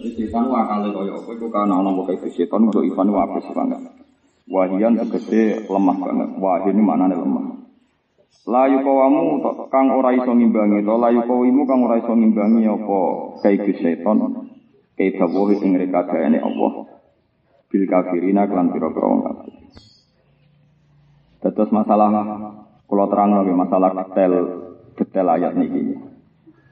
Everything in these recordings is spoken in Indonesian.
Setan wakale kaya apa iku kana ana kayak setan untuk Ivan wapes banget. Wahian tegese lemah banget. Wahid ini maknane lemah. Layu kawamu kang ora iso ngimbangi to layu kawimu kang ora iso ngimbangi apa kayak setan. Kayak dawuh ing rekadane Allah. Bil kafirina kelan pira-pira wong kafir. Masalah kalau terang lagi masalah detail detail ayat ini.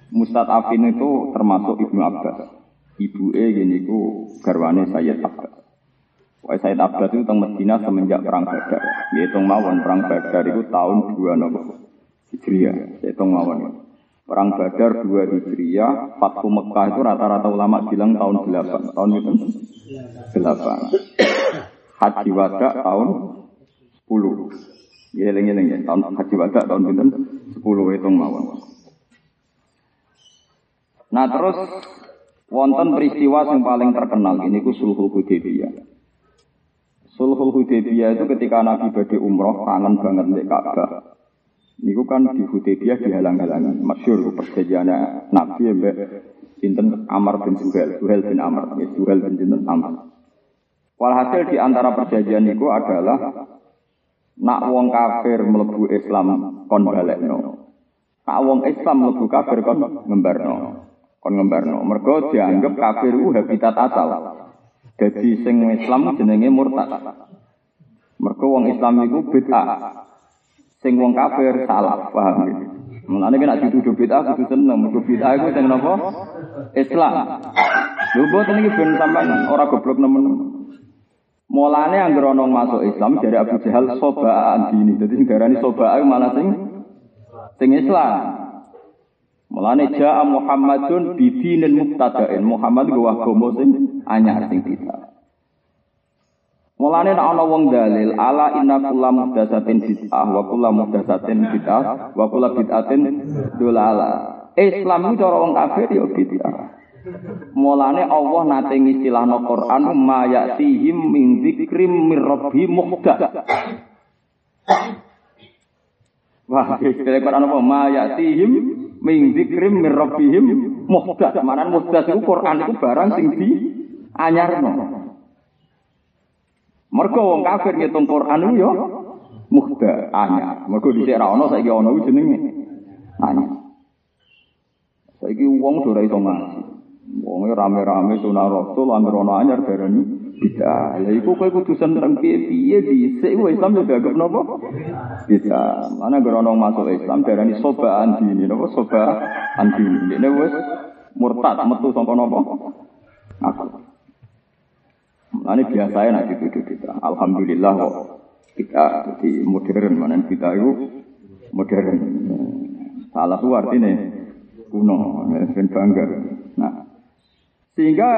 Mustad Afin itu termasuk Ibnu Abbas. Ibu E gini ku garwane Sayyid Abbas. Wah Sayyid Abbas itu teng Medina semenjak perang Badar. Yaitu mawon perang Badar itu tahun 2 nopo Hijriah. Yaitu mawon. Perang Badar 2 Hijriah, Fathu Mekah itu rata-rata ulama bilang tahun 8. Tahun itu 8. Haji tahun 10. Ya eling-eling ya, tahun Haji tahun pinten 10 hitung mawon. Nah terus wonten peristiwa yang paling terkenal ini ku Sulhul Hudaybiyah. Sulhul Hudaybiyah itu ketika Nabi badhe umroh kangen banget di Ka'bah. Niku kan di Hudaybiyah dihalang-halangi. Masyur perjanjian Nabi mbek sinten Amr bin Suhail, Suhail bin Amr, ya bin sinten Amr. Walhasil di antara perjanjian niku adalah nak wong kafir mlebu Islam kon balekno. Nak wong Islam mlebu kafir kon ngembarno kon ngembarno. Mergo dianggap kafir ku habitat asal. Jadi sing Islam jenenge murtad. Mergo wong Islam iku bid'ah. Sing wong kafir salah, paham gitu. Mulane kena dituduh bid'ah kudu seneng, mergo bid'ah iku sing napa? Islam. Lho boten iki ben sampean ora goblok nemen. Mulane anggere ana masuk Islam dari Abu Jahal sobaan dini. Dadi sing darani sobaan malah sing sing Islam. Mulane jaa Muhammadun bidinin mubtada'in. Muhammad ku agama sing anyar sing kita. Mulane nek ana wong dalil ala inna kullu muhdatsatin bid'ah wa kullu muhdatsatin bid'ah wa kullu bid'atin dolala. Islam itu cara wong kafir ya bid'ah. Mulane Allah nate ngistilahno Quran ma ya'tihim min dzikrim mir rabbi muhdath. Wah, Quran apa? Ma min dzikrim mir rabbihim muhdath. Manan muhdath iku Quran iku barang sing di anyarno. Mergo wong kafir ngitung Quran iku ya muhdath anyar. Mergo dhisik ra ono saiki ono jenenge anyar. Saiki wong ora iso ngaji. Wong rame-rame sunah rasul amir ono anyar darani bidah. Lah iku kowe kudu seneng piye-piye dhisik kowe Islam yo dianggap napa? Bidah. Mana gerono masuk Islam darani soba andini napa soba andini. Dene wis murtad metu saka napa? Aku. Ini biasa ya nanti dituduh kita. Alhamdulillah kok kita jadi modern mana kita itu modern. Salah itu artinya kuno, ben bangga. Nah, sehingga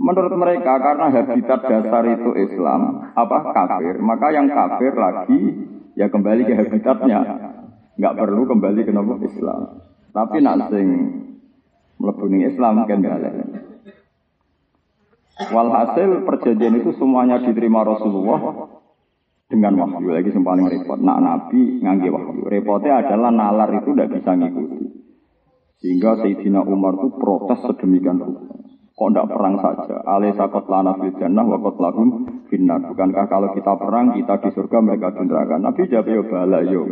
menurut mereka karena habitat dasar itu Islam, apa kafir, maka yang kafir lagi ya kembali ke habitatnya, nggak perlu kembali ke nama Islam. Tapi nak sing melebuni Islam kan balik. Walhasil perjanjian itu semuanya diterima Rasulullah dengan wahyu lagi yang paling repot. Nak Nabi ngangge wahyu. Repotnya adalah nalar itu tidak bisa ngikuti. Sehingga Sayyidina Umar itu protes sedemikian rupa. Kok perang saja? Alai sakot lana fil jannah wa kot lahum finnar. Bukankah kalau kita perang, kita di surga, mereka di neraka? Nabi jawab, ya bala, yo.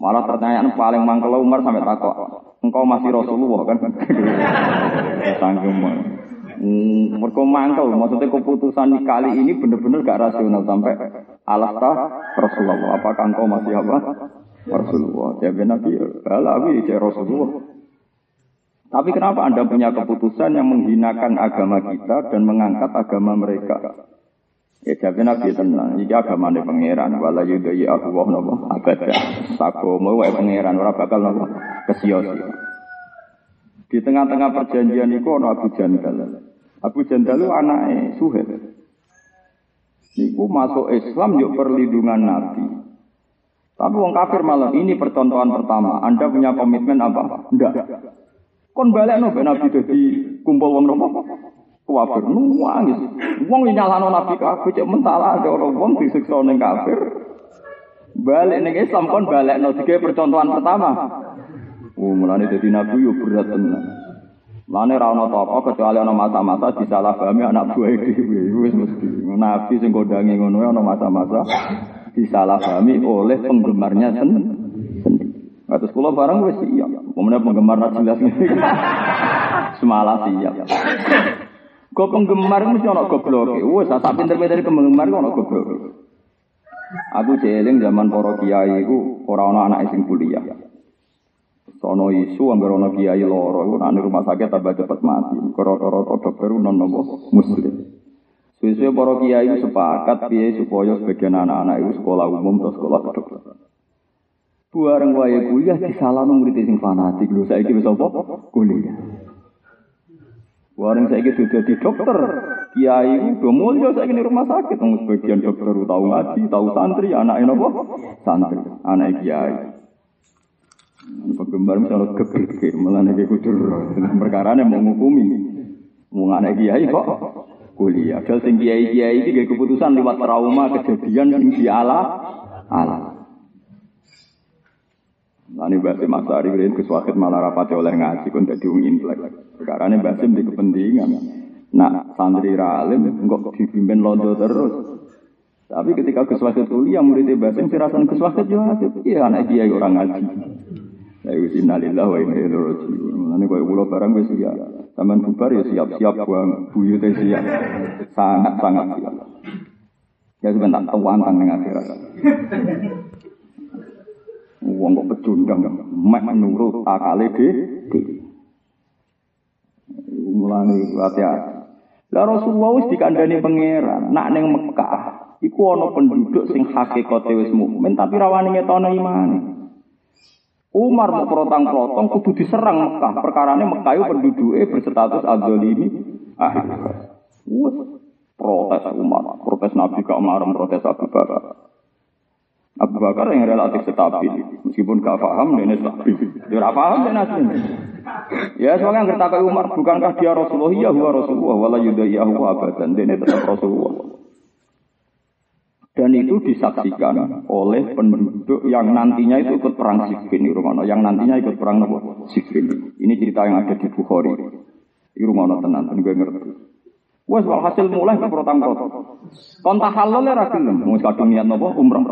Malah pertanyaan paling mangkel Umar sampai takut. Engkau masih Rasulullah kan? Sanggup Mereka mangkel, maksudnya keputusan kali ini benar-benar gak rasional sampai alasta Rasulullah. Apakah engkau masih apa? Rasulullah. Ya Nabi, bala, aku Rasulullah. Tapi kenapa Anda punya keputusan yang menghinakan agama kita dan mengangkat agama mereka? Ya jadi Nabi tenang, ini agama ini pangeran, wala yudai aku wah nopo abada, sako mau pangeran, ora bakal nopo kesios. Di tengah-tengah perjanjian itu ada Abu Jandal. Abu Jandal anaknya Suhail. Niku masuk Islam yuk perlindungan Nabi. Tapi wong kafir malah ini percontohan pertama. Anda punya komitmen apa? Enggak. Kon balik no Nabi jadi kumpul wong nopo. Kafir nangis. Wong nyalano Nabi kafir cek mentala ada orang wong disiksa ning kafir. Balik ning Islam kon balik no tiga percontohan pertama. Oh, mulane dadi nabi yo berat tenan. Lane ra ono apa kecuali ono masa-masa disalahpahami anak buah dhewe wis mesti. Nabi sing kondange ngono ono masa-masa disalahpahami oleh penggemarnya sen sendiri. Atus kula barang wis siap. Kemudian penggemar ngene. Semalah siap. Kok penggemar mesti goblok. Wes sak pinter-pinter penggemar kok ono goblok. Aku jeling zaman para kiai iku ora ono anak sing kuliah. Sono isu anggar ono kiai loro iku nang rumah sakit tambah cepet mati. Koro-koro dokter non nopo muslim. Suwe-suwe para kiai sepakat piye supaya sebagian anak-anak itu sekolah umum atau sekolah kedokteran. Buareng wae kuliah disalahno murid sing fanatik lho saiki wis apa? Kuliah. Buareng saiki sudah di dokter. Kiai udah mulya saiki di rumah sakit wong sebagian dokter tahu ngaji, tahu santri, anaknya napa? Santri, anak kiai. Penggemar misalnya kebirke, malah nek. Perkara mau ngukumi. Mau anak kiai kok kuliah. Sing kiai-kiai iki keputusan lewat trauma kejadian sing diala ala. Lani Basim Masari kalian keswakit malah rapati oleh ngaji kon dadi wong intelek. Perkara ini Basim di kepentingan. Nah, santri ralim kok dipimpin londo terus. Tapi ketika keswakit kuliah muridnya Basim sirasan keswakit yo iya anak kiai orang ngaji. Ya wis innalillah wa inna ilaihi raji'un. Mulane koyo kula barang wis ya. Taman bubar ya siap-siap buang buyute siap. Sangat-sangat siap. Ya sebentar tawantang ning akhirat. Wong kok pecundang, mek nurut akale dhewe. Mulane hati-hati. Lah Rasulullah wis dikandani pangeran, nak ning Mekah iku ana penduduk sing hakikate wis mukmin tapi rawani ngetono imane. Umar mau protang-protong kudu diserang Mekah. Perkarane Mekah itu penduduknya berstatus adzalimi. Ah, wes protes Umar, protes Nabi ke Umar, protes Abu Bakar. Abu Bakar yang relatif stabil, meskipun gak paham, ini stabil. Dia gak paham, dia nasib. Ya, soalnya ngerti ke Umar, bukankah dia Rasulullah? Ya, huwa Rasulullah, wala yudayahu abadan. Dia tetap Rasulullah. Dan itu disaksikan oleh penduduk yang nantinya itu ikut perang Siffin rumah yang nantinya ikut perang Siffin. Ini cerita yang ada di Bukhari. Rumah tenan, gue ngerti. Wes hasil mulai ke protang-protang. Kontak halal ya rakyat, mau kadung niat nopo umrah.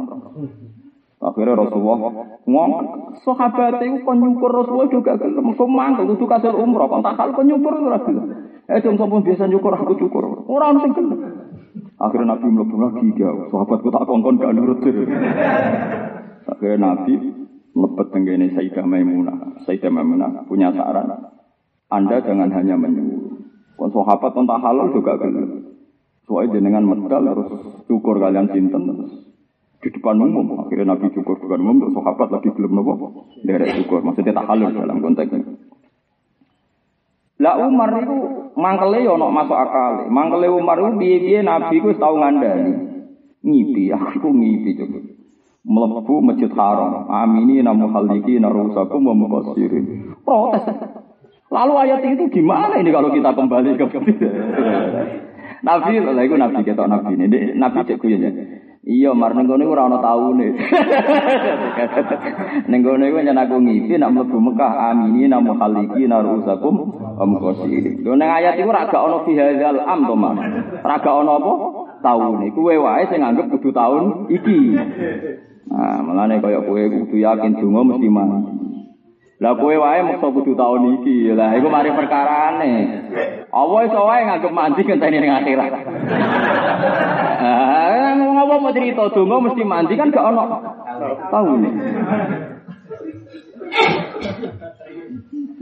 Akhirnya Rasulullah ngomong, sahabat itu kon nyukur Rasulullah juga gelem. Kok mangkel kudu kasil umrah, kontak hal kon nyukur ora gelem. Eh dong sapa biasa nyukur aku cukur. Ora ono sing gelem. Akhirnya Nabi mlebu lagi dia, sahabatku tak kongkon gak nurut. Akhirnya Nabi lepet tenggene Sayyidah Maimunah. Sayyidah Maimunah punya saran. Anda jangan hanya menyuruh. Kon sahabat kontak halal juga gelem. Soalnya jenengan medal harus cukur kalian sinten terus di depan umum. Akhirnya Nabi cukur depan umum, terus sahabat lagi belum nopo derek cukur. Maksudnya tak halal dalam konteks ini. Lah Umar itu mangkele yo ono masuk akal. Mangkele Umar itu piye-piye Nabi ku tau ngandani. Ngipi, aku ngipi coba. Melebu masjid haram. Amini namu haliki narusakum wa muqassirin. Protes. Lalu ayat itu gimana ini kalau kita kembali ke Nabi, lah itu Nabi kita Nabi ini. Nabi cek ya. Iya, mar ning kene ora ana taune. ning kene iku nyen aku ngipi nak mlebu Mekah amini namu haliki narusakum am qasiri. Lho ning ayat iku ora gak ana fi hadzal am to, Mas. Ora gak ana apa? Taune. Kuwe wae sing anggap kudu taun iki. Nah, mulane kaya kowe kudu yakin donga mesti mati. Lah kowe wae mesti kudu taun iki. Lah iku mari perkarane. Apa iso wae nganggep mandi ngenteni ning akhirat. Ah, ngapa mau cerita donga mesti mandi kan gak ono taune.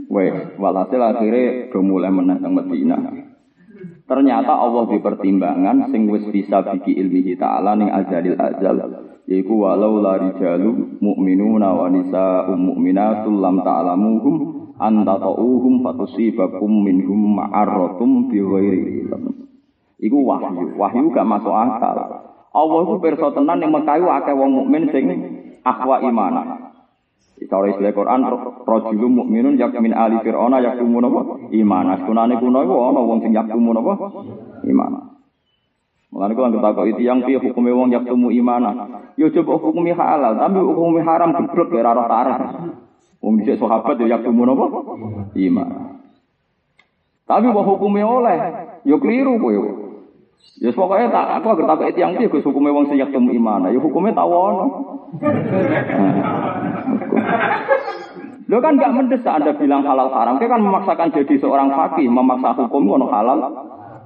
Weh, walhasil akhirnya udah mulai menang Medina. Ternyata Allah di pertimbangan sing wis bisa biki ilmihi ta'ala ning azalil azal. Yaiku walau la rijalu mu'minuna wa nisa'um mu'minatul lam ta'lamuhum anta ta'uhum fatusibakum minhum ma'arratum bi ghairi Iku wahyu. Wahyu gak masuk akal. Allah itu pirsa tenan ning Mekah akeh wong mukmin sing akwa imana. Cara istilah Quran, rajulun mukminun yak min ali fir'auna yaktumun apa? Iman. Sunane kuno iku wong sing yaktumun apa? Iman. Mulane kula ngerti takok itu yang piye hukume wong yaktumu imana. Yo coba hukumnya halal, tapi hukumnya haram geblek ya ora ora tarah. Wong dhisik sahabat yo yaktumun apa? Iman. Tapi bahwa hukumnya oleh, yo keliru kowe. Ya pokoknya tak aku agar tak itu yang dia Gus hukumnya wong sing yaktemu iman. Ya hukumnya tawono. Lo kan gak mendesak Anda bilang halal haram. Kita kan memaksakan jadi seorang fakih, memaksa hukum kono halal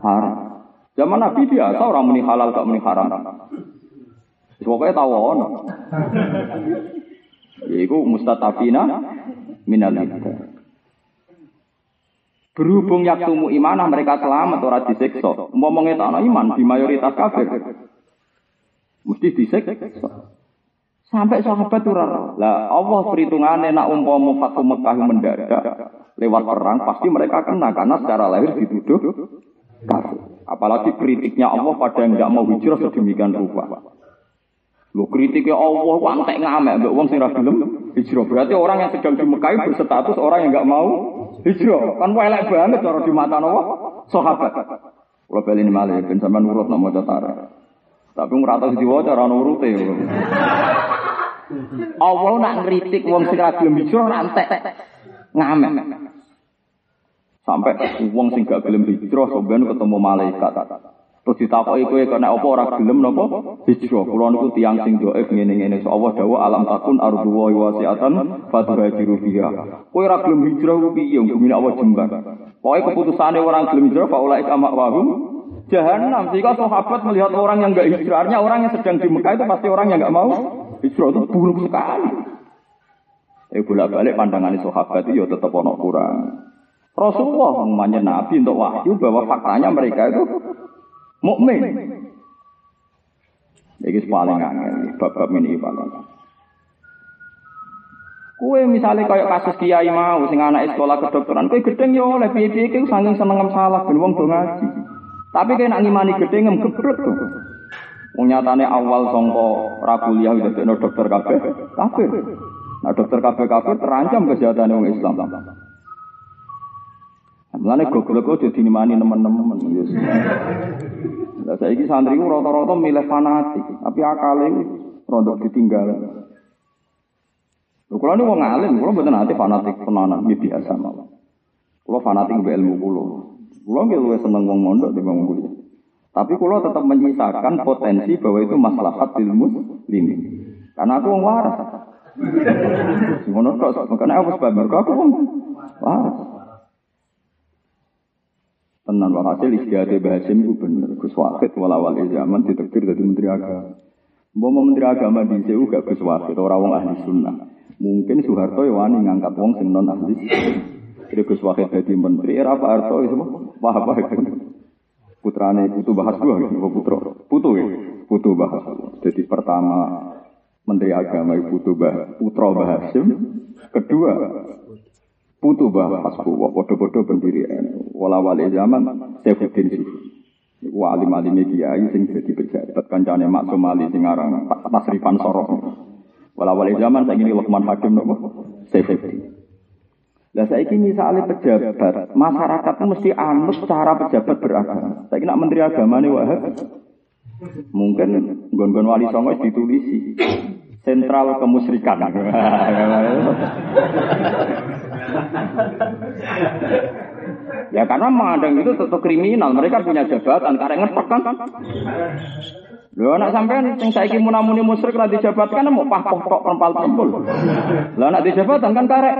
haram. Zaman Nabi biasa orang muni halal gak muni haram. Pokoknya tahu ono. Iku mustatafina minal Berhubung yaktumu imanah mereka selamat ora disiksa. Ngomongnya tak iman di mayoritas kafir. Mesti disiksa. Sampai sahabat ora. Lah Allah perhitungannya nak umpama Fatu Mekah mendadak lewat perang pasti mereka kena karena secara lahir dituduh. Apalagi kritiknya Allah pada yang tidak mau hijrah sedemikian rupa. Lo kritiknya Allah wantek ngamek mbak wong sing ra hijrah. Berarti orang yang sedang di Mekah berstatus orang yang nggak mau hijrah. Kan elek banget cara di mata Allah sahabat. Kalau beli ini malah ben sampean nurut nama catara. Tapi ngerata di diwaca ora nurute. Allah nak ngritik wong sing ra hijrah rantek ngamen. Sampai wong sing gak gelem hijrah sampean ketemu malaikat. Terus ditakoki kowe kena apa ora gelem napa hijrah. Kula niku tiyang sing dhaif ngene-ngene. So Allah dawuh alam takun ardu wa wasiatan fatuhajiru fiha. Kowe ora gelem hijrah ku piye bumi Allah jembar. Pokoke keputusane orang gelem hijrah fa ulai kama wahum jahanam. Jika sahabat melihat orang yang enggak hijrahnya orang yang sedang di Mekah itu pasti orang yang enggak mau Hijrah itu buruk sekali. Eh bolak balik pandangan sahabat itu ya tetap ono kurang. Rasulullah namanya Nabi untuk wahyu bahwa faktanya mereka itu mukmin. Ini paling angel, bab-bab ini paling Kue misalnya kayak kasus kiai mau sing anak sekolah kedokteran, kue gedeng yo oleh piye piye kue saking seneng salah ben wong ngaji. Tapi kue nak ngimani gedeng gebrek tuh. Wong nyatane awal sangka ra kuliah udah dokter kabeh, kafir. Nah dokter kabeh kafir terancam kesehatan wong Islam. Mulane goblok kok dadi nimani teman-teman. Lah saiki santri ku rata-rata milih fanatik, tapi akale rodok ditinggal. Lho kula niku wong alim, kula mboten ate fanatik tenanan, biasa mawon. Kula fanatik mbek ilmu kula. Kula nggih luwih seneng wong mondok timbang kuliah. Tapi kalau tetap menyisakan potensi bahwa itu maslahat ilmu muslimin. Karena aku wong waras. Ngono kok, makanya aku sebab aku wong waras. Tenan hasil istiadat Bahasim itu bener. Gus Wahid walawal zaman ditektir dari Menteri Agama. Mau Menteri Agama di CU gak Gus Wahid, orang wong ahli sunnah. Mungkin Soeharto ya wani ngangkat wong sing non ahli. Jadi Gus Wahid jadi menteri, era Pak Harto itu wah apa putrane putu bahas dua gitu, putra putu ya putu bahas jadi pertama menteri agama putu bah putra bahasim kedua putu bahas buwa podo-podo pendirian wala wali zaman Saifuddin Sufi Wa alim alim kiai sing jadi pejabat kancane maksum ali sing aran Tasrifan Sorok. Wala wali zaman saya ini Luqman Hakim nopo Saifuddin. Lah saiki misalnya pejabat, masyarakat itu mesti anut cara pejabat beragama. Saya nak menteri agama nih wahab, mungkin gon-gon wali songo ditulisi sentral kemusrikan. ya karena mengadang itu tetap kriminal, mereka punya jabatan, karena ngetok kan. Lho anak sampean sing saiki munamuni musyrik ra dijabatkan mau pah pokok perempal tempul. Lah anak dijabatan kan karek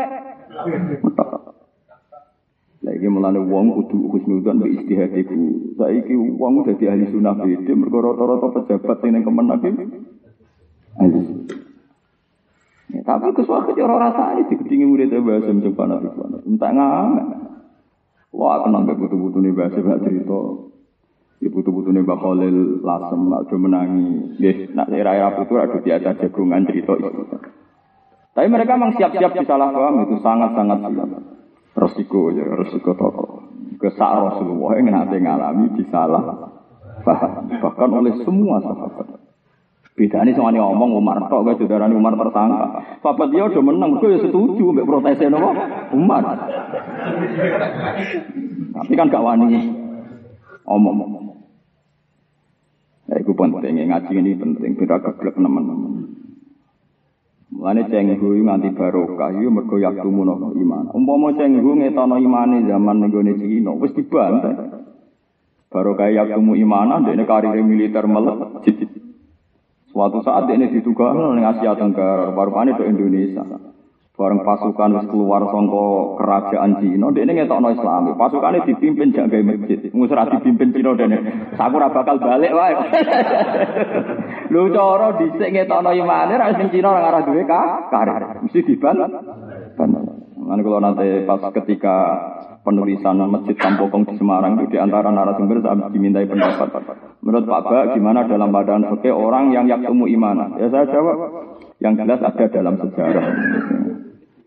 lagi mulane wong kudu husnudzon mbek istihadiku. Saiki wong dadi ahli sunnah beda mergo rata-rata pejabat sing ning kemenak. Ya, tapi kesuatu orang rasa ini digedingi murid bahasa sing panas itu. Entah ngamen. Wah, kenal mbek butuh-butuh nih bahasa gak cerita. Ya butuh-butuh nih Khalil lasem, ada menangi. Ya, nak era-era putu ada diajak jagungan cerita itu. Tapi mereka memang siap-siap disalah paham itu sangat-sangat siap. resiko ya resiko toko. Kesak Rasulullah yang nanti ngalami disalah bahkan oleh semua sahabat. Beda ini soalnya ngomong Umar tok gak saudaranya Umar tersangka. Sahabat dia udah menang, gue ya setuju mbak protesnya nopo Umar. Tapi kan gak wani omong. Ya, itu penting, ngaji ini penting, beda keblek teman-teman. Mulane cenghu nganti barokah yo mergo yaktumu iman. Umpama cenghu ngetono imane zaman ning gone Cina wis dibantai. Barokah yaktumu iman ndekne karir militer melek. Suatu saat ini diduga ning Asia Tenggara, baru ke Indonesia. Bareng pasukan wis keluar sangka kerajaan Cina, ini ngetokno Islam. Pasukane dipimpin jaga masjid. Ngusir dipimpin Cina dene. Saku ora bakal balik wae. Lho cara dhisik ngetokno imane ra sing Cina ora ngarah duwe karir. Mesti diban. Mana kalau nanti pas ketika penulisan Masjid Kampokong di Semarang itu di antara narasumber dimintai pendapat. Menurut Pak Ba, gimana dalam badan fikih orang yang yaktumu iman? Ya saya jawab, yang jelas ada dalam sejarah.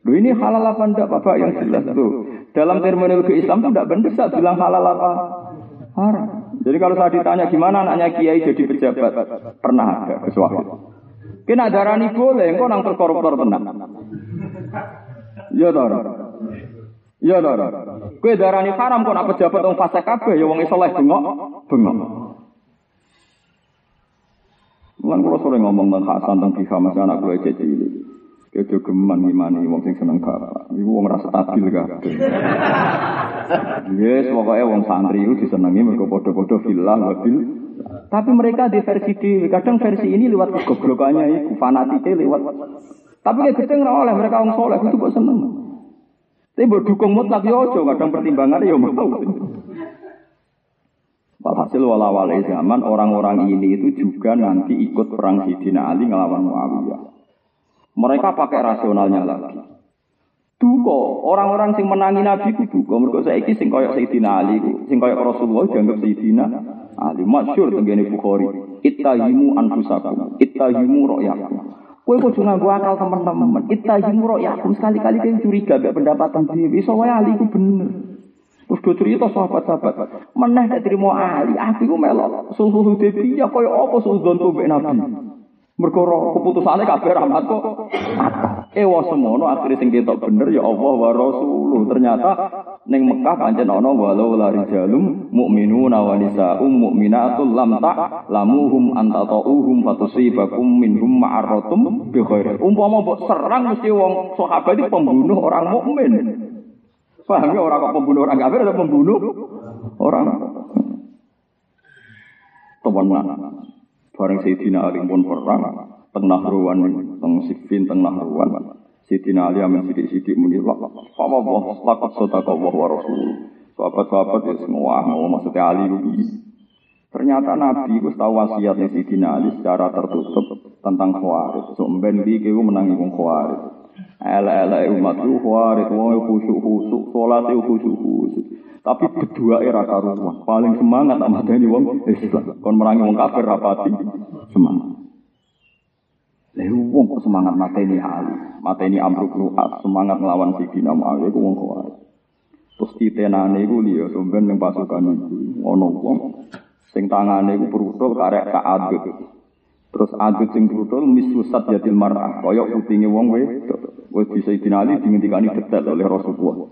Lu ini halal apa enggak Bapak yang jelas tuh. Dalam terminologi Islam itu enggak benar saya bilang halal apa haram. Jadi kalau saya ditanya gimana anaknya kiai jadi pejabat, pernah ada sesuatu. Kena darani boleh, engkau nang terkoruptor tenang. Ya toh. Ya toh. Kue darani haram kok nak pejabat wong fase kabeh ya wong soleh bengok, bengok. Mulan kula sore ngomong tentang Hasan tentang Biha masih anak kula cilik. Kejo geman gimana wong sing seneng bapak. Iku wong rasa stabil kan. Yes, pokoknya wong santri itu disenangi mereka podo-podo villa mobil. Tapi mereka di versi di kadang versi ini lewat kegoblokannya itu fanatiknya lewat. Tapi kayak gedeng oleh mereka wong soleh itu kok seneng. Tapi buat dukung mutlak ya ojo kadang pertimbangan ya mau. Walhasil walawal zaman orang-orang ini itu juga nanti ikut perang Sidina Ali ngelawan Muawiyah. Mereka pakai rasionalnya lagi. Duko, orang-orang sing menangi Nabi ku duko. Mereka saiki sing koyok Sayyidina Ali, sing koyok Rasulullah dianggap Sayyidina Ali. Masyur tenggene Bukhari. Ittahimu anfusakum, ittahimu ro'yakum. Kowe kudu nganggo akal teman-teman. Ittahimu ro'yakum. Sekali-kali kowe curiga mbek pendapatan. Iso wae Ali ku bener. Terus do cerita sahabat-sahabat, meneh nek trimo Ali, aku ku melok sulhu Hudaybiyah koyo apa suudon mbek Nabi. Mergo keputusane kabeh rahmat kok. Ewa semono akhire sing ketok bener ya Allah wa Rasuluh. Ternyata ning Mekah pancen ana walau la rijalum mukminuna wa nisaa'um mu'minatul lam ta lamuhum antatauhum fatusibakum minhum ma'aratum bi khair. Umpama mbok serang mesti wong sahabat itu pembunuh orang mukmin. Paham ya orang kok pembunuh orang kafir atau pembunuh orang teman mana? Bareng Sayyidina Ali pun perang, tengah ruwan, teng Sifin, tengah ruwan. Sayyidina Ali amin sidik-sidik muni, Apa Allah, lakat sodaka Allah wa Rasul. Sahabat-sahabat ya semua, mau maksudnya Ali. Ternyata Nabi itu tahu Sayyidina Ali secara tertutup tentang khawarij. So, mben kau menangi wong khawarij. Ela-ela umat itu khawarij, wong khusyuk-khusyuk, sholat itu. Tapi kedua era karuan paling semangat sama ini wong Islam. Kon merangi wong kafir rapati semangat. Lehu wong kok semangat mateni Ali, mateni Amruk Ru'at, semangat melawan Sidina Muawiyah iku wong kuat. Terus titenane iku liya sumben ning pasukan iku ana wong sing tangane iku brutul karek kaadut. Terus adut sing brutul misusat yatil mar'ah, kaya utinge wong wedok. Wis bisa Ali dingendikani detail oleh Rasulullah.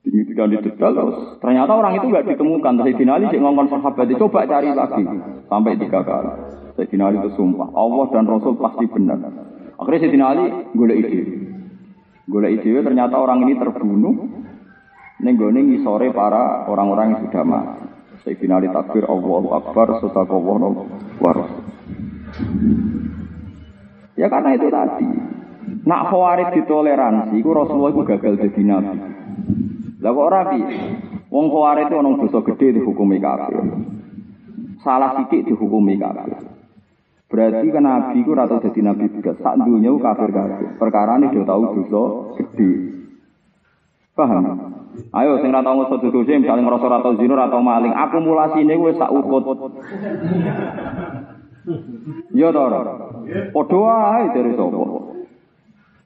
Ketika didedal terus ternyata orang itu nggak ditemukan. Terus Sayyidina Ali ngomong sahabat coba cari lagi sampai tiga kali. Sayyidina Ali itu sumpah Allah dan Rasul pasti benar. Akhirnya Sayyidina Ali golek ide. Golek ide ternyata orang ini terbunuh nenggone sore para orang-orang yang sudah mati. Sayyidina Ali takbir Allahu Akbar sadaqallahu wa. Ya karena itu tadi. Nak khawarij ditoleransi, itu Rasulullah itu gagal jadi nabi. Lah kok ora piye? Wong kuware itu ana dosa gede dihukumi kafir. Salah sithik dihukumi kafir. Berarti kan nabi ku ora tau dadi nabi juga. Sak dunya kafir kafir. Perkara ini dia tahu dosa gede. Paham? Ayo sing ora tau ngoso dosa misalnya tau zina, ora tau maling, akumulasine wis sak ukut. To ora? Padha wae dari sapa?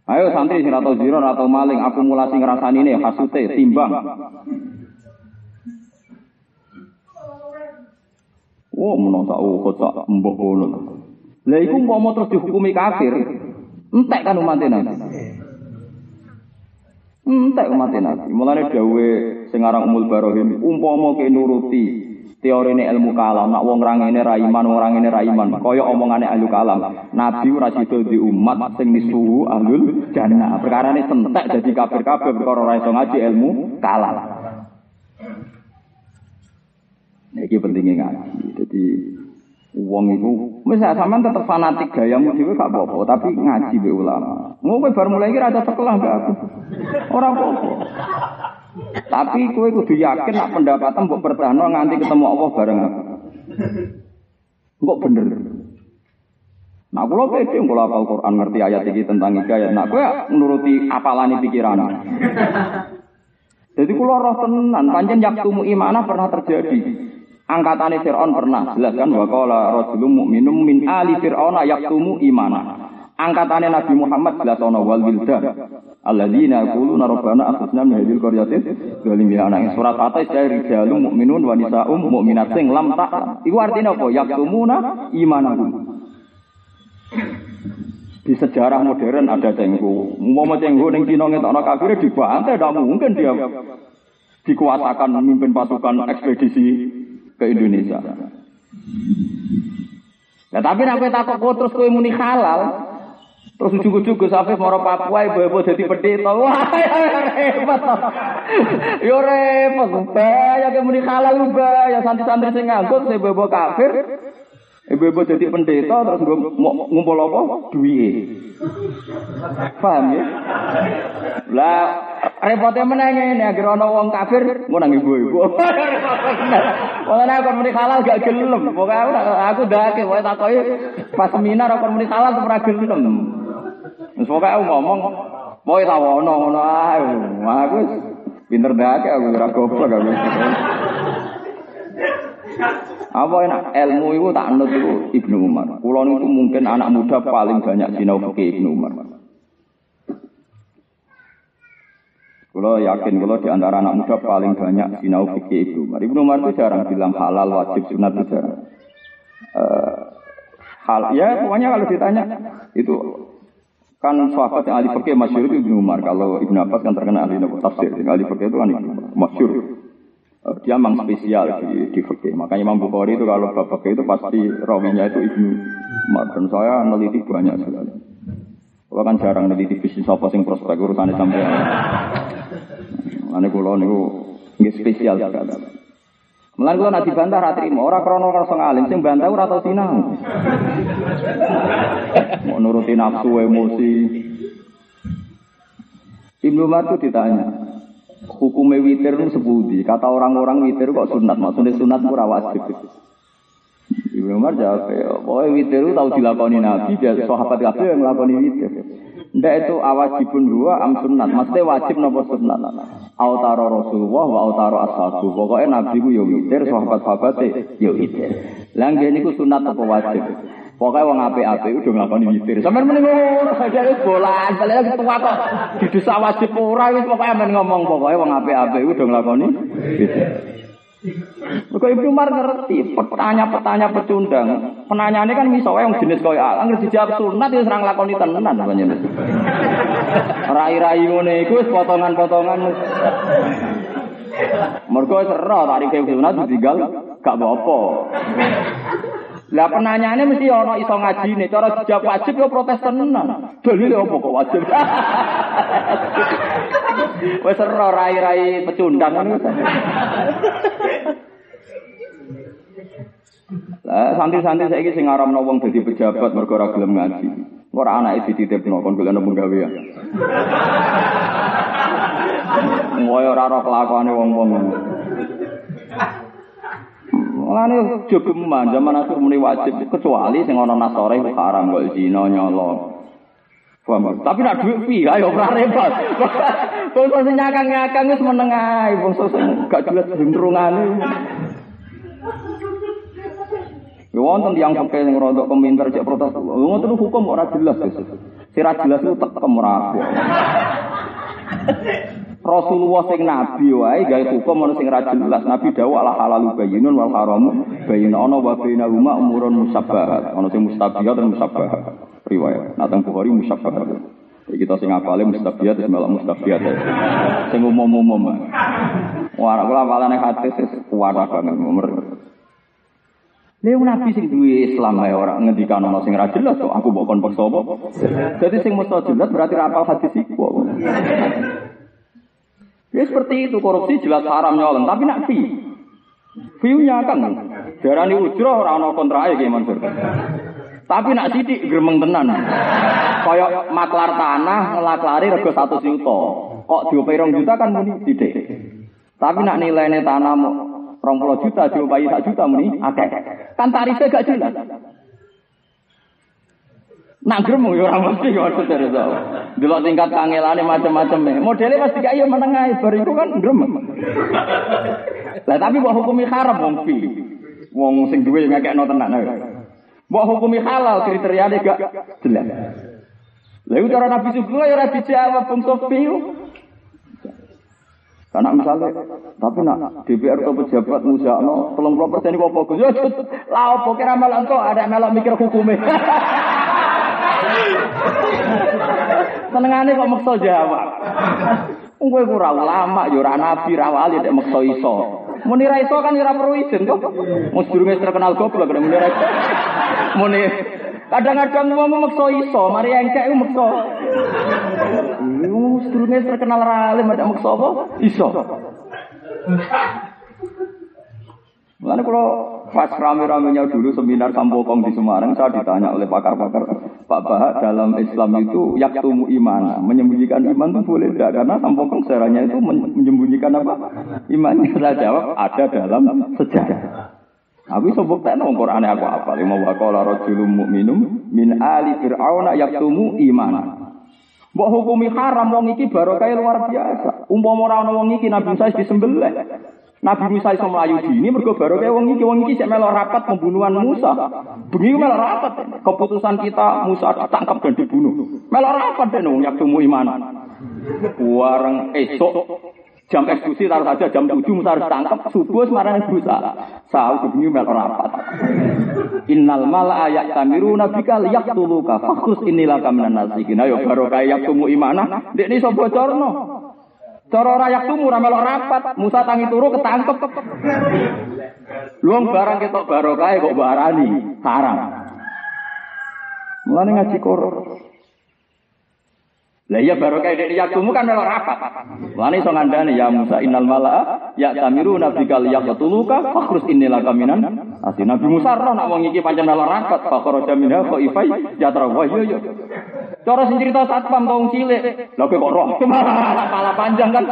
Ayo santri sing atau zero atau maling akumulasi ngrasani ini hasute timbang. Oh, menontak oh kocak mbok ngono. Lah iku umpama terus dihukumi kafir, entek kan umat Nabi. Entek umat Nabi. Mulane dawuhe sing aran Umul Barohim, umpama ke nuruti teori ini ilmu kalam, nak wong rangene ra iman, wong rangene ra iman, kaya omongane ahli kalam. Nabi ora di umat sing disuhu ahlul jannah. Perkara ini sentek jadi kafir-kafir perkara ora ngaji ilmu kalam. Nah, ini pentingnya ngaji. Jadi uang itu, misalnya sama tetap fanatik gayamu dhewe gak apa-apa, tapi ngaji be ulama. Mau kowe bar mulai kira ada sekolah gak aku. Ora apa-apa. Tapi kowe kudu yakin nak pendapatan mbok pertahanno nganti ketemu Allah bareng aku. Kok bener. Nah, kalau pede, kalau apal Quran ngerti ayat ini tentang hidayat, nah, kowe menuruti apalani pikiran. Jadi kalau roh tenan, panjang yaktumu imana pernah terjadi. Angkatane Fir'aun pernah jelaskan wa qala rajulun mu'minum min ali fir'auna yaktumu imana. Angkatane Nabi Muhammad jelas ana wal wildan alladzina yaquluna rabbana akhrijna min hadhil qaryatin zalim ya anak surat atas dari rijalun mu'minun wa nisaum mu'minat sing lam tak. Iku artinya apa? Yaktumuna imanahum. Di sejarah modern ada cenggu. Mau cenggu ning Cina ngetokno kafir dibantai, tidak mungkin dia dikuasakan memimpin pasukan ekspedisi ke Indonesia. Nah, tapi nek kowe takok kok terus kowe muni halal, terus ujug-ujug Gus Afif moro Papua ibu-ibu dadi pendeta. Wah, repot. Yo repot. Bahaya kowe muni halal bahaya santri-santri sing nganggur ibu-ibu kafir. Ibu-ibu jadi pendeta terus ngumpul apa? Duit. Paham ya? Lah repotnya menanya ini agar ono wong kafir mau nang ibu-ibu. Pokoknya aku muni halal gak gelem. Pokoknya aku dake wae takoki pas seminar aku muni halal ora gelem. Wis aku ngomong mau tawono ngono ae. Aku pinter dake aku ora goblok aku. Apa enak ilmu itu tak nut itu Ibnu Umar. Kulon itu mungkin anak muda paling banyak sinau fikih Ibnu Umar. Kalau yakin kalau di antara anak muda paling banyak sinau fikih Ibnu Umar. Ibnu Umar itu jarang bilang halal, wajib, sunat itu jarang. Uh, hal ya pokoknya kalau ditanya itu kan sahabat yang ahli fikih masyur itu Ibnu Umar. Kalau Ibnu Abbas kan terkenal ahli tafsir. Ahli fikih itu kan masyur. Dia memang spesial di, di fikih. Makanya Imam Bukhari itu kalau bab fikih itu pasti rawinya itu Ibnu Umar. Dan saya meneliti banyak sekali. Kalau kan jarang meneliti bisnis apa sing prospek urusannya sampai. Mana kulo niku nggih spesial sekali. Mulan kula nak dibantah ra trimo, ora krana rasa ngalim, sing bantah ora tau sinau. Mau nuruti nafsu emosi. Ibnu Umar itu ditanya, hukumnya witir itu sebudi. Kata orang-orang witir kok sunat, maksudnya sunat itu wajib. Ibnu Umar jawab, pokoknya witir itu tahu dilakoni Nabi, dia sahabat kabeh yang melakoni witir. Ndak itu awajibun dua am sunat, maksudnya wajib nopo sunat. Autaro Rasulullah wa autaro ashabu. Pokoknya Nabi ku yo witir, sahabat-sahabat yo witir. Lah ngene iku sunat apa wajib? Pokoknya wong apik-apik udah nglakoni witir. Sampeyan mending ngono bolan, balik lagi tua kok. Di desa wajib ora wis pokoke amen ngomong pokoknya wong apik-apik udah nglakoni witir. Mereka Ibnu Umar ngerti, pertanyaan-pertanyaan pecundang. Penanyaannya kan misalnya yang jenis kaya anggar dijawab sunat itu serang lakoni tenan namanya. Rai-rai ngono iku wis potongan-potongan. Mergo sero tarik sunat ditinggal gak apa-apa. Lah pertanyaannya mesti ono iso ngaji nih, cara dijawab wajib yo protes tenan. Dalil apa kok wajib? Wes ora rai-rai pecundang ngono. Lah santri-santri saiki sing ngaramno wong dadi pejabat mergo ora gelem ngaji. Ora anake dititipno kon golekno penggawean. Ngoyo ora ora kelakuane wong-wong. Mulane jogeman zaman akhir muni wajib kecuali sing ana nasore haram kok zina nyolong. Paham? Tapi nak duit pi ayo ora repot. Bangsa sing nyakang-nyakang wis meneng ae, bangsa sing gak jelas gendrungane. Ya wonten yang pakai yang rodok peminter cek protes. Ngoten hukum ora jelas. Sira jelas itu tekem ora Rasulullah sing nabi wae gawe hukum ana sing ra jelas. Nabi dawuh ala halalu bayyinun wal haramu bayyinun ana wa bainahuma umurun musabbahat. Ana sing mustabihat dan musabbahat. Riwayat. Nah Bukhari musabbahat. Jadi kita sing apale mustabihat wis melok mustabihat. Sing umum-umum. Wah, kula apalane hadis wis kuat banget umur. Lha nabi sing duwe Islam ae ora ngendikan ana sing ra jelas kok aku mbok kon paksa apa. Jadi sing mesti jelas berarti ra apal hadis iku. Ya seperti itu korupsi jelas haram nyolong, tapi nak fi. View-nya kan darani ujroh ora ana kontrae ki Mansur. Tapi nak sidik gremeng tenan. Kaya maklar tanah ngelaklari rego 1 juta. Kok diopai 2 juta kan muni sidik. Tapi nak nilainya tanah mau 20 juta diopai 1 juta muni akeh. Kan tarifnya gak jelas. Nak gremeng ya ora mesti saudara saya. Delok tingkat kangelane macam-macam. Modelnya pasti kaya menengah bar iku kan gremeng. Lah tapi mbok hukumi haram wong fi. Wong sing duwe ngekekno tenan. Mbok hukumi halal kriteriane gak jelas. Lah iku cara Nabi Sugeng ya ora dijawab wong sofi. Karena misalnya, tapi nak DPR atau pejabat musakno, tolong persen ini apa Gus? Ya, lah kira malah ada melok mikir hukumnya. Senengane kok maksa jawab. Wong kowe ora ulama, ya ora nabi, ora wali nek maksa iso. Muni ra iso kan ora perlu izin kok. Mus durunge terkenal goblok nek muni ra iso. Muni kadang-kadang wong maksa iso, mari engkek maksa. Mus durunge terkenal ra alim nek maksa apa? Iso. Mulane kalau pas rame-ramenya dulu seminar Sampokong di Semarang, saya ditanya oleh pakar-pakar, Pak Bahak dalam Islam itu yaktumu iman, menyembunyikan iman itu boleh tidak? Karena Sampokong sejarahnya itu menyembunyikan apa? Imannya saya jawab ada dalam sejarah. Aku sebut tak nong Quran aku apa? Lima wakola rojulum mu'minum min ali fir'auna yaktumu iman. Mbok hukumi haram wong iki barokah luar biasa. Umpama ora ana wong iki Nabi Musa disembelih. Nabi Musa iso mlayu dini mergo baru kayak wong iki wong iki sik melok rapat pembunuhan Musa. Bengi melok rapat. Keputusan kita Musa ditangkap dan dibunuh. Melok rapat den wong yak tumu iman. Wareng esok jam eksekusi taruh saja jam 7 Musa harus tangkap subuh semarang Musa. Sahur bengi melok rapat. Innal mala ayat tamiru nabika yaqtuluka fakhus inilah kaminan nasikin. Ayo baru kayak tumu imana. Dek ini so bocorno. Cara rayak tumu ora melok rapat, Musa tangi turu ketangkep. Luang barang ketok barokah kok barani, haram. Mulane ngaji Quran. Lah iya barokah dek riyak tumu kan melok rapat. Mulane iso ngandani ya Musa innal mala'a ya tamiru nabikal yaqtuluka fakhrus innila kaminan Asli Nabi Musa roh nak wong iki pancen melok rapat, fakhara jaminha khaifai ya tarawa yo yo. Cara sing cerita satpam tong cilik. Lah kok roh malah panjang kan.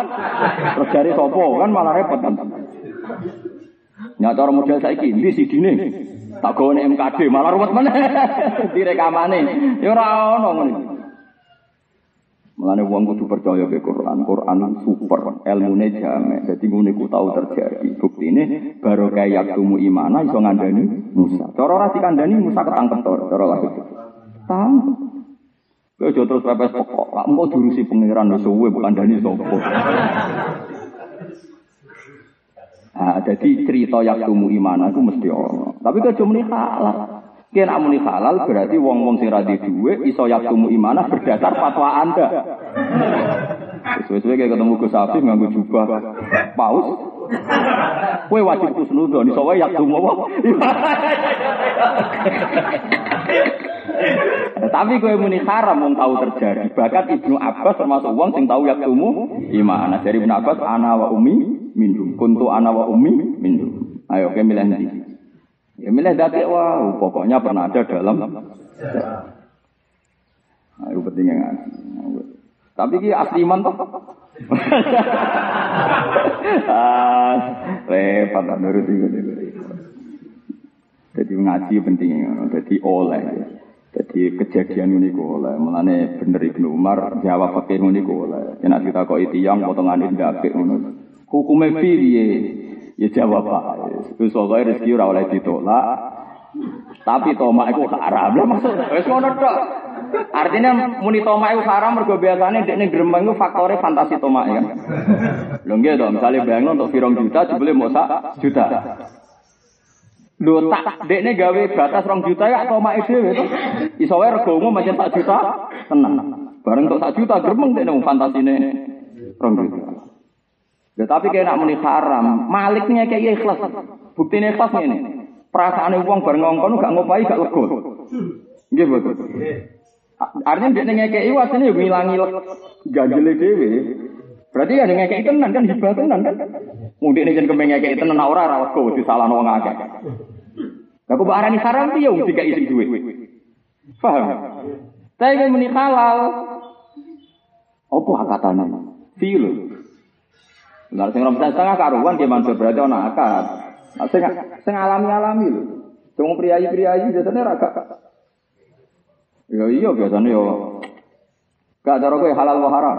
Terus dari sopo kan malah repot kan. Ya cara model saiki ndi sidine. Tak gawe MKD malah ruwet meneh. Direkamane. Ya ora ono ngono. Mulane wong kudu percaya ke Quran. Quran super, ilmune jamek. Dadi ngene ku tau terjadi. Buktine baru kayak tumu imana iso ngandani Musa. Cara ora dikandani Musa ketangkep to, cara lahir. Tangkep. Kowe aja terus pepes pokok. Lah engko diurusi pangeran wis suwe bukan dani sapa. Nah, jadi cerita yang tumu iman aku mesti ono. Tapi kok muni halal. Ki nek muni halal berarti wong-wong sing ra duwe iso yaktumu imanah berdasar fatwa Anda. Sesuai kayak ketemu Gus Afif nganggo jubah paus. Kowe wajib kusnudon iso wae yaktumu apa? Tapi kowe muni haram wong tahu terjadi. Bahkan Ibnu Abbas termasuk wong sing tahu yaktumu iman. Dari Ibnu Abbas ana wa ummi minhum. Kuntu ana wa ummi. Ayo kowe milih ndi? Ya milih wow, pokoknya pernah ada dalam Ayo pentingnya ngaji. Tapi ki asli iman toh. ah, repot nurut iku. Jadi ngaji pentingnya, jadi oleh. Jadi kejadian ini oleh, mulane bener Ibnu Umar jawab pakai ini oleh. Enak kita kok itu yang potongan ini tidak Hukumnya piye? Ya jawab pak. Terus pokoknya rezeki oleh ditolak. Tapi tomak itu haram lah maksud. Wes ngono tok. Artinya muni tomak itu haram mergo biasane dekne gremeng itu faktore fantasi tomak ya. Lho nggih to, misale bayangno untuk pirang juta jebule mau sak juta. Lho tak dekne gawe batas rong juta ya tomak dhewe to. Iso wae rego umum macam sak juta tenang. Bareng untuk sak juta gremeng dekne fantasine rong juta. Ya tapi kayak nak muni haram, maliknya kayak ikhlas. Buktinya ikhlas ini. Perasaan uang bareng ngongkon gak ngopai gak lego. Nggih betul. Artinya dia ngekei aslinya yo ngilangi ganjele dhewe. Berarti ya ngekei tenan kan hibah tenan kan. Mungkin ini jeneng ngekei tenan ora ora lego disalahno wong akeh. Lah kok arani haram piye wong dikai sing duwe. Paham? Tapi muni halal. Apa akatane? Feel. Nah, sing rom setengah karuan dia mansur berarti ana akad. Nah, sing sing alami-alami lho. Sing priayi-priayi biasanya ra Ya iya biasanya yo. Gak cara kowe halal wa haram.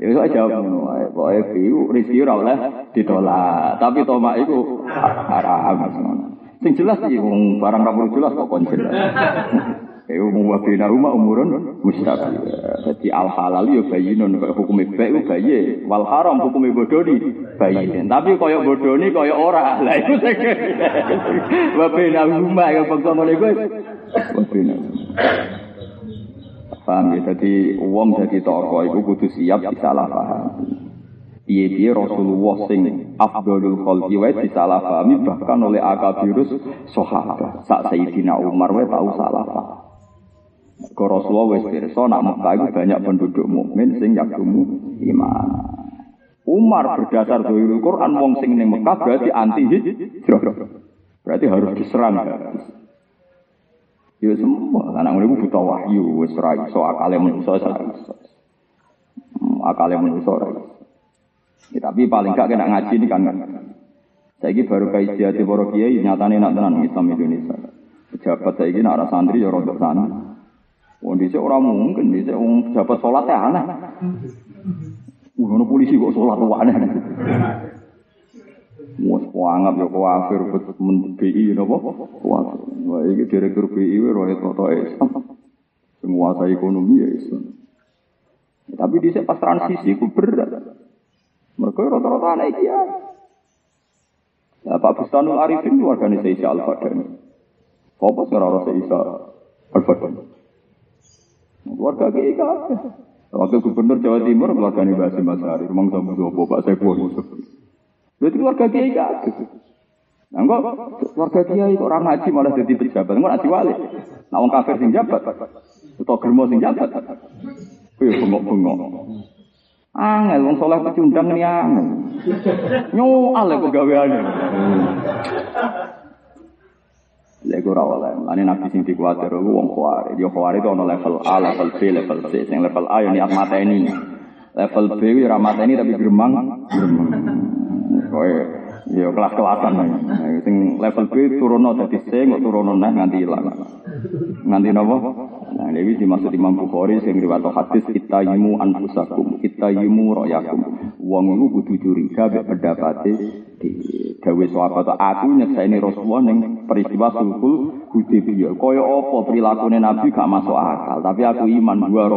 Ya iso jawab ngono wae. Pokoke biu rezeki ora oleh ditolak. Tapi tomak iku haram ngono. Sing jelas iki wong barang ra jelas kok kon jelas. Eh umum wa rumah umurun mustaqil. Jadi al halal yo bayinun kaya hukum baik ku bayi, wal haram hukum bodoni bayin. Tapi kaya bodoni kaya ora. Lah iku sing wa rumah ya bangsa ngene kuwi. Wa bina. Paham ya? Jadi uang jadi toko itu kudu siap disalah paham. Iya dia Rasulullah sing afdolul khalqi wa disalah pahami bahkan oleh akabirus sahabat. Sak Sayyidina Umar wa tahu salah paham. Ke Rasulullah wis pirsa nak Mekah itu banyak penduduk mukmin sing yakumu iman. Umar berdasar dari Quran wong sing ning Mekah berarti anti hijrah. Berarti harus diserang. Ya semua, anak ngono buta wahyu, wis ora iso akale manusa ora iso. Hmm, akale manusa ora iso. Ya, tapi paling gak kena ngaji ini kan. Saya baru kai jati para kiai nyatane nak tenan Islam Indonesia. Pejabat ini nak santri ya rontok sana. Wong dhisik ora mungkin dhisik wong pejabat salat ya aneh. Ngono polisi kok salat aneh. Mus kuanggap ya kuafir men BI napa? Kuafir. Wah iki direktur BI roe toto Islam. Semua saya ekonomi ya Islam. Ya, tapi di pas transisi ku berat. Mereka rata-rata anak ya. Ya, Pak Bustanul Arifin organisasi Al-Fadani. Apa sekarang rasa Isa Al-Fadani? Keluarga kita. Waktu gubernur Jawa Timur keluarga ini Basim Masari. Rumah sama Zobo, Saiful Yusuf. Berarti keluarga kiai kabeh. Nah, kok keluarga kiai kok orang ngaji malah jadi pejabat, kok ngaji wali. Nah, wong kafir sing jabat, atau germo sing jabat. Kuwi bengok-bengok. Angel wong soleh pecundang ni angel. Nyoal pegaweane. Lha ora oleh. Lane nabi sing dikuwatir ku wong kuwari. Dia kuwari itu ana level A, level B, level C. Sing level A ya niat mateni. Level B ya ora mateni tapi gremang, gremang. Ya kelas-kelasan. Nah, sing level B turono dadi C kok turono neh nganti ilang. Nganti napa? Nah, ini dimaksud Imam Bukhari sing riwayat hadis kita yimu anfusakum, kita yimu royakum. Wong iku kudu curiga mek pendapate di gawe sahabat aku nyekseni Rasulullah ning peristiwa sulhul Hudaybiyah. Kaya apa prilakune Nabi gak masuk akal, tapi aku iman dua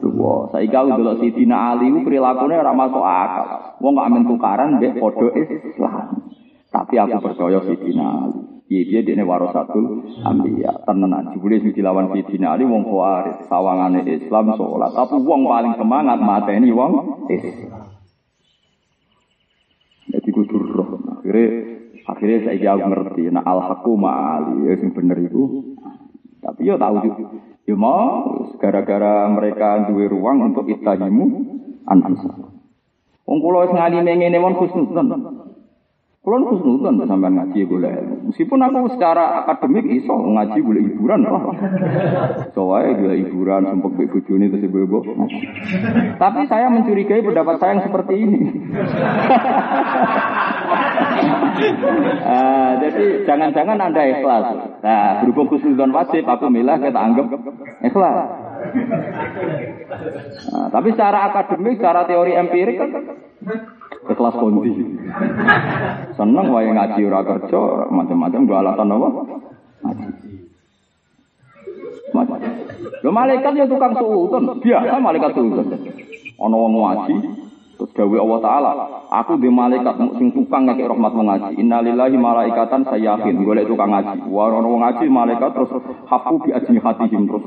Rasulullah. Saiki aku delok Sidina Ali ku prilakune ora masuk akal. Wong gak amen tukaran mbek padha Islam. Tapi aku percaya Sidina Ali. Iya dia dene warasatul ambiya. Tenan jebule sing dilawan Sidina Ali wong khawarij, sawangane Islam salat. Tapi wong paling semangat mateni wong Islam. Jadi kudu roh. Akhirnya akhirnya saya aku ngerti. Nah al haqqu ma'ali ya sing bener itu. Tapi yo tahu juga. Yo mau gara-gara mereka duwe ruang untuk itahimu anfusa. Wong kula wis ngalime ngene khusnudon. Kula khusnudon sampean ngaji golek. Meskipun aku secara akademik iso ngaji golek hiburan lah. So wae golek hiburan sempet mbek bojone terus ibu-ibu. Tapi saya mencurigai pendapat saya yang seperti ini. Ah, jadi jangan-jangan Anda ikhlas. Nah, berhubung khusnudon wajib, aku milah kita anggap ikhlas. Nah, tapi secara akademik, secara teori empirik kan ikhlas kondi. Seneng wae ngaji ora kerja, macam-macam gak alatan apa? Macam-macam. Lo malaikat ya tukang suudon, biasa malaikat suudon. Ono wong ngaji, terus gawe Allah Taala, aku di malaikat sing tukang ngekek rahmat wong ngaji. Innalillahi malaikatan sayyahin, golek tukang ngaji. Wong ngaji malaikat terus hafu bi ajni hatihim terus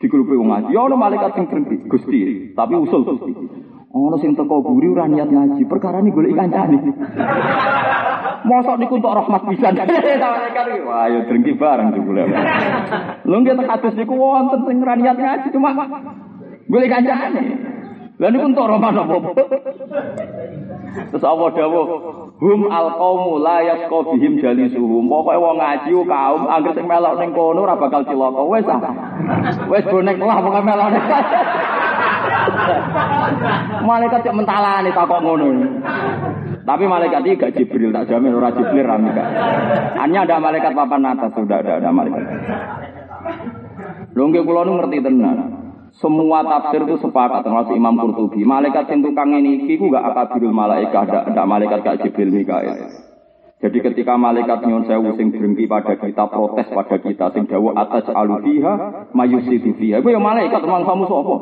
digrupi wong ngaji. Ya ono malaikat sing berhenti, Gusti, tapi usul Gusti. Ono sing teko buri ora niat ngaji, perkara ini golek kancane. Mosok niku untuk rahmat pisan. Wah, ya drengki bareng jebule. Lho nggih tek hadis niku wonten sing ora niat ngaji cuma golek kancane. Lah niku untuk rahmat apa? Terus Allah dawuh, hum alqaumu la yasqa bihim jalisuhum. Pokoke wong ngaji kaum anggere sing melok ning kono ora bakal cilaka. Wis ah. Wis bonek lah pokoke melok. Malaikat cek mentalane takok ngono. Tapi malaikat ini gak Jibril, tak jamin orang Jibril ramika. Hanya ada malaikat papan atas, sudah ada, ada malaikat. Lungge kulo ngerti tenan. Semua tafsir itu sepakat termasuk Imam Qurtubi. Malaikat sing tukang ini iku gak akabirul malaikat, ada, ada malaikat gak Jibril Mikael. Jadi ketika malaikat nyon sewu sing drengki pada kita, protes pada kita, sing dawa atas alufiha, mayusidu fiha. Itu ya malaikat, memang kamu sapa?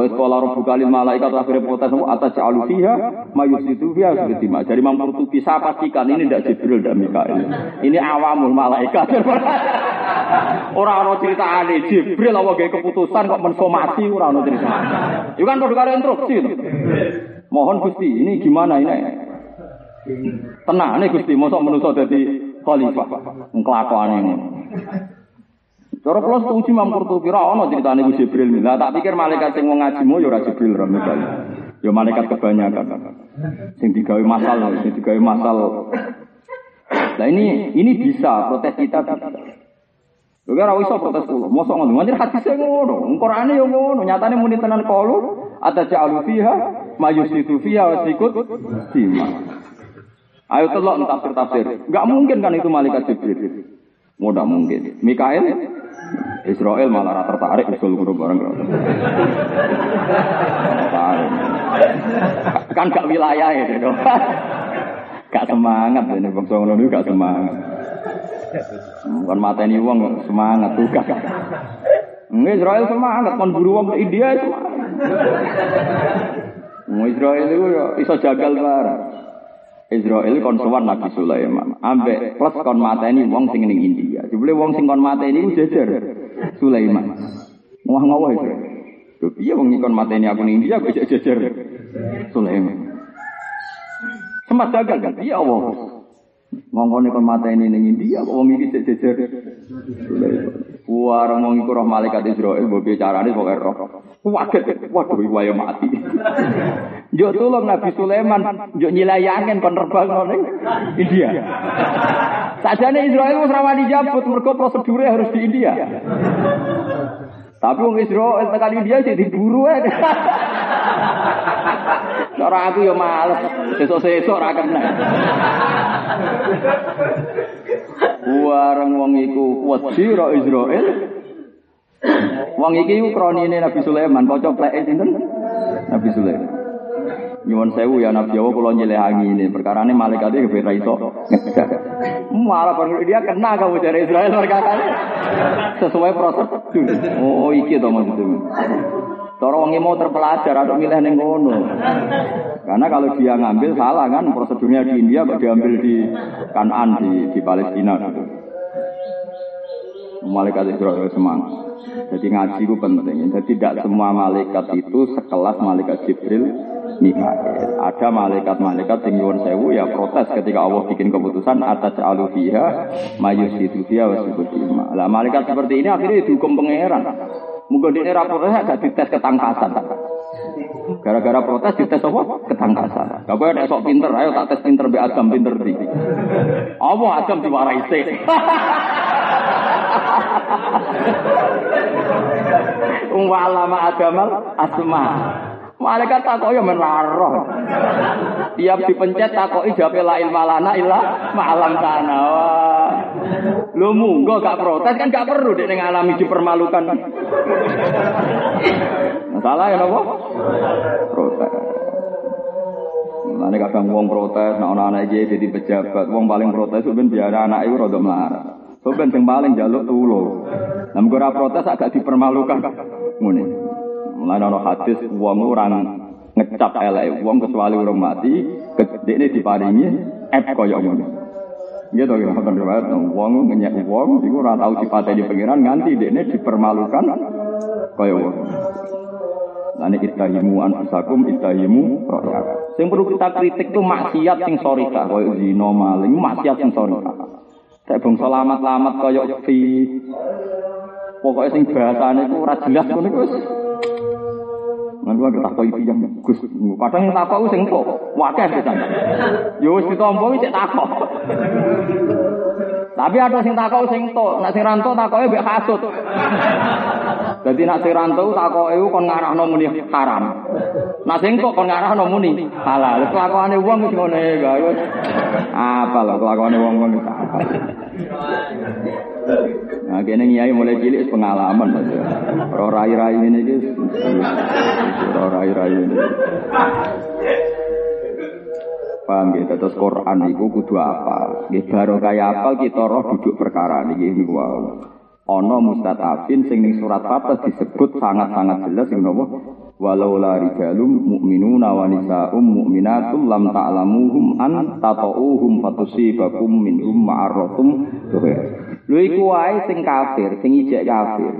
Wa sekolah robu kali malaikat akhirnya protes atas alu fiha mayusidu fiha sebetima. Jadi Imam Qurtubi saya pastikan ini tidak Jibril dan Mikail. Ini awamul malaikat. Orang cerita aneh Jibril awak gaya keputusan kok mensomasi orang orang cerita. Itu kan produk instruksi. Mohon Gusti, ini gimana ini? Tenang nih Gusti, mosok manusia jadi khalifah. Ngkelakuan ini. Cara kula setuju Imam Qurtubi ra ono critane Gus Jibril. Lah tak pikir malaikat sing wong ngajimu ya ora Jibril ra. Ya malaikat kebanyakan. Sing digawe masal, sing digawe masal. Nah ini ini bisa protes kita bisa. Lho ora iso protes kula. Mosok ngono. Manjir hadise ngono. Qur'ane yo ngono. Nyatane muni tenan kalu ada ja'alu fiha mayusitu fiha wa sikut sima. Ayo telok tafsir tafsir. Enggak mungkin kan itu malaikat Jibril. Mudah mungkin. Mikael Israel malah rata tertarik usul guru bareng Kan gak wilayah ya, gitu. gak semangat ini bangsa ngono niku gak semangat. Bukan mata ini uang semangat tuh gak. Nggak Israel semangat, kon buru uang ke India semangat. Israel itu ya iso jagal bareng. Israel kon sowan Nabi Sulaiman. Ambek plus kon mateni wong sing ning India. Jebule wong sing kon mateni ku jejer Sulaiman. Wah ngawah itu. Lho piye wong kon mateni aku ning India kok jejer Sulaiman. Sempat gagal kan? Iya Allah. Ngongkone kon mateni ning India kok wong iki jejer Sulaiman. Warang wong roh malaikat Israel mbok bicarane pokoke roh. Waget, waduh wayo mati. Yo tolong Nabi Sulaiman, yo nyilayangen kon terbang ning India. Sajane Israel wis rawani jabut mergo prosedure harus di India. Tapi wong Israel tekan India sih diburu ae. Cara aku yo males, sesuk-sesuk ora kena. Warang wong iku wedi ra Israel. Wong iki kronine Nabi Sulaiman, kaca pleke sinten? Nabi Sulaiman. Nyuwun sewu ya Nabi Jawa kula nyelehangi ini. Perkara ini malaikat itu beda iso. Malah perlu dia kena kamu dari Israel perkara sesuai prosedur. Oh iki to maksudnya. Cara wong mau terpelajar atau milih ning ngono. Karena kalau dia ngambil salah kan prosedurnya di India kok diambil di Kanan di di Palestina gitu. Malaikat Israel semangat. Jadi ngaji itu penting. Jadi tidak semua malaikat itu sekelas malaikat Jibril Mikael. Ada malaikat-malaikat yang nyuwun sewu ya protes ketika Allah bikin keputusan atas alu fiha mayusidu fiha wasibudima. Lah malaikat seperti ini akhirnya dihukum pangeran. Mungkin dia rapornya agak dites ketangkasan. Gara-gara protes dites apa? Ketangkasan. Boleh ada sok pinter, ayo tak tes pinter be agam pinter di. Apa agam diwarai sih? Walama agamal asma. Malaikat takok ya menaro. Tiap dipencet takoki jawabe la ilma lana illa ma'alam kana. Lu munggo gak protes kan gak perlu dek ngalami dipermalukan. Salah ya napa? Protes. Mane kadang wong protes, nek ana anak iki jadi pejabat, wong paling protes ben biar anak iku rada melarat. Soben sing paling jaluk tulung. Nah, ora protes agak dipermalukan. Ngene. Mulane ana hadis wong orang ngecap elek wong kecuali orang mati, gedene diparingi ep kaya ngono. Gitu ya, kan riwayat wong ngenyek wong iku ora tau dipateni pangeran nganti dekne dipermalukan kaya wong. Lani itahimu anfusakum itahimu rohyak. Sing perlu kita kritik tuh maksiat sing sorika, kaya zina maling, maksiat sing sorika. Saya bangsa lamat-lamat kaya fi. Pokoknya sing bahasane itu ora jelas ngono iku wis. Lan gua ketakoki piyam Gus. Kadang yang takok sing kok wakeh pisan. Yo wis ditampa wis takok. Tapi ada sing takok sing tok, nek sing rantok takoke mbek kasut. Dadi nek sing rantok takoke kon ngarahno muni haram. Nek sing kok kon ngarahno muni halal. Kelakuane wong wis ngene ya. Apa lho kelakuane wong-wong iki. Nah, kene nyai mulai cilik pengalaman Mas. Ora rai-rai ngene iki. Ora rai-rai ngene. Paham ya, terus Quran itu kudu apa? Nggih baru kaya apa kita roh duduk perkara niki niku wow. Ana mustatafin sing surat Fatah disebut sangat-sangat jelas sing napa? Walau la rijalum mu'minuna wa nisa'um mu'minatum lam ta'lamuhum an tata'uhum fatusibakum minhum ma'arratum. Lho iku wae sing kafir, sing ijek kafir.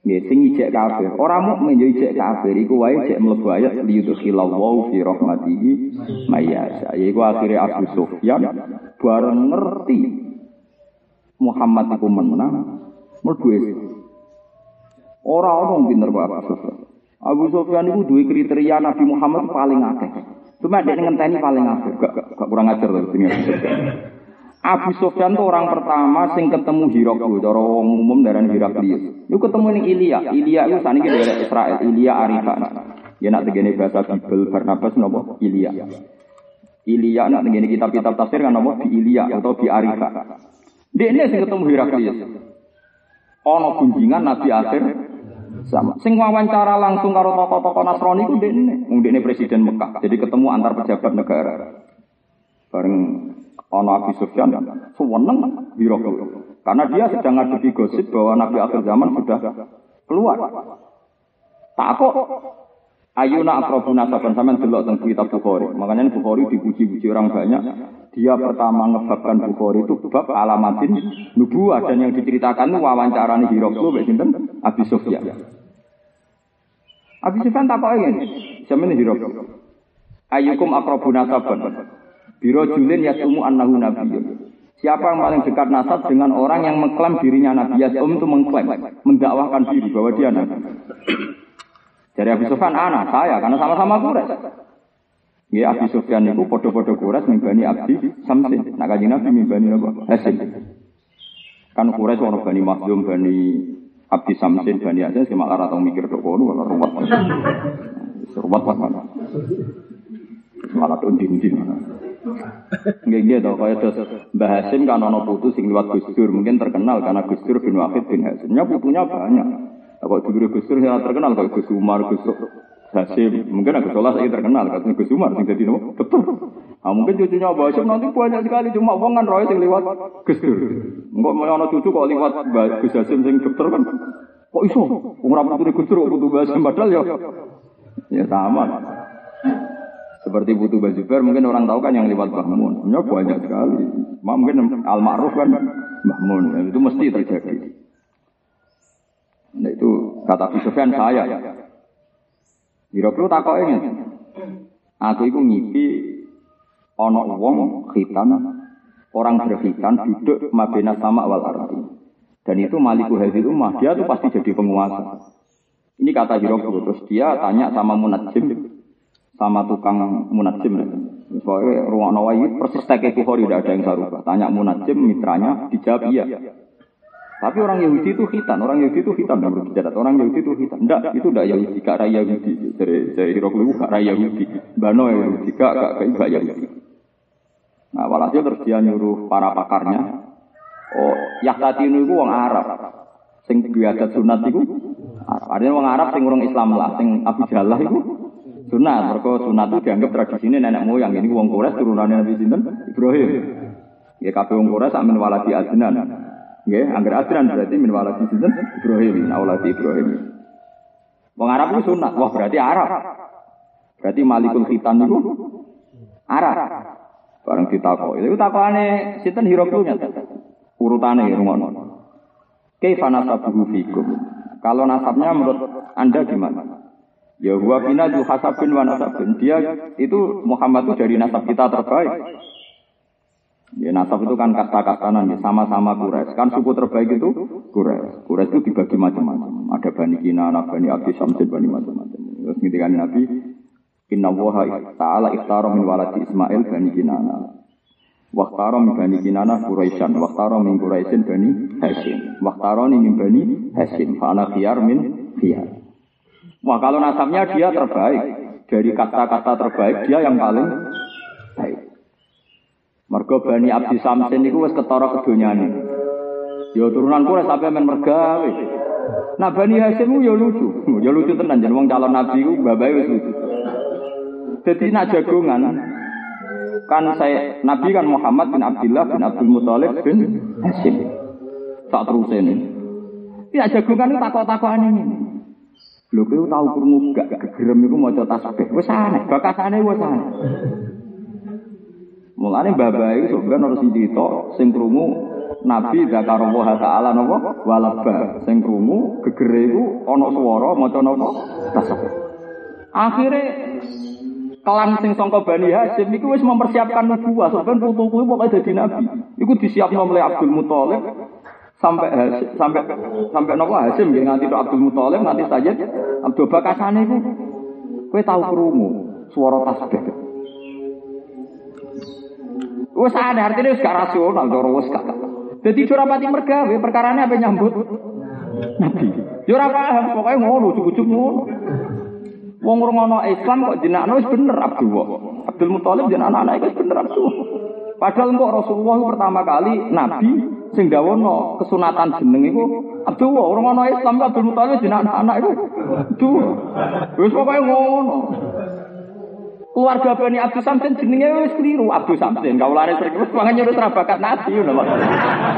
Nggih sing ijek kafir. Ora mukmin yo ijek kafir iku wae cek mlebu ayat liyudkhilallahu fi rahmatihi mayyasha. Iku akhire Abu Sufyan bareng ngerti Muhammad iku menang mlebu Ora ono pinter kok Abu Sufyan. Abu Sufyan iku duwe kriteria Nabi Muhammad paling akeh. Cuma dia ngenteni paling akeh, gak, gak kurang ajar loh sing Abu Sufyan itu orang pertama sing ketemu Hiraklius, cara umum darah Hiraklius. Itu ketemu ning Ilya. Ilya itu saniki dari Israel, Ilya Arifan. Ya nak tegene bahasa Bible Barnabas napa Ilya. Ilya nak tegene kitab-kitab tafsir kan napa di Ilya atau di Arifa. Dia ini sing ketemu Hiraklius. Ono kunjingan Nabi akhir sama. Sing wawancara langsung karo tokoh-tokoh Nasrani ku dene. Wong presiden Mekah. Jadi ketemu antar pejabat negara. Bareng ono Abi Sufyan seneng Hiraklius. Karena dia sedang ngadepi gosip bahwa Nabi akhir zaman sudah keluar. Tak kok Ayuna akrabu nasaban sampean delok teng kitab Bukhari. Makanya Bukhari dipuji-puji orang banyak. Dia pertama ngebabkan Bukhari itu bab alamatin nubuah dan yang diceritakan itu wawancara nih Hiroklo mbek sinten Abi Sufyan. Abi Sufyan tak kok ngene. Sampeyan Hiroklo. Ayukum akrabu nasaban. Biro julin yasumu annahu nabiyyun. Siapa yang paling dekat nasab dengan orang yang mengklaim dirinya nabi? Yasum itu mengklaim, mendakwahkan diri bahwa dia nabi. Dari Abu Sufyan anak saya karena sama-sama Quraisy. Ya Abu Sufyan itu podo-podo Quraisy mimbani Abdi Samsin. Nak kaji Nabi mimbani apa? Hasim. Kan Quraisy orang bani Makhzum, bani Abdi Samsin, bani Hasim. Si malah ratau mikir dok kono kalau ruwet. Ruwet mana? Malah tuh din-din. Nggih nggih to kaya terus Mbah Hasim kan ana putu sing liwat Gus Dur, mungkin terkenal karena Gus Dur bin Wahid bin Hasimnya putunya banyak. Kalau dulu Gus Dur yang terkenal kalau Gus Umar, Gus Hasim, mungkin Gus Solah saya terkenal kalau Gus Umar yang jadi nopo betul. Ah mungkin cucunya Mbah Hasim nanti banyak sekali cuma wong kan roy sing lewat Gus Dur. Mau ana cucu kok lewat Gus Hasim sing dokter kan. Kok iso? Wong ora putu Gus Dur kok putu Mbah Hasim padahal ya ya sama. Seperti butuh Mbah Zubair mungkin orang tahu kan yang lewat Mbah Mun. Ya banyak sekali. Mungkin Al Ma'ruf kan Mbah Mun. Itu mesti terjadi. Nah itu kata Abu Sufyan saya. Kira-kira takok ini. Aku itu ngipi ono wong khitan orang berkhitan duduk mabena sama wal ardi. Dan itu maliku hadil umah, dia tuh pasti jadi penguasa. Ini kata Hirokro, terus dia tanya sama munajim, sama tukang munajim. Soalnya ruang nawawi persis teke kuhori tidak ada yang sarubah. Tanya munajim, mitranya, dijawab iya. Tapi orang Yahudi itu hitam, orang Yahudi itu hitam dan berbicara. Orang Yahudi itu hitam. Enggak, itu tidak Yahudi, gak raya Yahudi. Dari dari Hiroklu gak raya Yahudi. Bano Yahudi, gak gak gak gak Yahudi. Nah, walhasil terus dia nyuruh para pakarnya. Oh, Yahtati itu wong Arab. Sing biadat sunat itu Arab. Artinya wong Arab sing urung Islam lah, sing Abu Jallah itu sunat. Mereka sunat itu dianggap tradisi ini nenek moyang. Ini wong Quraisy turunannya Nabi Sinten Ibrahim. Ya kabeh wong Quraisy amin waladi adnan. Nggih, angger adran berarti min waladi sinten Ibrahim, auladi Ibrahim. Wong Arab itu sunat, wah berarti Arab. Berarti Malikul Khitan itu Arab. Bareng ditakok. Itu takokane sinten Hiroklunya. Urutane rungono. Kaifa nasabuhu fikum? Kalau nasabnya menurut Anda gimana? Ya huwa bina hasabin wa nasabin. Dia itu Muhammad itu dari nasab kita terbaik. Ya nasab itu kan kasta-kastanan ya, sama-sama Quraisy. Kan suku terbaik itu Quraisy. Quraisy itu dibagi macam-macam. Ada Bani Kinana, Bani Abdi Samsin, Bani macam-macam. Terus ketika Nabi Inna waha ta'ala ikhtara min waladi Ismail Bani Kinana. Waktaro min Bani Kinana Quraisyan. Waktaro min Quraisyin Bani Hashim. Waktaro min Bani Hashim. Fa'ana khiyar min khiyar. Wah kalau nasabnya dia terbaik. Dari kata-kata terbaik dia yang paling baik. Mergo Bani Abdi Samsin itu wis ketara kedonyane. Ya turunan kula sampai men mergawe. Nah Bani Hasim ya lucu. Ya lucu tenan jeneng wong calon nabi ku babae wis lucu. Jadi nak jagongan kan saya Nabi kan Muhammad bin Abdullah bin Abdul Muthalib bin Hasim. Tak terus ini. Ya jagongan itu takut-takutan ini. Lho kowe tau krungu gak gegerem iku maca tasbih. Wis aneh, bakasane wis aneh. Mulane bapak iku sebenarnya harus cerita sing krungu Nabi zakarullah taala napa walaba sing krungu gegere iku ana swara maca napa tasbih. Akhire kelan sing sangka Bani Hasyim iku wis mempersiapkan nubuwah, sebenarnya putu kuwi pokoke dadi nabi. Iku disiapno oleh Abdul Muthalib sampai sampai sampai nopo Hasim nggih nganti Abdul Muthalib nganti Sayyid Abdul Bakasane iku kowe tau krungu swara tasbih. Wes ada artinya wis gak rasional cara wis gak. Dadi ora pati mergawe perkarane apa nyambut Nabi. Yo ora paham pokoke ngono cukup-cukup ngono. Wong ngono Islam kok jenakno wis bener Abdullah. Abdul Muthalib jeneng anak-anak wis bener Abdullah. Padahal kok Rasulullah pertama kali Nabi sing dawono kesunatan jeneng iku Abdullah orang ana Islam Abdul Muthalib jeneng anak-anak iku Duh wis pokoke ngono keluarga Bani Abdul Samsin jenenge wis keliru Abdul Samsin kaulane sering wis mangan nyurus ra bakat nabi ngono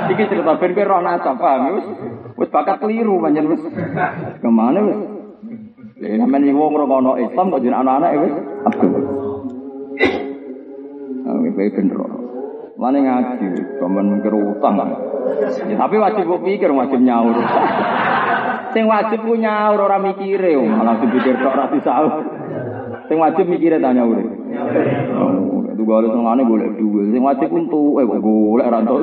iki cerita ben kowe roh nasab paham wis wis bakat keliru pancen wis ke mana wis Ya, namanya wong ngono Islam kok jeneng anak-anak wis Abdul. Ah, kowe bener. Mana ngaji, kamen mikir utang. Ya, tapi wajib pikir, wajib nyaur. Sing wajib ku nyaur ora mikire, malah dipikir tok ora disaur. Sing wajib mikire ta nyaur. Oh, itu gale sengane golek duwe. Sing wajib untuk eh kok golek ora entuk.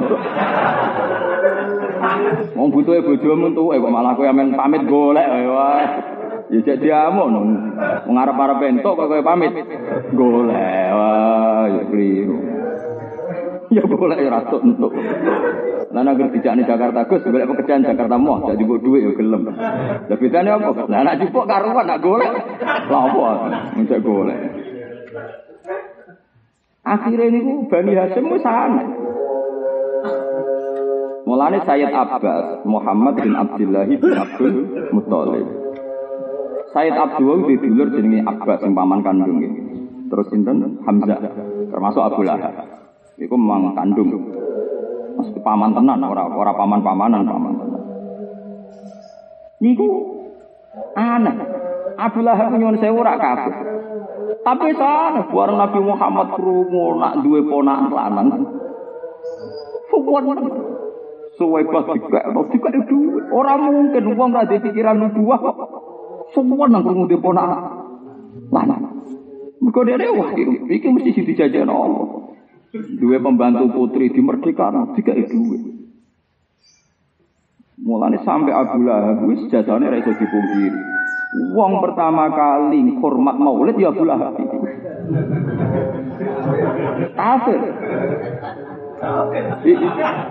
Wong butuhe bojomu entuk eh kok malah kowe amen pamit golek wae. Ya cek diamuk nang ngarep-arep entuk kok kowe pamit golek wah ya keliru. Ya boleh ya ratu untuk. Lah nek dijak ning Jakarta Gus golek pekerjaan Jakarta moh jak jupuk dhuwit ya gelem. Lah bedane apa? Lah nek jupuk karuan nak golek. Lah apa? Golek. Akhirnya ini Bani Hasim wis aneh. Mulane Sayyid Abbas Muhammad bin Abdullah bin Abdul Muthalib. Sayyid Abdul di dulur jenenge Abbas sing paman kandung Terus sinten Hamzah termasuk Abu Lahab. Iku memang kandung. Mesti paman tenan, ora ora paman tenan. Niku aneh. Abu Lahab nyuwun sewu ora kabeh. Tapi sana bareng Nabi Muhammad krungu nak duwe ponakan lanang. Suwon suwe pas dikek, dikek duwe. Ora mungkin wong ra pikiran nubuah kok. Suwon nang krungu duwe ponakan lanang. Mergo dhewe wah iki mesti dijajah Allah. Duwe pembantu putri di merdeka, tiga itu. Mulane sampai Abu Lahab wis jasane ra iso dipungkiri. Wong pertama kali hormat Maulid ya Abu Lahab. Kafir.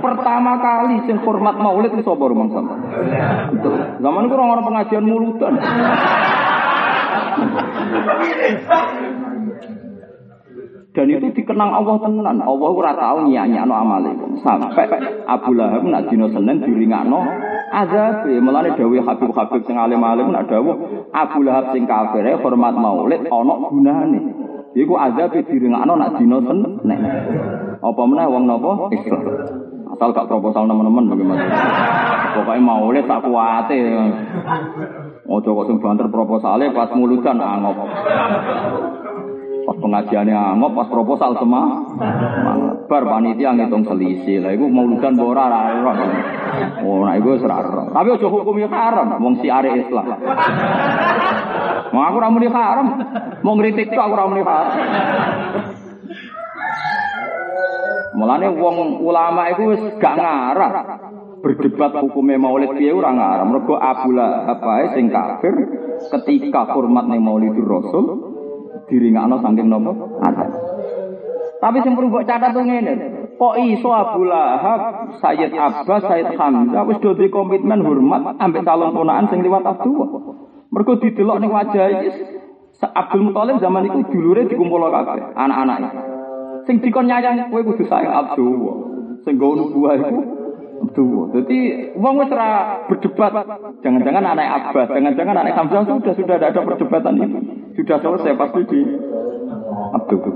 Pertama kali sing hormat Maulid itu sapa rumang sampean? Zaman itu orang-orang pengajian mulutan. Dan itu dikenang Allah tenan. Allah ora tau nyanyakno amale. Sampai Abu Lahab nak dina Senin diringakno azab. Mulane dawuh Habib-habib sing alim-alim nak dawuh Abu Lahab sing kafir hormat Maulid ana gunane. Iku azab diringakno nak dina Senin. Apa meneh wong napa Islam. proposal gak proposal teman-teman bagaimana? Pokoknya mau lihat tak kuate. Ojo kok sing banter proposalnya pas mulutan angop. Pas pengajiannya angop, pas proposal semua. Bar panitia ngitung selisih. Lah iku mauludan ora ora. Oh, nah iku ora Tapi ojo hukum ya haram wong si are Islam. Mau aku ramu haram. Mau ngritik kok aku ramu haram. Mulane wong ulama itu wis gak ngarah berdebat hukumnya maulid piye ora ngarah. Mergo Abu Lahab ae sing kafir ketika hormat ning Maulidur Rasul diringakno saking nopo? Ada. Tapi sing perlu mbok catat tuh ngene. Kok iso Abu Lahab, Sayyid Abbas, Sayyid Hamzah wis do komitmen hormat ambek calon ponakan sing liwat Abdullah. Mergo didelok ning wajah iki Abdul Muthalib zaman itu dulure dikumpul kabeh, anak-anake. Sing dikon nyayang kowe kudu sayang Abdullah. Sing nggo nubuah iku Abdullah. Jadi wong wis berdebat. Jangan-jangan anak Abbas, jangan-jangan anak Hamzah sudah sudah ada perdebatan itu. Sudah selesai pasti di Abdullah.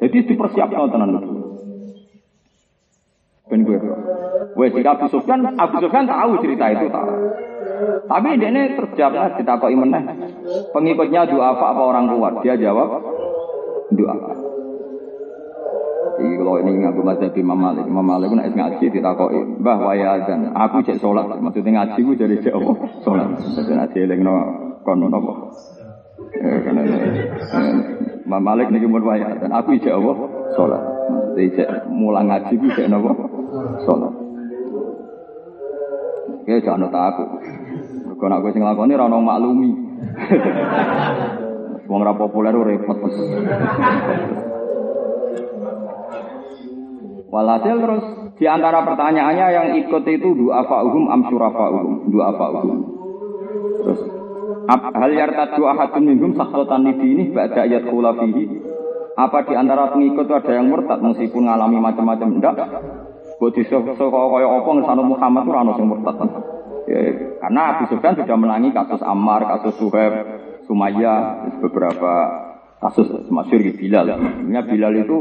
Jadi dipersiapkan tenan itu. Ben gue. Wes Abu Sufyan, Abu Sufyan tahu cerita itu tahu. Tapi ini terjawab ditakoki meneh. Pengikutnya doa apa apa orang luar? Dia jawab doa. Iki kalau ini ngaku mazhab Imam Malik, Imam Malik nek ngaji ditakoki, "Mbah waya dan aku cek salat." Maksudnya ngaji ku jadi cek apa? Salat. Dadi ngaji elingno kono napa? Eh kana Imam Malik niki mun waya dan aku cek apa? Salat. Dadi cek mulang ngaji ku cek napa? Salat. Oke, jangan aku. Mergo nek kowe sing lakoni ono maklumi. Wong ra populer repot. Walhasil terus di antara pertanyaannya yang ikut itu dua fa'uhum am syurafa'uhum, dua fa'uhum. Terus hal yartadu ahadun minhum sakhatan ini ba'da ayat fihi. Apa di antara pengikut itu ada yang murtad meskipun mengalami macam-macam enggak? Buat disok kaya apa ngesana Muhammad itu sing murtad. Ya, karena Abu sudah menangi kasus Ammar, kasus Suhaib, Sumayyah, beberapa kasus masyur di Bilal. Sebenarnya Bilal itu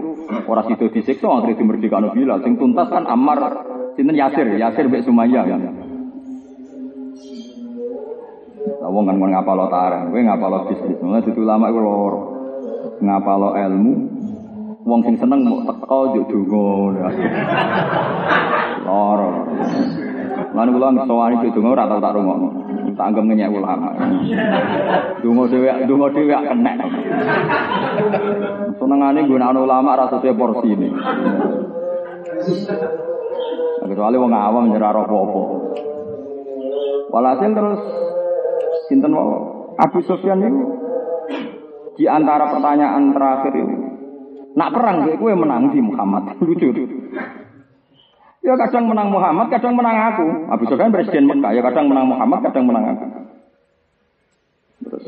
orang situ disiksa akhirnya dimerdekakan Bilal. Sing tuntas kan Ammar sinten Yasir, Yasir mbek Sumayyah kan. Lah wong kan ngapalo tarang, kowe ngapalo bisnis. Mulane itu lama iku loro. Ngapalo ilmu wong sing seneng mau teko yo donga. Loro. Lan kula ngesowani donga ora tau tak rungokno. Tanggem ngenyek ulama. Dungo dhewe, dungo dhewe kena. Senengane gunakno ulama rasa sesuai porsi ini. Kecuali wong awam nyerah apa-apa. Walhasil terus sinten Abu Sufyan itu di antara pertanyaan terakhir itu nak perang gue menang di Muhammad lucu Ya kadang menang Muhammad, kadang menang aku. Abu Sufyan presiden Mekah, ya kadang menang Muhammad, kadang menang aku. Terus,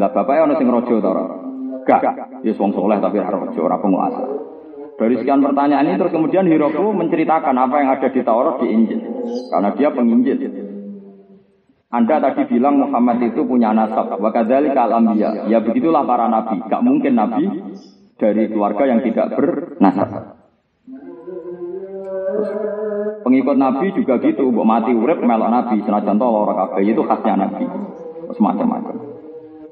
lah bapaknya orang sing rojo tau Gak, ya wong soleh tapi ora rojo, ora penguasa. Dari sekian pertanyaan ini terus kemudian Hiroku menceritakan apa yang ada di Taurat di Injil. Karena dia penginjil. Anda tadi bilang Muhammad itu punya nasab. Wa kadzalika. Ya begitulah para nabi. Gak mungkin nabi dari keluarga yang tidak bernasab. Pengikut Nabi juga gitu, mbok mati urip melok Nabi, senajan to lara kabeh itu khasnya Nabi. Semacam-macam.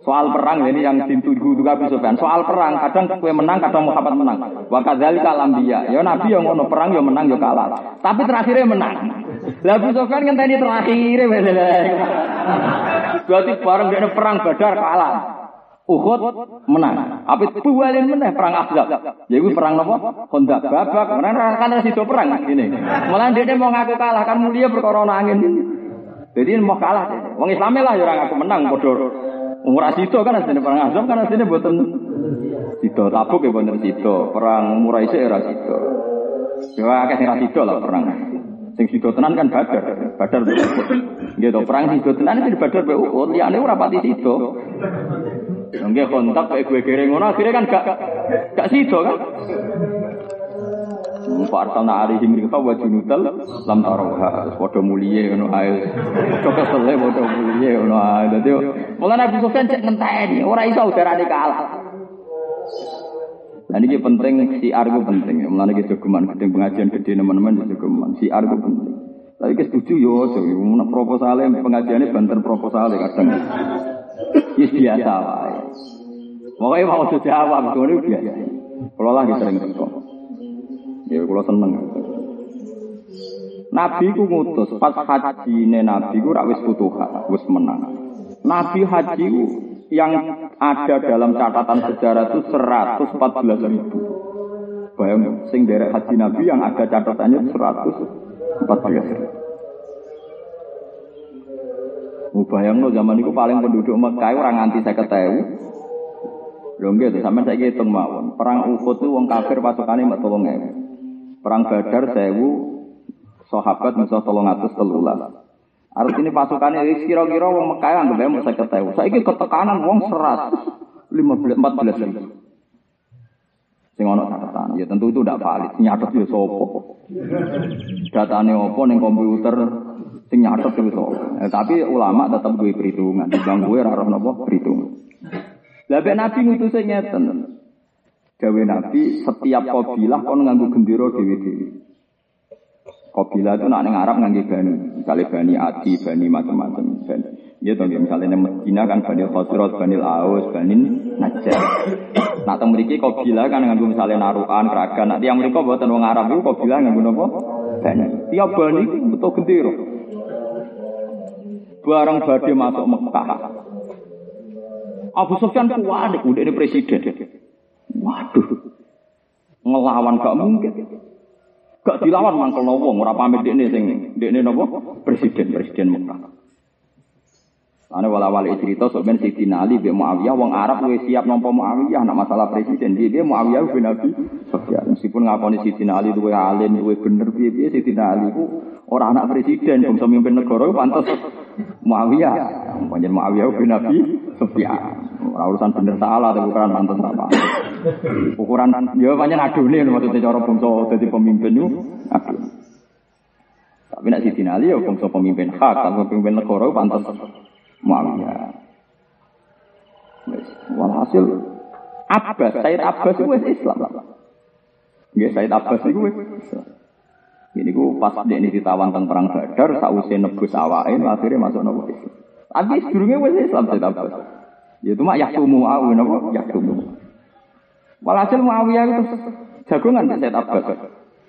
Soal perang ini yang dituju juga bisa kan. Soal perang kadang kue menang, kadang Muhammad menang. Wa kadzalika dia. Ya Nabi yang ngono perang ya menang ya kalah. Tapi terakhirnya menang. Lah Abu Sufyan ngenteni terakhir Berarti bareng dia perang Badar kalah. Uhud menang. Apa bualin meneh perang Ahzab. Ya iku perang napa? Kondak babak. Karena kan sido perang ini. Malah dia mau ngaku kalah kan mulia perkara angin. Jadi mau kalah. Wong Islam lah ya ora ngaku menang padha. Umur sido kan asline perang Ahzab kan asline boten sido. Tabuk ya boten sido. Perang Muraisi era sido. Ya akeh sing ra sido lah perang. Sing sido tenan kan Badar. Badar Gitu perang sido tenan itu Badar be Uhud. Liyane ora. Nggih kontak kayak gue kira ngono akhirnya kan gak gak sido kan. Farsalna alaihim rika wa junutal lam tarawha. Padha muliye ngono ae. Padha kesele padha muliye ngono ae. Dadi mulane Abu Sufyan cek ngenteni, ora iso udarane kalah. Nah ini penting si argo penting. Mulane iki jogeman gedeng pengajian gede teman-teman jogeman. Si argo penting. Tapi kita setuju yo, so, proposalnya pengajiannya banter proposalnya kadang. Yes biasa lah. Pokoknya mau jawab, itu biasa. Kalau lagi sering teko. Ya kalau seneng. Nabi ku ngutus pas haji ne Nabi ku rak wis futuhat, wis menang. Nabi haji yang ada dalam catatan sejarah itu 114 ribu. Bayang, sing derek haji Nabi yang ada catatannya 114 ribu. Mubayang lo zaman itu paling penduduk Mekah orang anti saya ketemu. Lho nggih sampean saiki hitung mawon. Perang Uhud itu wong kafir pasukane mek 3000. Perang Badar 1000 sahabat musuh 313. Arus ini pasukannya kira-kira wong Mekah anggap saya ketemu. Saiki ketekanan wong 100 15 14 ribu. Sing ana catatan. Ya tentu itu tidak valid. Nyatet ya sapa. Datane ning komputer sing nyatet itu sapa. Eh, tapi ulama tetap duwe perhitungan. Bang gue ora roh napa perhitungan. Lah Nabi ngutuse ngeten. Gawe Nabi setiap kabilah kon nganggo gendera dhewe-dhewe. Kabilah itu nak ning Arab nganggo bani, misalnya bani Adi, bani macam-macam. Ya toh misalnya ning Medina kan bani Khosrot, bani Aus, bani Najjar. Nak teng mriki kabilah kan nganggo misalnya narukan, keragan. Nak yang mereka buatan wong Arab itu kabilah nganggo napa? Bani. Tiap bani itu betul gendera. Barang badhe masuk Mekah, Abu Sufyan kuat, udah ini presiden. Waduh, ngelawan gak mungkin. Gak dilawan mangkel wong ora pamit dekne sing dekne? Presiden, presiden Mekah. Ane wala wala cerita sebenarnya Siti Ali bin Muawiyah wong Arab wis siap nampa Muawiyah nak masalah presiden. Dia dia Muawiyah bin Nabi. Sufyan meskipun ngakoni Siti Ali duwe alim duwe bener piye-piye Siti Ali ku ora anak presiden bangsa mimpin negara pantas Muawiyah panjen Muawiyah bin Nabi. Sufyan Ora urusan bener salah tapi ukuran mantan apa. Ukuran ya pancen adune maksudnya cara bangsa dadi pemimpin aduh. Tapi nek Siti Ali ya bangsa pemimpin hak, kalau pemimpin negara pantas Muawiyah. Walhasil Abbas, Said Abbas itu Islam. Nggih, Said Abbas itu wis Islam. Ini ku pas dia ini ditawan tentang perang Badar, sausé nebus awake, akhirnya masuk nopo Islam. Tapi sedurunge wis Islam Said Abbas. Ya itu mak yaktumu Muawiyah napa yaktumu. Walhasil Muawiyah itu jagongan di Said Abbas.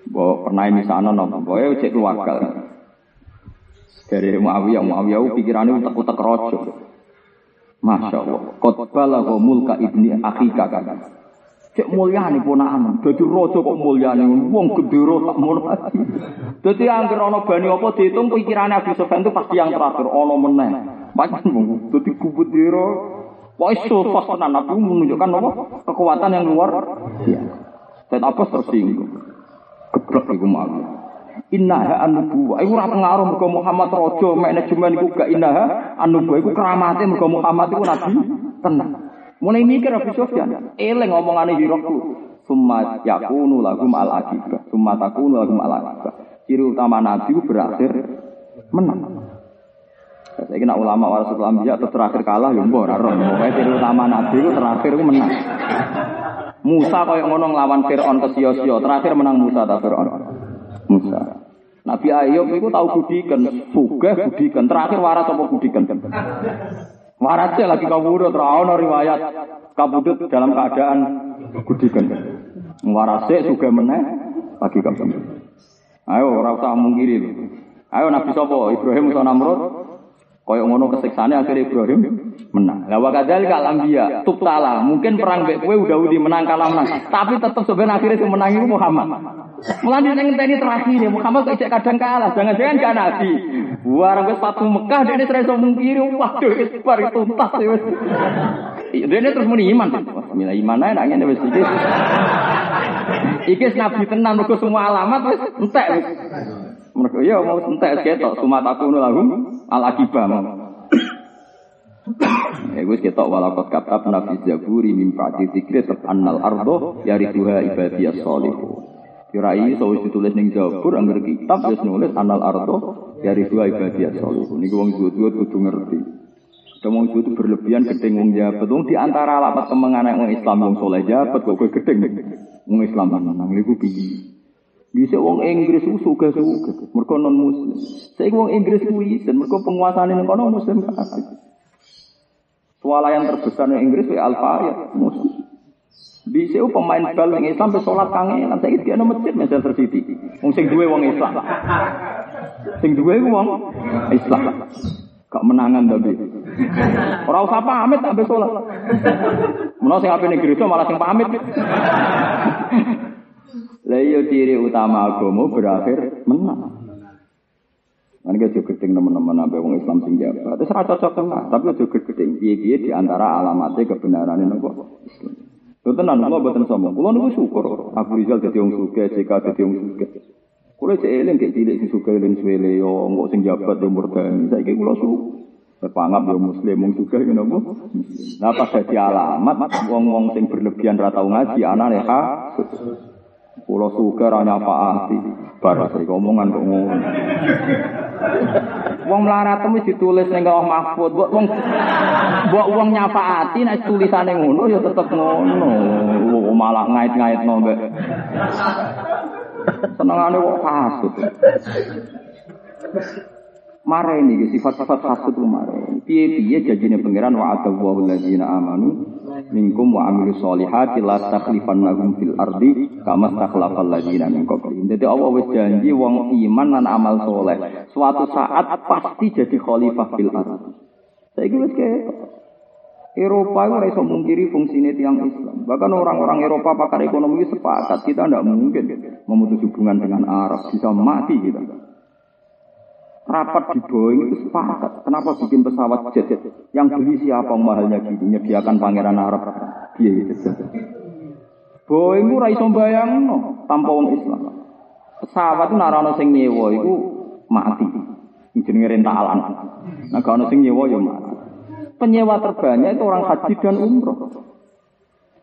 Bahwa pernah ini sana nopo, bahwa cek keluarga. Dari Muawiyah, Muawiyah pikirannya utak-utak rojo. Masya Allah. Kotbala mulka ibni akhika kan. Cek mulia nih ponaan. Jadi rojo kok mulia nih. Wong gendero tak mau lagi. Jadi angker ono bani apa dihitung pikirannya Abu Sufyan itu pasti yang terakhir. Ono meneh. Macam jadi kubut diro. Pokoknya sosok tenan Nabi menunjukkan apa? Kekuatan yang luar biasa. Dan apa tersinggung? Geblek iku malu. Innaha an-nubuwah. Iku ora pengaruh mergo Muhammad raja manajemen iku gak innaha an-nubuwah iku keramate mergo Muhammad iku nabi tenang. Mulai mikir Abu Sufyan, eling ngomongane Hirokku. Summa yakunu lahum al-akibah. Summa takunu lahum al-akibah. Ciri utama nabi berakhir menang. Saya kira ulama warasul anbiya atau terakhir kalah ya mbok ora roh. Ciri utama nabi itu terakhir menang. Musa kaya ngono nglawan Firaun ke sio-sio, terakhir menang Musa ta Firaun. Musa. Nabi Ayub itu tahu budikan, sugih budikan, terakhir waras apa budikan? Warasnya lagi kabudut, rawon riwayat kabudut dalam keadaan budikan. Warasnya juga meneh lagi kabudut. Ayo, ora usah mungkiri. Ayo Nabi Sopo, Ibrahim Musa Namrud, Kaya ngono kesiksane akhirnya Ibrahim menang. Lah wa kadzal kal anbiya tubtala. Mungkin perang mbek kowe udah udi menang kalah menang, tapi tetap sebenarnya akhirnya sing menang itu Muhammad. Mulane ning ngenteni terakhir ya Muhammad kok kadang kalah, jangan-jangan kan nabi. Warang wis patu Mekah dene iso mungkiri, waduh wis bar tuntas wis. Dene terus muni iman. Bismillah iman ae nak ngene wis iki. Iki nabi tenan mergo semua alamat wis entek wis. Mergo ya mau entek ketok sumataku lahum al akibah. Ya wis ketok walakot katab nabi zaburi min ba'di dzikri annal ardo yarithuha ibadiyas salihun. Kirai so wis ditulis ning Zabur angger kitab wis nulis annal ardo yarithuha ibadiyas salihun. Niku wong duwe-duwe kudu ngerti. Wong itu berlebihan gedeng wong jabat. Wong di antara alamat kemenangan wong Islam wong soleh jabat kok kowe gedeng. Wong Islam nang niku piye? Bisa wong Inggris ku suka suka, mereka non Muslim. Saya wong Inggris ku dan mereka penguasaan ini kono Muslim. Swalayan terbesar di Inggris ya Alfa ya Muslim. Bisa pemain bal yang Islam sampai sholat kangen, saya itu ada masjid Manchester City. Wong sing duwe wong Islam. Sing duwe wong Islam. Gak menangan tapi. Ora usah pamit sampai sholat. Menawa sing ape ning gereja malah sing pamit. Lah iya ciri utama agama berakhir menang. Kan kita gedeng teman-teman sampai wong Islam sing jabat. Terus cocok lah, tapi juga gedeng piye-piye di antara alamatnya kebenaran ini Islam. Itu tenan, kula boten sombong. Kula niku syukur Abu Rizal dadi wong sugih, JK dadi wong sugih. Kula cek eling kek cilik sing sugih len suwele yo engko sing jabat yo murdan. Saiki kula syukur. Berpanggap yo muslim wong juga ngono apa? Nah pas dadi alamat wong-wong sing berlebihan ra tau ngaji anane ha. Pulau suka ranya apa hati, baru sering omongan kok ngono. Wong melarat temu ditulis ning Allah Mahfud, buat wong buat wong nyapa hati tulisane ngono ya tetep ngono. Malah ngait-ngaitno mbek. Senengane kok kasut. Mare ini sifat-sifat kasut lu mare. Piye-piye janjine pangeran wa atawu alladzina amanu minkum wa amilu solihati la takhlifannahum fil ardi kama takhlafal ladina min qablihim. Jadi Allah wis janji wong iman lan amal soleh. Suatu saat pasti jadi khalifah fil ardi. Saya wis ketok. Eropa itu rasa mungkiri fungsinya tiang Islam. Bahkan orang-orang Eropa pakar ekonomi sepakat kita tidak mungkin memutus hubungan dengan Arab bisa mati kita rapat di Boeing itu sepakat. Kenapa bikin pesawat jet? Yang beli siapa mahalnya gini? Nyediakan pangeran Arab. Dia itu. Boeing itu raiso bayang no, tanpa orang Islam. Pesawat itu narano sing nyewa itu mati. Jenenge rentalan. Nah kalau sing nyewa ya mati. Penyewa terbanyak itu orang haji dan umroh.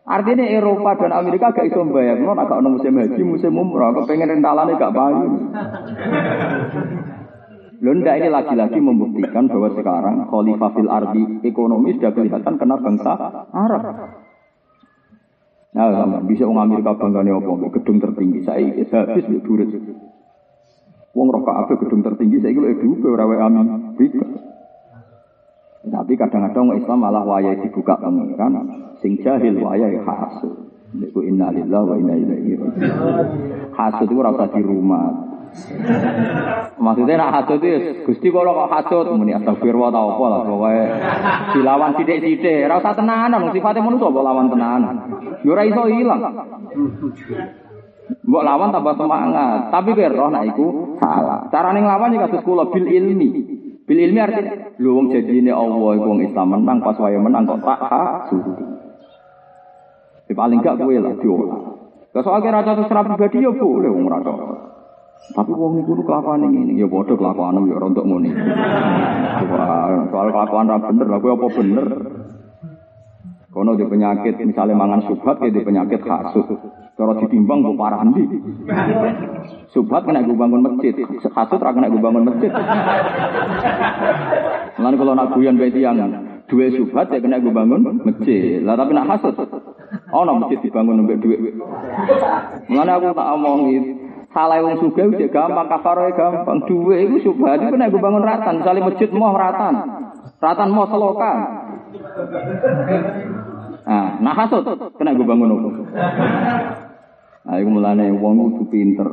Artinya Eropa dan Amerika gak iso bayang, no, agak musim haji, musim umroh, kepengen rentalannya gak bayu. Lunda ini lagi-lagi membuktikan bahwa sekarang khalifah fil ardi ekonomi sudah kelihatan kena bangsa Arab. Nah, sama. bisa orang Amerika bangganya apa? Gedung tertinggi. Saya habis di durit. Wong rokok apa gedung tertinggi saya itu edu beberapa Amerika. Tapi kadang-kadang Islam malah wayai dibuka pangeran, sing jahil wayai hasil. Iku innalillahi wa inna ilaihi raji'un. Hasud itu rasa di rumah. Maksudnya nak hasut itu, gusti kalau kok hasut, muni astagfirullah tau apa lah, pokoknya dilawan sidik-sidik, rasa tenanan, sifatnya manusia kok lawan tenanan, yura iso hilang. Mbok lawan tambah semangat, tapi kira roh nak iku salah. Cara ning lawan iki kasus kula bil ilmi. Bil ilmi artinya lho wong ini Allah iku wong Islam menang pas waya menang kok tak hasut. Paling gak kowe lah diolah. Soal kira cocok secara pribadi ya boleh wong ora tapi wong iku kelakuan ini ya bodoh kelakuan ya rontok muni. Soal kelakuan ra bener, lha apa bener? Kono di penyakit misalnya mangan subhat ya di penyakit kasus. Cara ditimbang kok parah ndi? Subhat kena gue bangun masjid, kasut ra kena gue bangun masjid. Lan kalau nak guyon bae tiyang dua subhat ya kena gue bangun masjid. Lah tapi nak kasut Oh, nak masjid dibangun mbek duit. Mulane aku tak omong Salah wong suga udah gampang, kafaroe gampang. Duwe itu subhat itu nek bangun ratan, misalnya masjid mau ratan. Ratan mau selokan. Nah, nah hasut kena gue bangun apa? Nah, itu mulane wong itu pinter.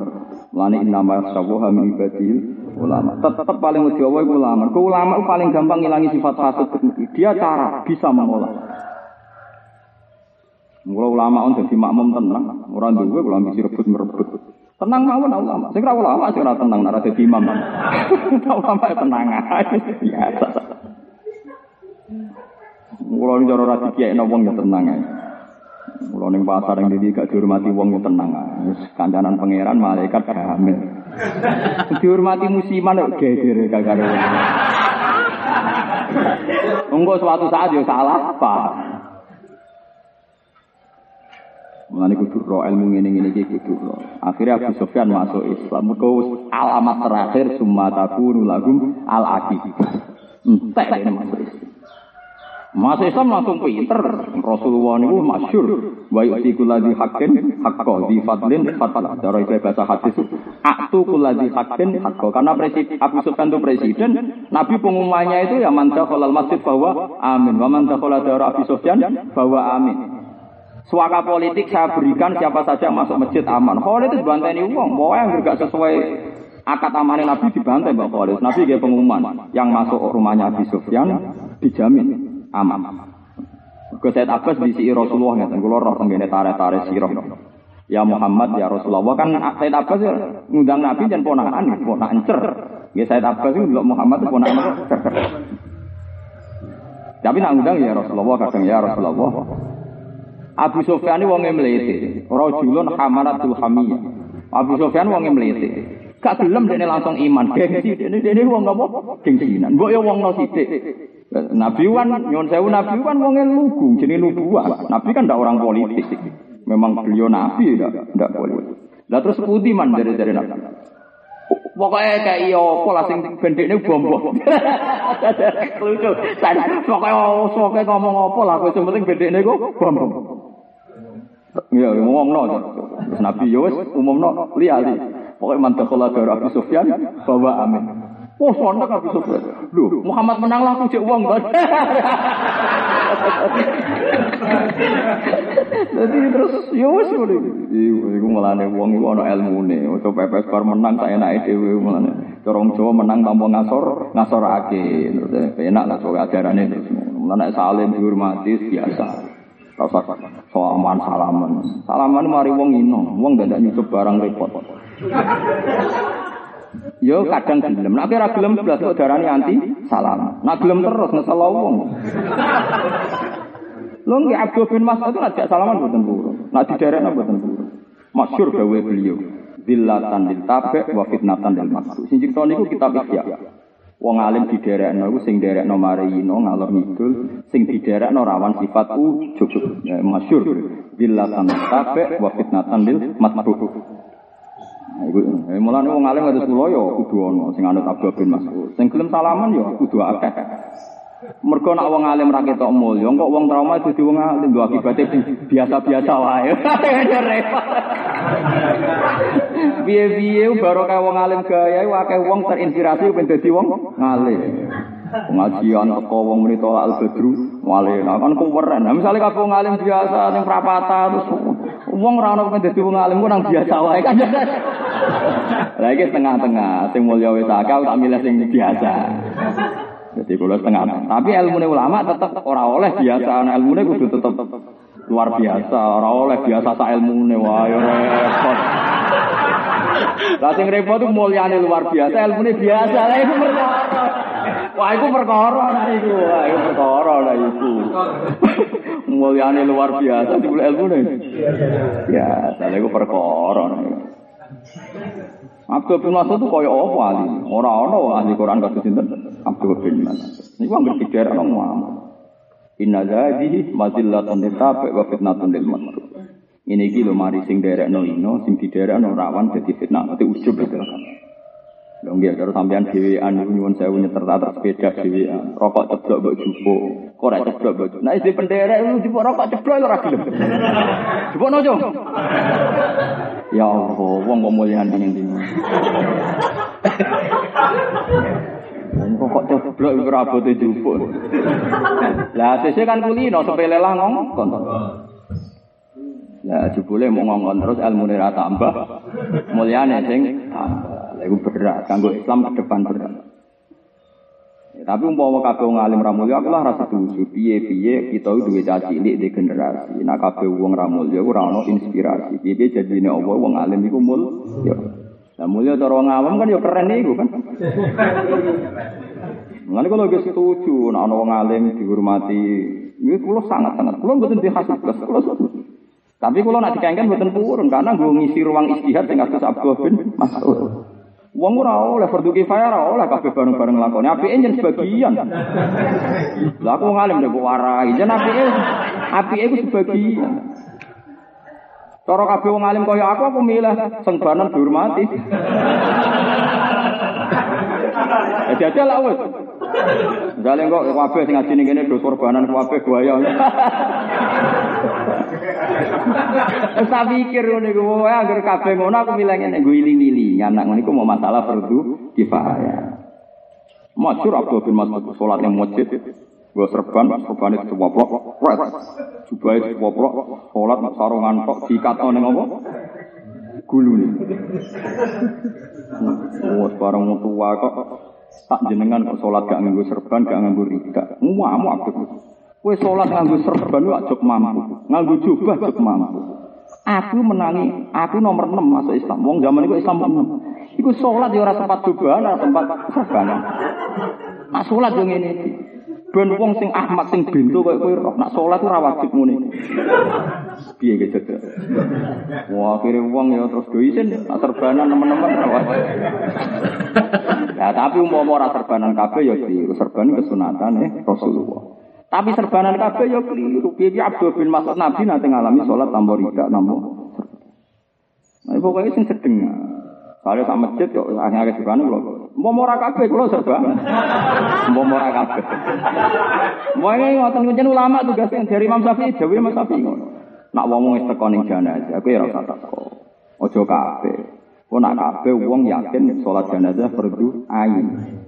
Mulane nama sabuha min ibadil ulama. Tetap paling wedi Allah ulama. Ku ulama itu paling gampang ngilangi sifat hasut. Dia cara bisa mengolah. Mula ulama on jadi makmum tenang, orang duwe kula mesti rebut merebut. Tenang mawon ulama. Sing ora ulama sing ora tenang nek dadi imam. ulama tenang ae. Biasa. Kulo ini cara ora dikiyekno wong ya tenang ae. Ning pasar yang dadi gak dihormati wong ya tenang ae. Kancanan pangeran malaikat hamil. Dihormati musiman kok geger karo. Engko suatu saat ya salah apa? Mulane kudu ro ilmu ngene ngene iki kudu ro. Akhirnya Abu Sufyan masuk Islam. Mergo alamat terakhir summa takunu lahum al aqib. Entek ini masuk Islam. Masa Islam langsung pinter. Rasulullah niku masyhur. Wa yu'ti kulladzi haqqin haqqo di fadlin fatala. Cara itu bahasa hadis. Aktu kulladzi haqqin haqqo. Karena presiden Abu Sufyan itu presiden, Nabi pengumumannya itu ya man dakhalal masjid bahwa amin. Wa man dakhala dara Abu Sufyan bahwa amin. Suaka politik saya berikan siapa saja masuk masjid aman. Khalid itu banteni uang, bahwa yang enggak sesuai akad amanah Nabi dibantai Mbak Khalid. Nabi kayak pengumuman, yang masuk rumahnya Abu Sufyan dijamin aman. Ke Said Abbas si Rasulullah ngeten kula roh tenggene tare-tare sirah. Ya Muhammad ya Rasulullah kan Said Abbas ya ngundang Nabi dan ponakan ponakan cer. Ya Said Abbas itu Muhammad ponakan cer. Tapi nak ngundang ya Rasulullah kadang ya Rasulullah. Abu Sufyan wong mlete, rajulun hamaratul hamiyah. Abu Sufyan wong mlete. Gak gelem dene langsung iman. Gengsi dene dene wong apa? Gengsinan. Mbok ya wong no sithik. Nabi wan nyon sewu nabi wan wong lugu jenenge nubuah. Nabi kan ndak orang politik. Memang beliau nabi ndak ndak politik. Lah terus putih man dari dari nabi. Pokoknya kayak iya apa lah sing bendekne bom bom. Lucu. Pokoknya ngomong apa lah sing penting bendekne kok bom bom. Ya ngomongno. Nabi yo wis umumno liali. Pokoknya mantap kalau dari Abu Sufyan bawa amin. Oh, sontak Abu Sufyan. Lu, Muhammad menang lah, aku cek uang kan. Jadi terus, ya wes boleh. Iku melane uang itu ada ilmu nih. Untuk pepes bar menang, saya naik dewi melane. Corong Jawa menang tanpa ngasor, ngasor. Terus enak lah soal ajaran itu. Melane salim dihormati biasa. Rasa salaman salaman. Salaman mari wong ino, wong gak nyusup barang repot. Yo kadang gelem, nek ora gelem blas kok darani anti salam. Nek gelem terus ngesel wong. Lho nggih Abdul bin Mas'ud ngajak salaman mboten purun. Nek diderekno mboten purun. Masyhur gawe beliau. Zillatan lil tabi' wa fitnatan lil mas'ud. Sing cerita niku kitab. Wong alim diderekno iku sing derekno marino ngalor ngidul, sing diderekno rawan sifat ujug. Ya, masyhur. Zillatan lil tabi' wa fitnatan lil mas'ud. Iku eh, mulane wong alim kados kula ya kudu ana sing anut Abu bin Mas'ud. Sing gelem salaman ya kudu akeh. Mergo nek wong alim ra ketok mulya, kok wong trauma dadi wong alim lho akibate biasa-biasa wae. Piye-piye baru kayak wong alim gaya akeh wong terinspirasi ben dadi wong alim. Pengajian teko wong muni tolak al-badru, wale kan kuweren. Nah, misale kabeh wong alim biasa ning prapata terus wong ora ono dadi wong alim ku nang biasa wae kan. Lah iki tengah-tengah, sing mulya wis akal tak milih sing biasa. Jadi kalau setengah. Tapi ilmu ulama tetap orang oleh biasa. Nah, ilmu kudu tetap luar biasa. Orang oleh biasa sa ilmu wah ya repot. Sing repot itu mulyane luar biasa, ilmu biasa. Lah itu perkara. Wah itu perkara lah itu. Wah itu perkara lah itu. mulyane luar biasa di ilmu nih. Biasa. Lah perkara. Abdul bin Mas'ud itu kaya apa ahli? Ora ana ahli Quran kados sinten? Abdul bin Mas'ud. Niku anggere pikir ana Muhammad. Inna hadhihi mazillatun litabi wa fitnatun lil masrur. Ini iki lho mari sing derekno ino, sing diderekno rawan dadi fitnah, dadi ujub itu. Lho nggih karo sampean dhewean nyuwun sewu nyeter atas sepeda dhewean. Rokok ceblok mbok jupo. Kok ora ceblok mbok. Nah isi penderek lu jupo rokok ceblok ora gelem. Jupo nojo. Ya Allah, wong kok mulyane ning ndi. Wong kok ceblok iku ora bote jupo. Lah sesuk kan kulino sepele lah ngongkon. Ya jebule mau ngongkon terus ilmu ora tambah. Mulyane sing tambah. Itu berat, kanggo Islam ke depan berat. Ya, tapi umpama kabeh wong alim ra mulya aku lah rasa setuju piye-piye kita duwe caci cilik di generasi. Nah kabeh wong ra mulya ora ono inspirasi. Piye jadine Allah wong alim iku mul ya. Lah mulya cara wong awam kan ya keren iku kan. Mulane kalau gue setuju nek ana wong alim dihormati, ini kulo sangat-sangat. Kulo mboten dihasut kulo setuju. Tapi kalau nak dikengken mboten purun karena gue ngisi ruang istihad sing kados Abdul bin Mas'ud. Wong ora oleh fardu kifayah ora oleh kabeh bareng-bareng lakoni. Apike yen sebagian. Lah aku ngalim nek warai. Jen apike apike iku sebagian. Cara kabeh wong alim kaya aku aku milih sengbanan dihormati. Jadi aja lah wes. Misalnya kok kabeh sing ning kene do korbanan kabeh buaya. Wis tak pikir ngono iku wae agar kabeh ngono aku milih ngene nggo iling-iling. Anak ngono mau masalah fardu kifayah. Masyur Abdul bin Mas'ud sholat yang masjid Gue serban, serban itu sewoprok, red. Jubai sewoprok, sholat sarungan tok dikata ning apa? Gulu nih. Wah, barang tua kok tak jenengan kok sholat gak nganggo serban, gak nganggo rida. Ngamu aktif. Kue sholat nganggo serban lu ajok mampu, nganggo jubah ajok mampu. Aku menangi, aku nomor 6 masuk Islam. Wong zaman itu Islam 6. Iku sholat ya ora tempat jubah, ora tempat serban. Nah sholat yang ini. Ben wong sing Ahmad sing bintu koyo kowe roh nak salat ora wajib muni. Piye ge jaga. Wah, akhire wong ya terus do isin serbanan teman-teman. Ya tapi umpama ora serbanan kabeh ya keliru. Serban kesunatan eh Rasulullah. Tapi serbanan kabeh ya keliru. Piye Abdul bin Mas'ud Nabi nanti ngalami salat tanpa ridak nampa. Nah, pokoknya sing sedeng. Kalau sama masjid kok akhirnya serbanan lho. Mau mora kabeh kula serba. Mau mora kabeh. Mau ini ngoten kuncen ulama tugasnya dari Imam Syafi'i, Dewi Imam Syafi'i ngono. Nak wong wis teko ning jenazah, aku ya ora teko. Aja kabeh. Kok nak kabeh wong yakin salat jenazah fardu ain.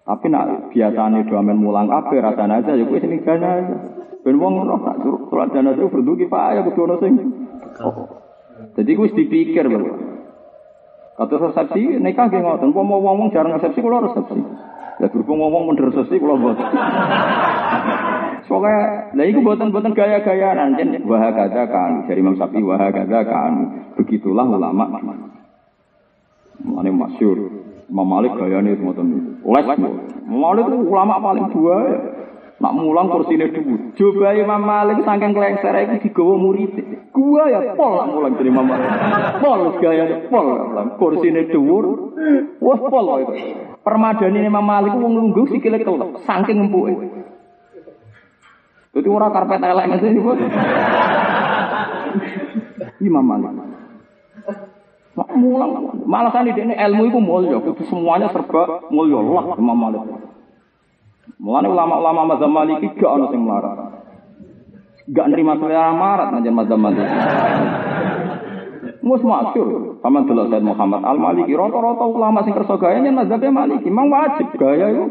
Tapi nak biasane do amen mulang kabeh ra jenazah ya kuwi sing jenazah. Ben wong ngono tak suruh salat jenazah fardu kifayah kudu ono sing. Jadi kuwi dipikir lho. Kata resepsi nikah nggih ngoten. Umpama wong-wong jarang resepsi kula resepsi. Ya berhubung wong-wong mun resepsi kula mboten. Soalnya, lah itu buatan-buatan gaya-gayaan. Jen wah kata kan dari Imam Syafi'i wah kata kan. Begitulah ulama. Mana masyur. Imam Malik gayane semua Les. Imam Malik itu ulama paling dua. Nak mulang kursi ini dulu. Coba Imam Malik saking kelengser itu digawa murid. Gua ya pol nak mulang dari Imam Malik. Pol gaya pol. Kursi ini dulu. Wah pol itu. Permadani Imam Malik itu nunggu sikile kelep. Saking empuk. Itu orang karpet elek ini. Imam Malik. Mulang. Kan ini ilmu itu mulia. Semuanya serba mulia. Allah Imam Malik. Mulane ulama-ulama mazhab Maliki gak ono sing melarang. Gak nerima selera marat nang mazhab Maliki. Mus masyur, sama delok Said Muhammad Al Maliki, rata-rata ulama sing kersa gaya yen mazhab Maliki, mang wajib gaya itu.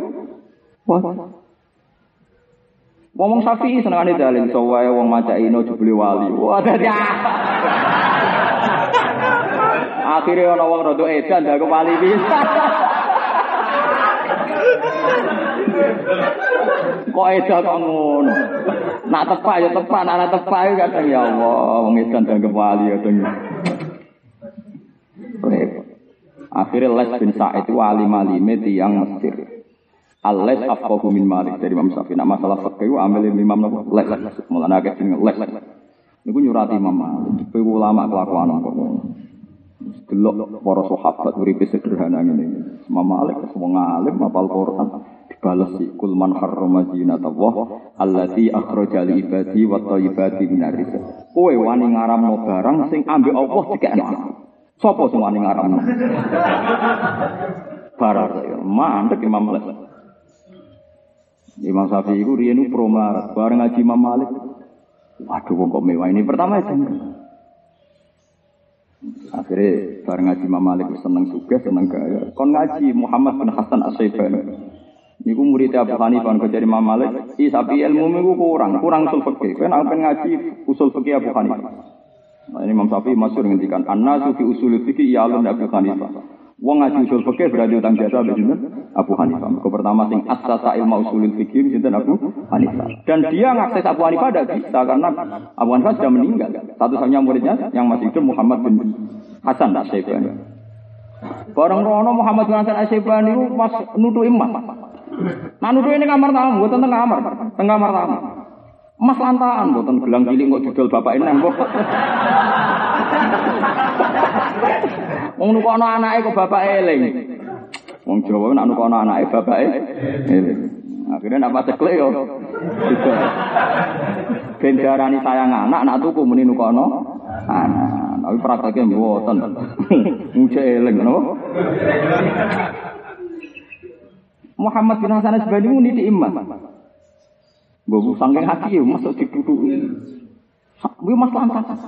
Wah. Ngomong Syafi'i senengane dalil sowae wong maca ino jebule wali. Wah dadi Akhirnya ana wong rada edan dak wali bisa. Kok eda kok ngono. Nak tepak ya tepak, nak tepak ya kadang ya Allah, wong edan dan wali kadang. Akhirnya Les bin Sa'id itu wali malime tiang Mesir. Al-Les afqahu min Malik dari Imam Syafi'i. Nak masalah fikih ambil Imam Nawawi Les. Mulane akeh sing Les. Niku nyurati Imam Malik. Kowe ulama kelakuan delok para sahabat uripe sederhana ngene. Imam Malik wong alim apal Quran dibales si kul man harrama zinatullah allati akhraja li ibadi wa thayyibati minar rizq. Kowe wani ngaramno barang sing ambek Allah dikekno. Sopo sing wani ngaramno? Barar ya, mandek Imam Malik. Imam Syafi'i iku riyen pro bareng ngaji Imam Malik. Waduh kok mewah ini pertama itu. Akhirnya bareng ngaji Imam Malik seneng juga, seneng gaya. Kon ngaji Muhammad bin Hasan As-Saibani. Niku murid Abu Hanifah kok jadi Imam Malik, i tapi ilmu niku kurang, kurang usul fikih. Kan aku ngaji usul fikih Abu Hanifah. Nah, ini Imam Syafi'i masyhur ngendikan, "An-nasu fi usul fikih ya Abu Hanifah." Wong ngaji usul fikih berarti utang jasa be sinten? Abu Hanifah. Mergo pertama sing asasa ilmu usulul fikih sinten Abu Hanifah. Dan dia ngakses Abu Hanifah tidak bisa karena Abu Hanifah sudah meninggal. Satu-satunya muridnya yang masih hidup Muhammad bin Hasan Asy-Syaibani. Bareng rono Muhammad bin Hasan Asy-Syaibani itu pas nutu emas. Nah nutu ini kamar tamu, buat tentang kamar, tengah kamar tamu. Emas lantaan, buatan gelang cilik kok didol bapak ini nembok. Wong nukono anake kok bapak eling. Wong Jawa nak nukono anake bapak eling. Akhirnya nak pas ceklek yo. Ben darani sayang anak nak tuku muni nukono anak. Tapi prakteknya mboten. Muja eling napa? Muhammad bin Hasan Asbani ini di emas. Gue sangking hati ya masuk diduduki. Gue mas lantas.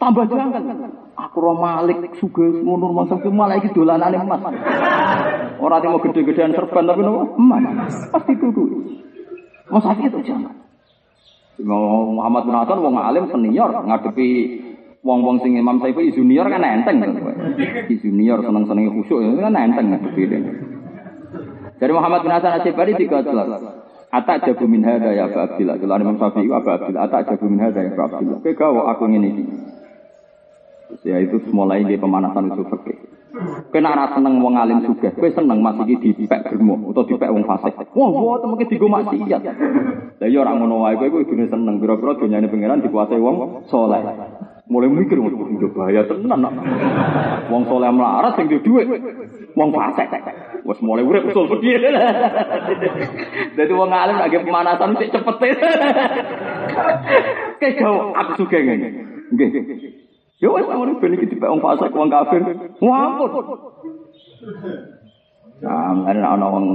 Tambah jangkal. Aku roh malik suga ngono masa ki malah iki dolanane emas. Ora mau gede-gedean serban tapi nopo emas. Pasti duduki. Mas itu jangan. Muhammad bin Hasan wong alim senior ngadepi wong-wong sing Imam Syafi'i junior kan enteng. Junior seneng-seneng khusyuk kan enteng ngadepi. Dari Muhammad bin Hasan Asyibari tiga jelas. Atak jago min hada ya Abu Abdillah. Kalau Imam Syafi'i Abu Abdillah. Atak jago min hada ya Abu Abdillah. Kau aku Ya itu mulai di pemanasan itu fakir. Kena rasa seneng wong alim juga. Kowe seneng masih di dipek germo atau dipek wong fasik. Wah, gua mungkin digo maksiat. Lah ya ora ngono wae kowe kudu seneng pira-pira donyane pangeran dikuasai wong soleh. Mulai mikir wong bahaya tenan. Wong soleh melarat sing duwe dhuwit. Wong fasik. Wes mulai urip usul piye. Dadi wong alim lagi pemanasan sik cepet. Kayak aku suka ngene. Nggih. Ya wis ngono ben iki dipek wong fasik wong kafir. Ngampun. Nah, ana ana wong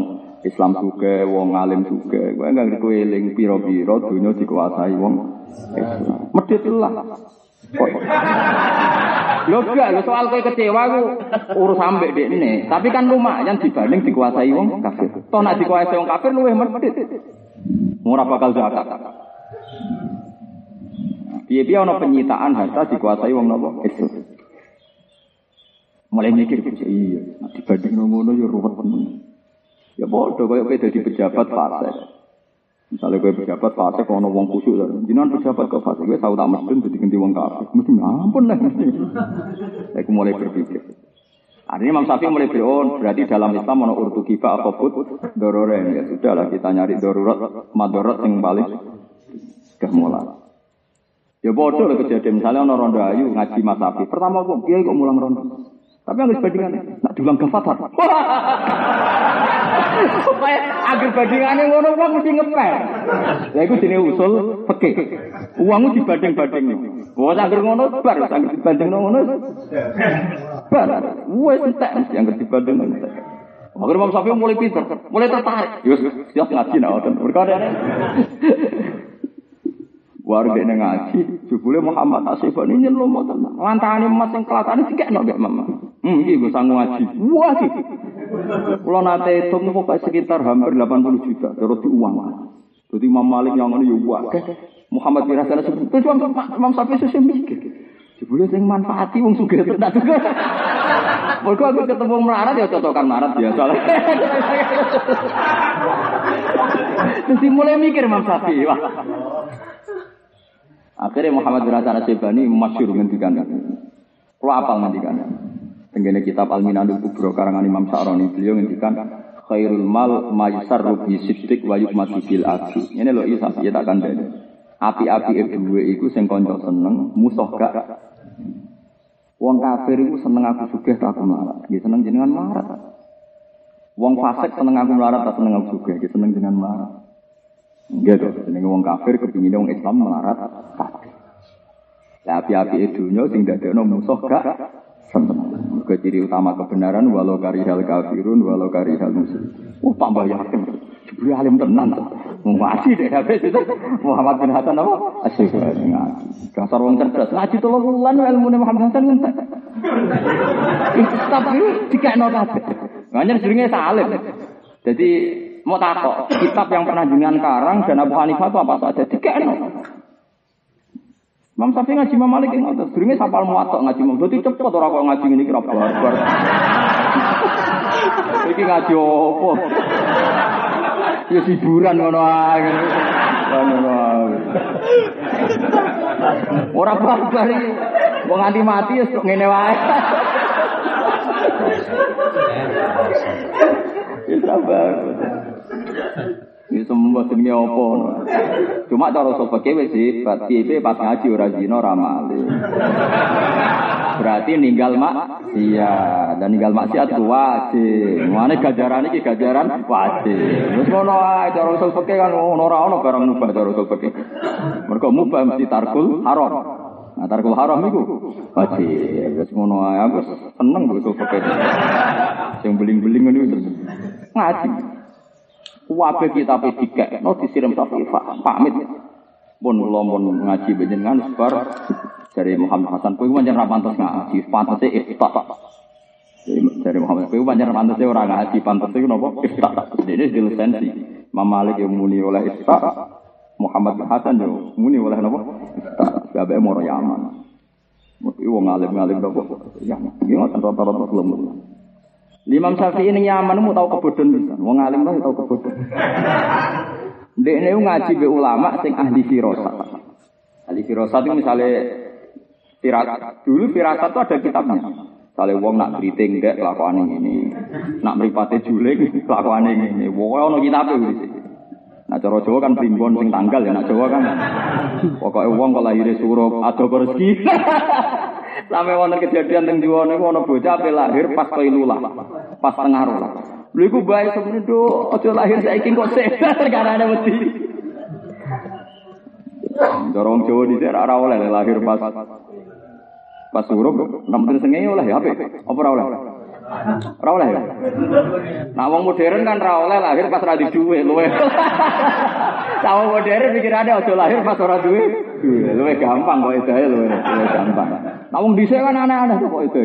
Islam juga, wong alim juga. Kowe enggak kowe eling pira-pira dunya dikuasai wong Islam. Lah. Lho gak, lho soal kowe kecewa ku urus ambek dekne. Tapi kan lumayan dibanding dikuasai wong kafir. Toh nek dikuasai wong kafir luwih medhit. Ora bakal zakat. Piye-piye ana penyitaan harta dikuasai wong napa? Islam. Mulai mikir iya, dibanding ngono ya ruwet tenan. Ya bodoh koyo kowe dadi pejabat partai. Misalnya kowe pejabat fase kono wong kusuk lho. Jenengan pejabat kok fase kowe tau tak mesti dadi ganti wong kafir. Mesti ampun lah. Aku mulai berpikir. Artinya Imam Syafi'i mulai beron, berarti dalam Islam mau urtu kifa apa put dororen ya sudahlah kita nyari darurat madorot yang paling mulai. Ya bodoh lah kejadian misalnya orang rondo ayu ngaji Mas Sapi. Pertama kok kiai kok mulang rondo. Tapi harus bandingan, nak dulang gafatar. Supaya agar bandingannya ngono uang mesti ngepel. Ya itu jenis usul peke. Uangmu dibanding-banding. Wah, agar ngono bar, agar dibanding ngono. Bar, wes entek yang dibanding entek. Akhirnya Imam Syafi'i mulai pinter, mulai tertarik. Yus, siap ngaji nah, berkata Warga ini ngaji, jubule Muhammad Asifan ini nyelum mau tenang. Lantani emas yang kelatane tiga no gak mama. Hmm, iya gue sanggup ngaji. Wah sih. Kalau nate itu pokoknya sekitar hampir 80 juta, terus di uang. Jadi Imam Malik yang ini ya wah. Muhammad bin Hasan sebut, itu Imam Sapi susu mikir. Jebule sing manfaati wong sugih tenan juga. Mergo aku ketemu melarat ya cocokan melarat biasa. Terus mulai mikir Imam Sapi, wah. Akhirnya Muhammad bin Hasan Asyibani masyur ngendikan. Kalau apal ngendikan. Tenggene kitab Al-Minanul Kubro karangan Imam Sa'roni beliau ngendikan khairul mal maisar rubi siddiq wa yukmatu bil. Ini loh isa ya tak kandani. Api-api dua iku sing kanca seneng, musuh gak. Wong kafir iku seneng aku sugih tak aku melarat. Dia seneng jenengan melarat. Wong fasik seneng aku melarat tak seneng aku sugih. Dia seneng jenengan melarat. Gitu, jenenge wong kafir kepingin wong Islam melarat kafir. Lah api-api dunya sing dadekno musuh gak seneng. Ciri utama kebenaran walau karihal kafirun walau karihal muslim. Oh tambah yakin. Jebule alim tenan. Ngaji deh habis itu Muhammad bin Hasan apa? Asyik ngaji. Dasar wong cerdas. Ngaji tolong bulan ilmu Muhammad Hasan entek. Tapi dikekno kabeh. Banyak jenenge salim. Jadi mau takok kitab yang pernah jenengan karang dan Abu Hanifah itu apa saja dikekno. Imam Syafi'i ngaji Imam Malik ngotot. Seringnya sapal muatok ngaji Imam. Jadi cepet orang kok ngaji ini kira barbar. Iki ngaji apa? Ya hiburan ngono ae. Ngono ae. Ora barbar iki. Wong nganti mati wis ngene wae. Ya sabar. Ini semua jenenge apa? Cuma cara fikih wis sifat piye pas ngaji ora zina ora Berarti ninggal mak iya dan ninggal maksiat ku wajib. Mane gajaran iki gajaran wajib. Wis ngono ae cara fikih kan ono ora ono barang mubah cara usul fikih. Mergo mubah mesti tarkul haram. Nah, tarkul haram iku wajib. Wis ngono ae aku seneng usul fikih. Sing beling-beling ngono ngaji. Wabe kita pedikek, no disiram Syafi'i pamit. Pun kula pun ngaji benjenengan sebar dari Muhammad Hasan kowe pancen ra pantes ngaji, pantese ifta. Dari Muhammad kowe pancen pantese ora ngaji, pantese napa ifta. Dene di lisensi. Imam Malik yang muni oleh ifta, Muhammad Hasan yo muni oleh napa? Ifta. Gabe moro Yaman. Mesti wong alim-alim napa? Ya, iki ngoten rata-rata kelem. Imam Syafi'i ning Yaman mu tau kebodohan bisa. Wong alim kan kebodohan. Ndekne ngaji be ulama sing ahli firasat. Ahli firasat itu misalnya firasat. Dulu firasat itu ada kitabnya. Misalnya wong nak beriting enggak kelakuan ini. Nak meripate juling kelakuan ini. Wong ono kitabnya wis. Nah cara Jawa kan primbon sing tanggal ya, nak Jawa kan. Pokoknya wong kok lahir suruh ada rezeki. Sampai wonten kejadian teng Jawa niku ana bocah ape lahir pas kailulah. Pas tengah rola. Lha iku bae semen do aja lahir saiki kok karena ada wedi. Dorong Jawa di ora oleh lahir pas pas suruh, namun sengenge oleh ya apa? Apa ora oleh? Ora oleh ya? Nah wong modern kan ora oleh lahir pas ora di duwe luwe. Nah wong modern pikirane aja lahir pas ora duwe. Luwe gampang kok itu ya luwe gampang. Nah wong dhisik kan aneh-aneh kok itu.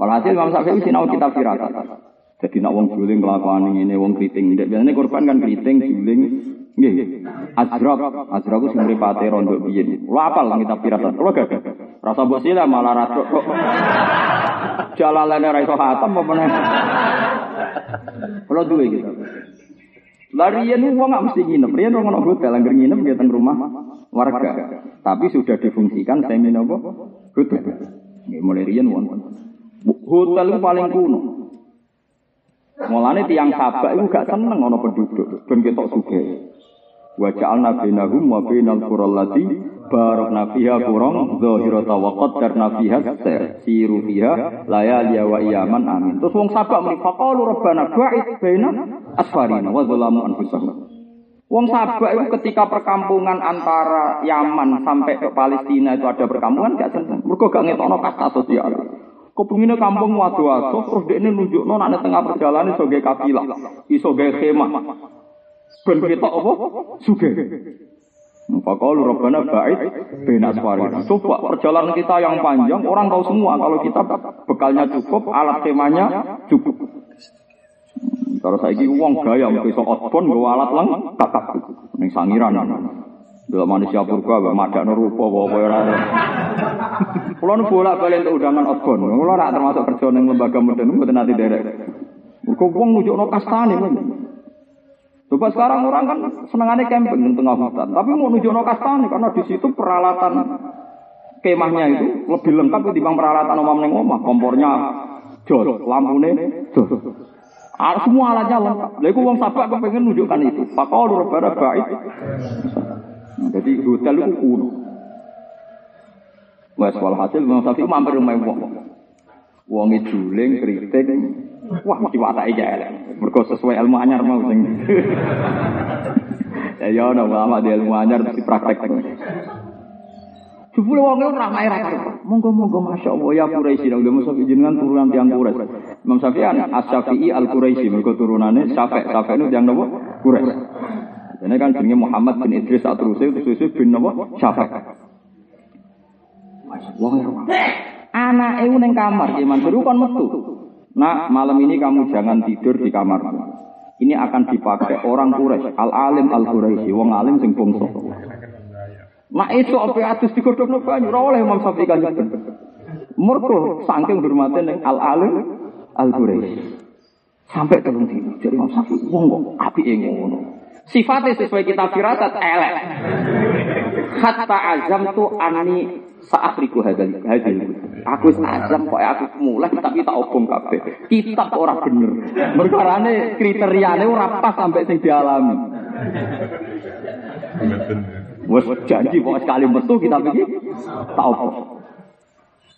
Walhasil Imam Syafi'i sinau kitab firasat. Jadi nak wong juling kelakuan ini, wong kriting. Biasanya korban kan kriting, juling. Nggih. Azraq, azraq ku sing mripate rondo biyen. Kulo apal kitab firasat. Kulo gak Rasa mbok sila malah radok kok. Jalalane ra iso khatam apa meneh. Kulo duwe gitu. Larian wong gak mesti nginep. Riyen wong ono hotel angger nginep teng rumah warga. Tapi sudah difungsikan semi napa? Hotel. Mulai riyen wonten. Hotel itu paling kuno. Mulane tiang sabak itu gak seneng ono penduduk, ben ketok sugih. Wa ja'alna bainahum wa bainal qural lati barakna fiha qurang zahirata wa qaddarna fiha siru fiha layali wa iyaman amin. Terus wong sabak mriki faqalu rabbana ba'id baina asfarina wa zalamu anfusahum. Wong sabak itu ketika perkampungan antara Yaman sampai ke Palestina itu ada perkampungan gak seneng. Mergo gak ngetokno kasta sosial. Kepengine kampung wado-wado terus dekne nunjukno nek tengah perjalanan iso gawe kafilah, iso gawe khemah. Ben ketok apa? Sugih. Faqalu rabbana ba'id baina asfarina. Coba perjalanan kita yang panjang, orang tahu semua kalau kita bekalnya cukup, alat khemahnya cukup. Kalau saya ini uang gaya, besok outbound gue alat lang, kakak, ning sangiran. Dalam manusia purba, madak rupa, bawa ora. Kulo nu bolak balik untuk undangan outbound. Kulo nak termasuk kerja ning lembaga modern, mboten nanti derek. Mergo wong nunjukno kastane. Coba sekarang orang kan senengannya camping di tengah hutan, tapi mau nunjukno kastane karena di situ peralatan kemahnya itu lebih lengkap ketimbang peralatan omam ning omah. Kompornya jos, lampune jos. Ah, semua alatnya lengkap. Lha iku wong sabak kepengen nunjukkan itu. Pakau rabbana baik. Jadi hotel itu kuno. Wes walhasil Imam Syafi'i mampir rumah wong. Wong juling, kritik, wah iki elek. Mergo sesuai ilmu anyar mau sing. Ya ya ono ulama di ilmu anyar mesti praktek. Jebule wong ora main ra Monggo-monggo masyaallah ya Quraisy nang Imam Syafi'i jenengan turunan tiang Quraisy. Imam Syafi'i As-Syafi'i Al-Quraisy mergo turunane Syafi' Syafi' itu tiang napa? Quraisy. Ini kan jenenge Muhammad bin Idris At-Turusi itu bin napa? Syafi'. Wong Anak itu neng kamar, Ki Mansur kon metu. Nah, malam ini kamu jangan tidur di kamar. Ini akan dipakai orang Quraisy, al alim al Quraisy, wong alim sing bangsa. Nah, itu apa atus digodhogno banyu, ora oleh Imam Syafi'i kan. Mergo saking hormate ning al alim al Quraisy. Sampai telung dino. Jadi Imam Syafi'i wong kok apike ngono. Sifatnya sesuai kita firasat elek. Hatta azam tu ani saat riku hadal hadal. Aku azam kok aku mulai tapi tak obong kabeh. Kitab ora bener. Merkarane kriteriane ora pas sampai sing dialami. Wes janji kok sekali metu kita iki tak obong.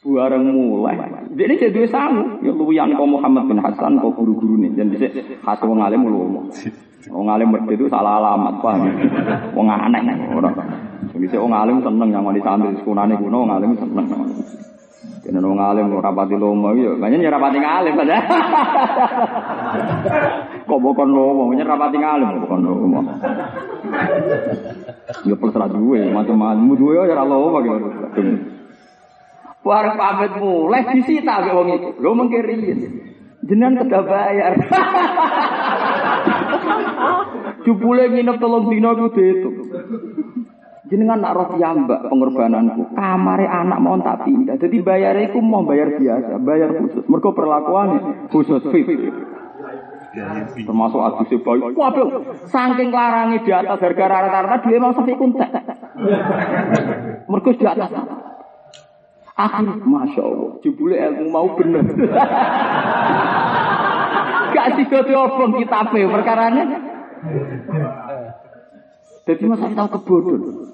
Bareng mulai. Jadi jadi dua sangu. Ya luwian kok Muhammad bin Hasan kok guru-guru nih. Dan bisa khas wong alim lu. Wong alim itu salah alamat paham. Wong aneh orang. Bisa wong alim seneng mau disambil sekunane kuno wong alim seneng. Kena nong alim rapati lomo yo, banyak rapati ngalim pada. Kok bukan lomo, banyak rapati ngalim bukan lomo. Ya terserah duwe, macam-macam duwe ya ora lomo gitu. Warung pamit mulai disita ambek wong itu. Lho mengke riyen. Jenengan kedah bayar. Jupule nginep tolong dino ku. Jenengan nak roh piyambak pengorbananku. Kamare anak mau tak pindah. Jadi bayar iku mau bayar biasa, bayar khusus. Mergo perlakuan khusus fit. Termasuk adus bayi. Waduh, saking larangi di atas harga rata-rata dia mau sepi kuntek. Mergo di atas. Akhir, masya Allah, jebule ilmu mau bener. Gak sih obong kita perkaranya. Jadi masa tahu kebodohan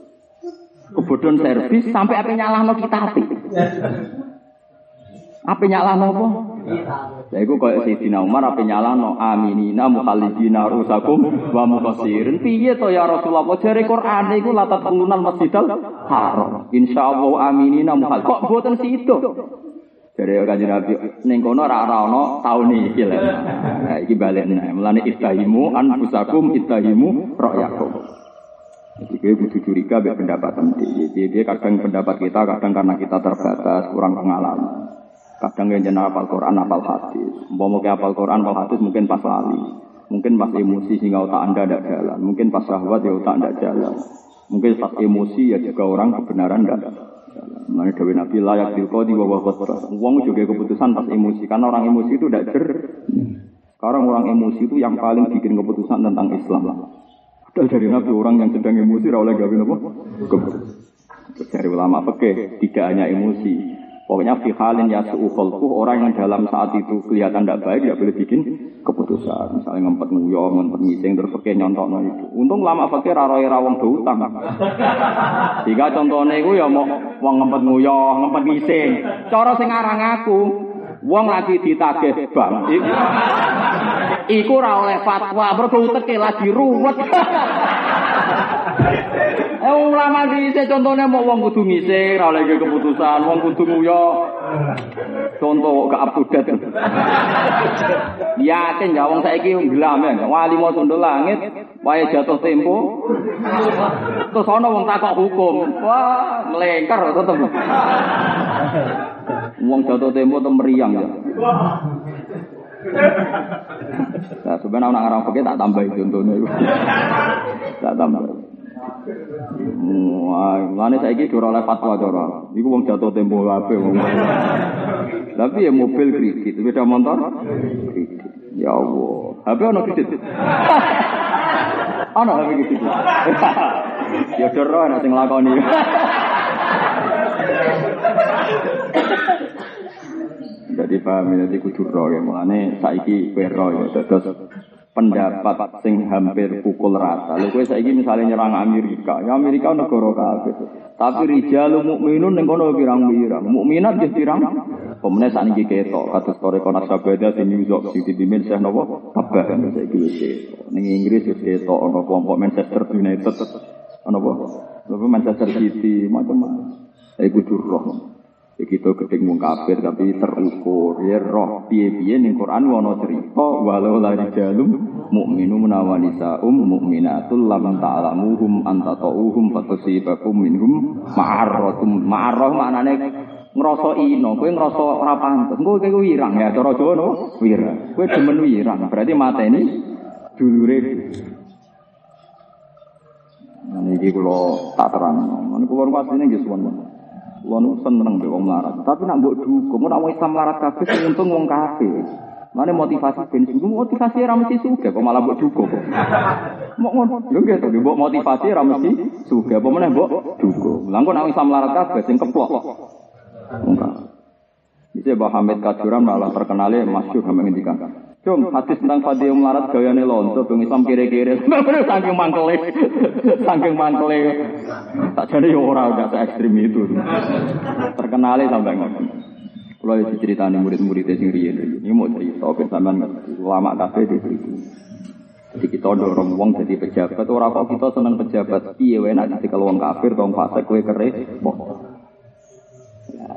kebodohan servis sampai apa nyalahno kita hati. Apa nyalahno apa? Ya iku koyo Sayyidina Umar apa nyalahno aminina mukhalidina rusakum wa muqassirin. Piye to ya Rasulullah jare Quran iku latat pengunan Masjidil Haram. Insyaallah aminina mukhal. Kok boten situ? Dari kanjeng Nabi ning kono ora ana taun iki lho. Nah iki balik nih. Mulane istahimu anfusakum ra'yakum. Jadi gue butuh curiga biar pendapat nanti. Jadi dia kadang pendapat kita, kadang karena kita terbatas, kurang pengalaman. Kadang yang jenar apal Quran, apal hadis. Mau ke apal Quran, apal hadis mungkin pas lali. Mungkin pas emosi sehingga otak anda tidak jalan. Mungkin pas syahwat ya otak tidak jalan. Mungkin pas emosi ya juga orang kebenaran tidak jalan. Mana Dewi Nabi layak dilko di bawah kota. Uang juga keputusan pas emosi. Karena orang emosi itu tidak jer. Sekarang orang emosi itu yang paling bikin keputusan tentang Islam. Dari Nabi orang yang sedang emosi oleh gawe apa? Dari ulama fikih tidak hanya emosi. Pokoknya fi halin ya su'ukholku orang yang dalam saat itu kelihatan tidak baik ya boleh bikin keputusan. Misalnya ngempet nguyong, ngempet ngising terus fikih nyontok itu. Untung lama fikih raroi rawong utang. Jika contohnya itu ya mau wong ngempet nguyong, ngempet ngising. Cara sing aku, wong lagi ditagih bang. Iku ora oleh fatwa, mergo uteke lagi ruwet. Eh ulama dhisik contone mau wong kudu ngising, ora oleh keputusan, wong kudu nguyo. Contoh gak up to date. Yakin ya wong saiki nglam ya, wali mau sundul langit, wae jatuh tempo. Terus ana wong takok hukum. Wah, melengker tetep. Wong jatuh tempo tem meriang ya. Nah, sebenarnya Arab pakai tak tambah contohnya. Tak tambah. Wah, mana saya gitu oleh fatwa cara. Iku wong jatuh tempo HP wong. Tapi ya mobil kredit, beda motor kredit. Ya Allah, HP ono kredit. Ono HP kredit. Ya doro ana sing lakoni. Jadi paham jadi kudu roh ya mulane saiki kowe roh ya terus pendapat sing hampir pukul rata. Lha kowe saiki misalnya nyerang Amerika, ya Amerika negara kafir. Tapi rijalul mukminun ning kono pirang-pirang. Mukminat nggih pirang. Pemene sakniki ketok kados tore konak sabada sing nyusok sing dipimpin Syekh napa? Tabah kan saiki wis. Ning Inggris wis ketok ana kelompok Manchester United. Ana apa? Lha Manchester City macam-macam. Kudu roh. Begitu gedeng wong kafir tapi terukur. Ya roh piye-piye ning Quran ana cerita walau la rijalum mukminu menawanisa um mukminatul lam ta'lamuhum anta ta'uhum fatusibakum minhum ma'arratum. Ma'arrah maknane ngrasa ino kowe ngrasa ora pantes. Engko kowe wirang ya cara Jawa no wirang. Kowe demen wirang berarti mateni dulure. Nah, ini kalau tak terang, ini keluar masih ini gak Kulo nu seneng mbek wong melarat. Tapi nak mbok dukung, nak wong Islam melarat kabeh sing untung wong kabeh. Mane motivasi ben sing motivasi ra mesti sugih kok malah mbok dukung. Mok ngono. Lho nggih to, mbok motivasi ra mesti sugih apa meneh mbok dukung. Lah kok nak Islam melarat kabeh sing keplok. Enggak. Bisa Mbah Hamid Kajuran malah terkenalnya masyhur sampe ngendikan. Cung, hadis tentang Fadil melarat gayane lonto, bang Islam kiri-kiri. Saking mangkele, saking mangkele. Tak jadi orang udah se ekstrim itu. Terkenalnya sampai ngotot. Kalau itu ceritanya murid-muridnya sing riyen ini mau cerita ke sampean lama kafe di itu. Jadi kita dorong wong jadi pejabat, orang kok kita seneng pejabat, iya wae nek kalau wong kafir, wong fasik kowe kere,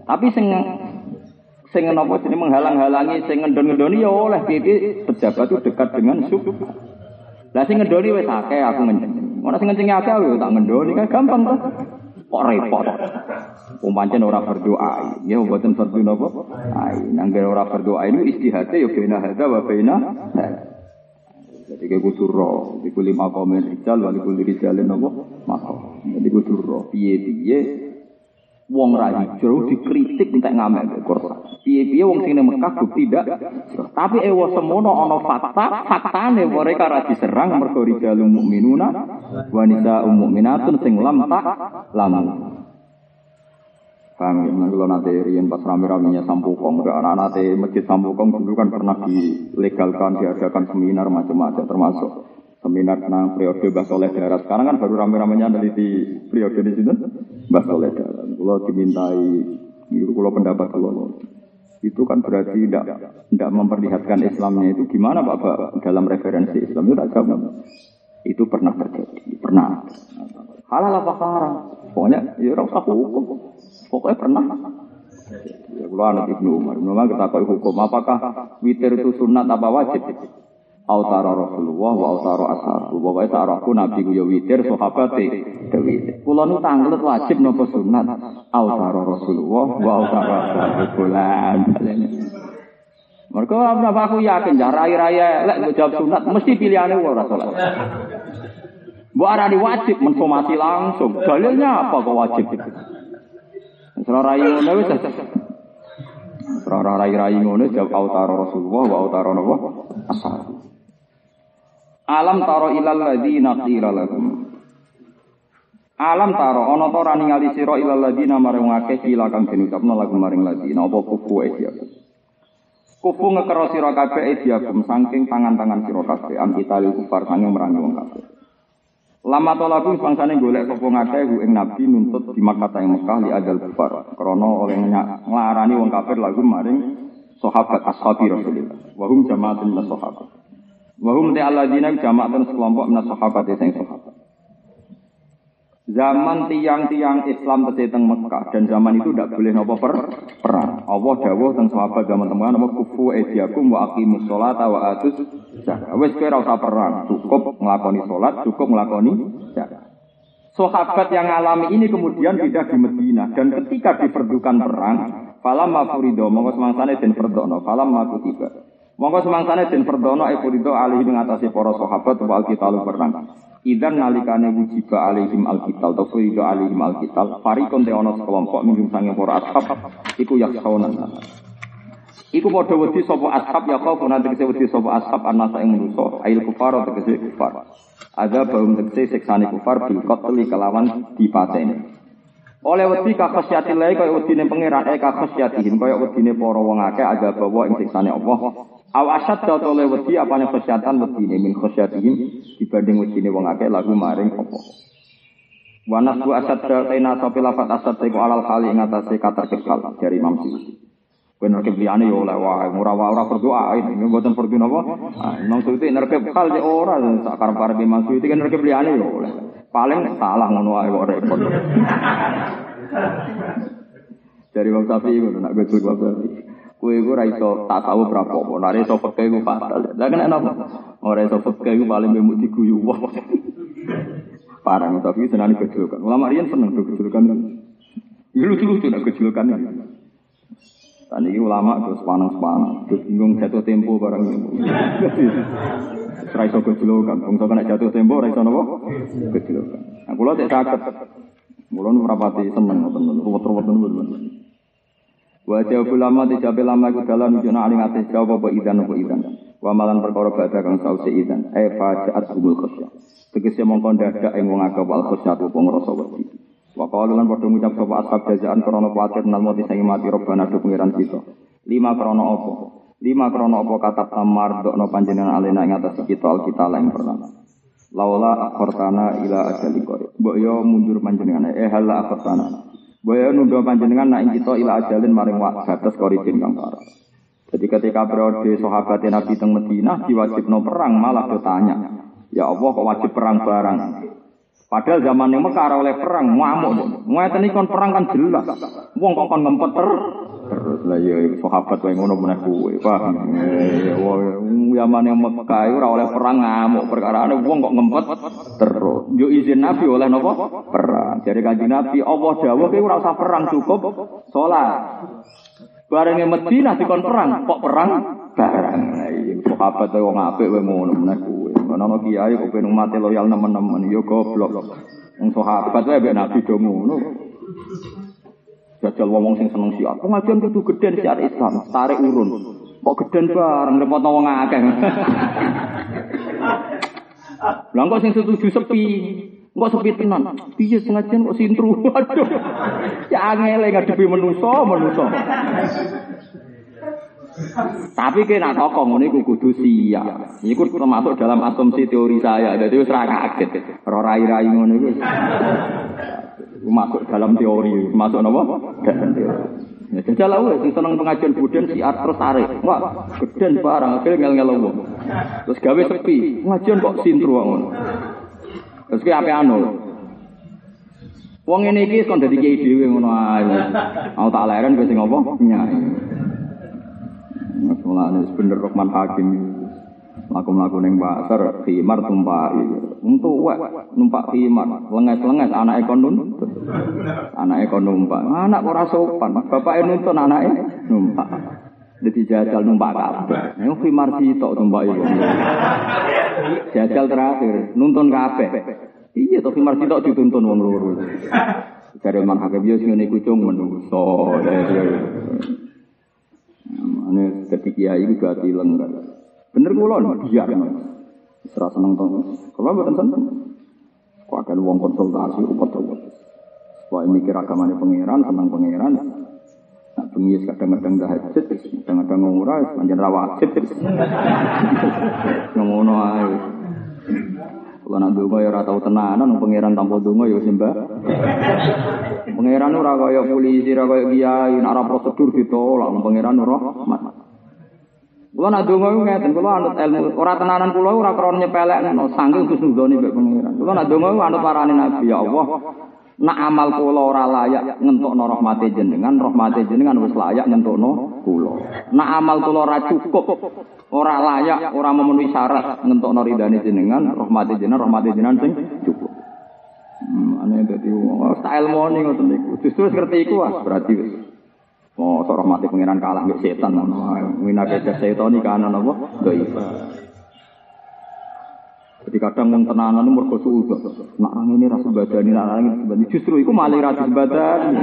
tapi sing sing napa jenenge menghalang-halangi sing ngendon-ngendoni ya oleh piye pejabat itu dekat dengan sub. Lah sing ngendoni wis akeh aku ngenceng. Ora sing ngenceng akeh aku tak ngendoni kan gampang to. Kok repot. Umpancen ora berdoa. Ya mboten fardu napa? Ai, nangger ora berdoa ini istihate ya bena hadza wa bena Jadi kayak kudu roh, di kuli makomen rijal, wali kuli rijalin nopo makom. Jadi kudu roh, piye piye wong ra hijrah dikritik entek ngamek Quran. Piye-piye wong sing Mekah bukti tidak. Tapi ewa semono ana fakta, faktane mereka ra diserang mergo rijalul mukminuna wa nisa'ul mukminatun sing lam tak lam. Paham ya, nah, kalau nanti rian pas rame-ramenya Sampukong, anak nanti masjid Sampukong dulu kan pernah dilegalkan, diadakan seminar macam-macam, termasuk seminar tentang periode Mbah Soleh Darat. Sekarang kan baru rame-ramenya di periode di sini Mbah Soleh Darat. Kalau dimintai, kalau pendapat kalau itu kan berarti tidak tidak memperlihatkan Islamnya itu gimana Pak, Pak dalam referensi Islam itu tak. Itu pernah terjadi, pernah. Halal apa haram? Pokoknya ya ora usah hukum. Pokoknya pernah. Ya, kalau anak Ibnu Umar, Umar kita hukum apakah witir itu sunat apa wajib? Autara Rasulullah wa autara ashabu. Pokoknya sarahku Nabi ku ya witir, sahabat e witir. Kula nu tanglet wajib napa sunat? Autara Rasulullah wa autara ashabu. Bulan. Mereka apa aku yakin ya raya-raya lek jawab sunat mesti pilihannya ora salat. Bu arani wajib mensomasi langsung. Dalilnya apa kok wajib? Serah rai ngono wis. Serah rai-rai ngono jawab autara Rasulullah wa autara napa? Ashabu. Alam taro ilal ladzina qila lahum. Alam taro ana ta ora ningali sira ilal ladzina marang akeh kila kang den lagu maring ladzina apa kufu ya. Kufu ngekero sira kabeh ediakum saking tangan-tangan sira kabeh am kita kufar sanging merangi wong kabeh. Lama tolaku bangsane golek sapa ngakeh ing nabi nuntut di Makkah ing Mekah li adal kufar krana oleh nglarani wong kafir lagu maring sahabat ashabi Rasulullah. Wa hum jamaatun sahabat. Wahum te alladzina jama'atun sekelompok minas sahabat sing sahabat. Zaman tiang-tiang Islam tesih teng Mekah dan zaman itu tidak boleh nopo per perang. Allah dawuh teng sahabat zaman teman nopo kufu ediakum wa aqimus sholata wa atus zakat. Wis usah perang, cukup nglakoni salat, cukup nglakoni zakat. Sahabat yang alami ini kemudian tidak di Medina dan ketika diperlukan perang, falam mafurido mongko semangsane den perdono, falam kutiba. Monggo semangsane den perdono e alih ing atase para sahabat wa alqital perang. Idan nalikane wujiba alaihim alqital to purido alaihim alqital farikon te ana sekelompok minggum sange para ashab iku yakhawna. Iku padha wedi sapa ashab ya kau nanti tegese wedi sapa ashab anasa ing manusa ail kufar tegese kufar. Ada baum tegese siksane kufar bil qatli kelawan dipateni. Oleh wedi kakhasyati lae kaya wedine pangeran eh kakhasyatihim kaya wedine para wong akeh ada bawa ing siksane Allah Aw asad dal oleh wedi apane khasyatan wedine min khasyatihim dibanding wedine wong akeh lagu maring apa. Wa nasu asad dal taina sapi lafat asad iku alal kali ing atase kata kekal dari Imam Suyuti. Bener kebliane yo oleh wae ora ora berdoa ini mboten perdu napa. Ah, Imam Suyuti nerke kal yo ora sak karep-karep Imam Suyuti kan nerke bliane yo oleh. Paling salah ngono wae kok repot. Dari Imam Syafi'i ngono nak betul Syafi'i. Kue gue raiso tak tahu berapa pun. Nari so pakai gue fatal. Lah kena apa? Orang iso pakai gue paling bemu diguyu wah. Parah tapi senang kecilkan. Ulama rian seneng tuh kecilkan. Ini lucu lucu nak kecilkan. Tadi ini ulama terus panas. Terus bingung jatuh tempo barang ini. Raiso kecilkan. Bangsa kena jatuh tempo raiso nopo kecilkan. Nah, kalau tidak sakit. Mulai merapati seneng. Ruwet-ruwet teman-teman. Wa jawab lama dijawab lama iku dalan nunjukna aling ate jawab apa idan apa idan. Wa malan perkara badha kang sause idan. E fajaat humul khosya. Tegese mongko dadak ing wong akeh wal khosya apa ngrasa wedi. Wa qalu lan padha ngucap sapa jazaan krana kuwatir nal mati sing mati robana do pengiran kita. Lima krana apa? Lima krana apa katab tamar dokno panjenengan alena ing atas kita al kita lain pertama. Laula akhortana ila ajali qori. Mbok yo mundur panjenengan eh hala akhortana. Boyo nundo panjenengan nak kita ila ajalin maring batas koridin kang parah. Jadi ketika periode sahabat Nabi teng Madinah diwajibno perang malah bertanya, ya Allah kok wajib perang barang? Padahal zaman yang Mekah oleh perang ngamuk. Ngeten kon perang kan jelas. Wong kok kon ngempet ter terus lah ya sahabat wae ngono meneh kuwe paham? Ya Yaman yang Mekah ora oleh perang ngamuk. Perkara wong kok ngempet terus. Yo izin Nabi oleh napa perang. Jadi kanjeng Nabi Allah dawuh kowe ora usah perang cukup salat bareng Madinah dikon perang kok perang? Barang. Iya sahabat wong apik wae ngono meneh kuwe. Ana kiai kok pengen mati loyal nemen-nemen. Yo goblok. Wong sahabat wae Nabi do ngono Jajal wong sing seneng siar. Pengajian kudu geden siar Islam, tarik urun. Kok geden bareng repot wong akeh. Lah kok sing setuju sepi. Kok sepi tenan. Piye sengajan kok sintru. Aduh. Ya angel ngadepi menusa, menusa. Tapi kena tokoh ngono iku kudu siap. Iku termasuk dalam asumsi teori saya. Jadi wis ra kaget. Ora rai-rai iku masuk dalam teori, masuk apa? Dalam teori. Ya jajal lah, sing seneng pengajian buden si terus tarik. Wah, geden barang, akhirnya ngel ngel Terus gawe sepi, pengajian kok sintru ngono. Terus ki ape anu? Wong ini iki kon dadi kiai dhewe ngono ae. Aku tak leren kowe sing apa? Nyai. Mulane bener Rahman Hakim. Laku-laku neng pasar, khimar tumpai. Untuk wek numpak khimar, lenges-lenges anak ekon nuntut. Anak ekon numpak. Anak ora sopan, bapak nuntun anak numpak. Jadi jajal numpak kabeh. Yang khimar sitok tumpak iku. Jajal terakhir, nuntun kabeh. Iya to khimar sitok dituntun wong loro. Jare man hakim yo sing ngene menungso. Ane dadi kiai iku gak. Bener kula biar Ora seneng to. Kula mboten seneng. Kok akan wong konsultasi upet-upet. Wah mikir agamane pangeran, seneng pangeran. Nak bengi kadang-kadang tahajud, kadang-kadang ora, pancen ra wajib. Ngono ae. Kalau nak donga ya ora tau tenanan, pangeran tanpa donga ya sembah. Pangeran ora kaya polisi, ora kaya kiai, nak prosedur ditolak, pangeran ora rahmat. Kulo nak donga ngeten, kulo anut ilmu. Ora tenanan kulo ora krana nyepelekno, saking khusnudzone mbek pangeran. Kulo nak donga anut parane Nabi ya Allah. Nak amal kula ora layak ngentokno rahmate jenengan, rahmate jenengan wis layak ngentokno kula. Nak amal kula ora cukup, ora layak, ora memenuhi syarat ngentokno ridane jenengan, rahmate jenengan, rahmate jenengan sing cukup. Hmm, ane dadi tak ilmone ngoten niku. Justru ngerti iku berarti wis Oh, sok rahmati pengiran kalah mbek setan. Mina kece setan iki ana napa? Dhaif. Jadi kadang wong tenanan itu mergo suudzon. Nak ini rasa badani, nak ini justru iku malah ra badani.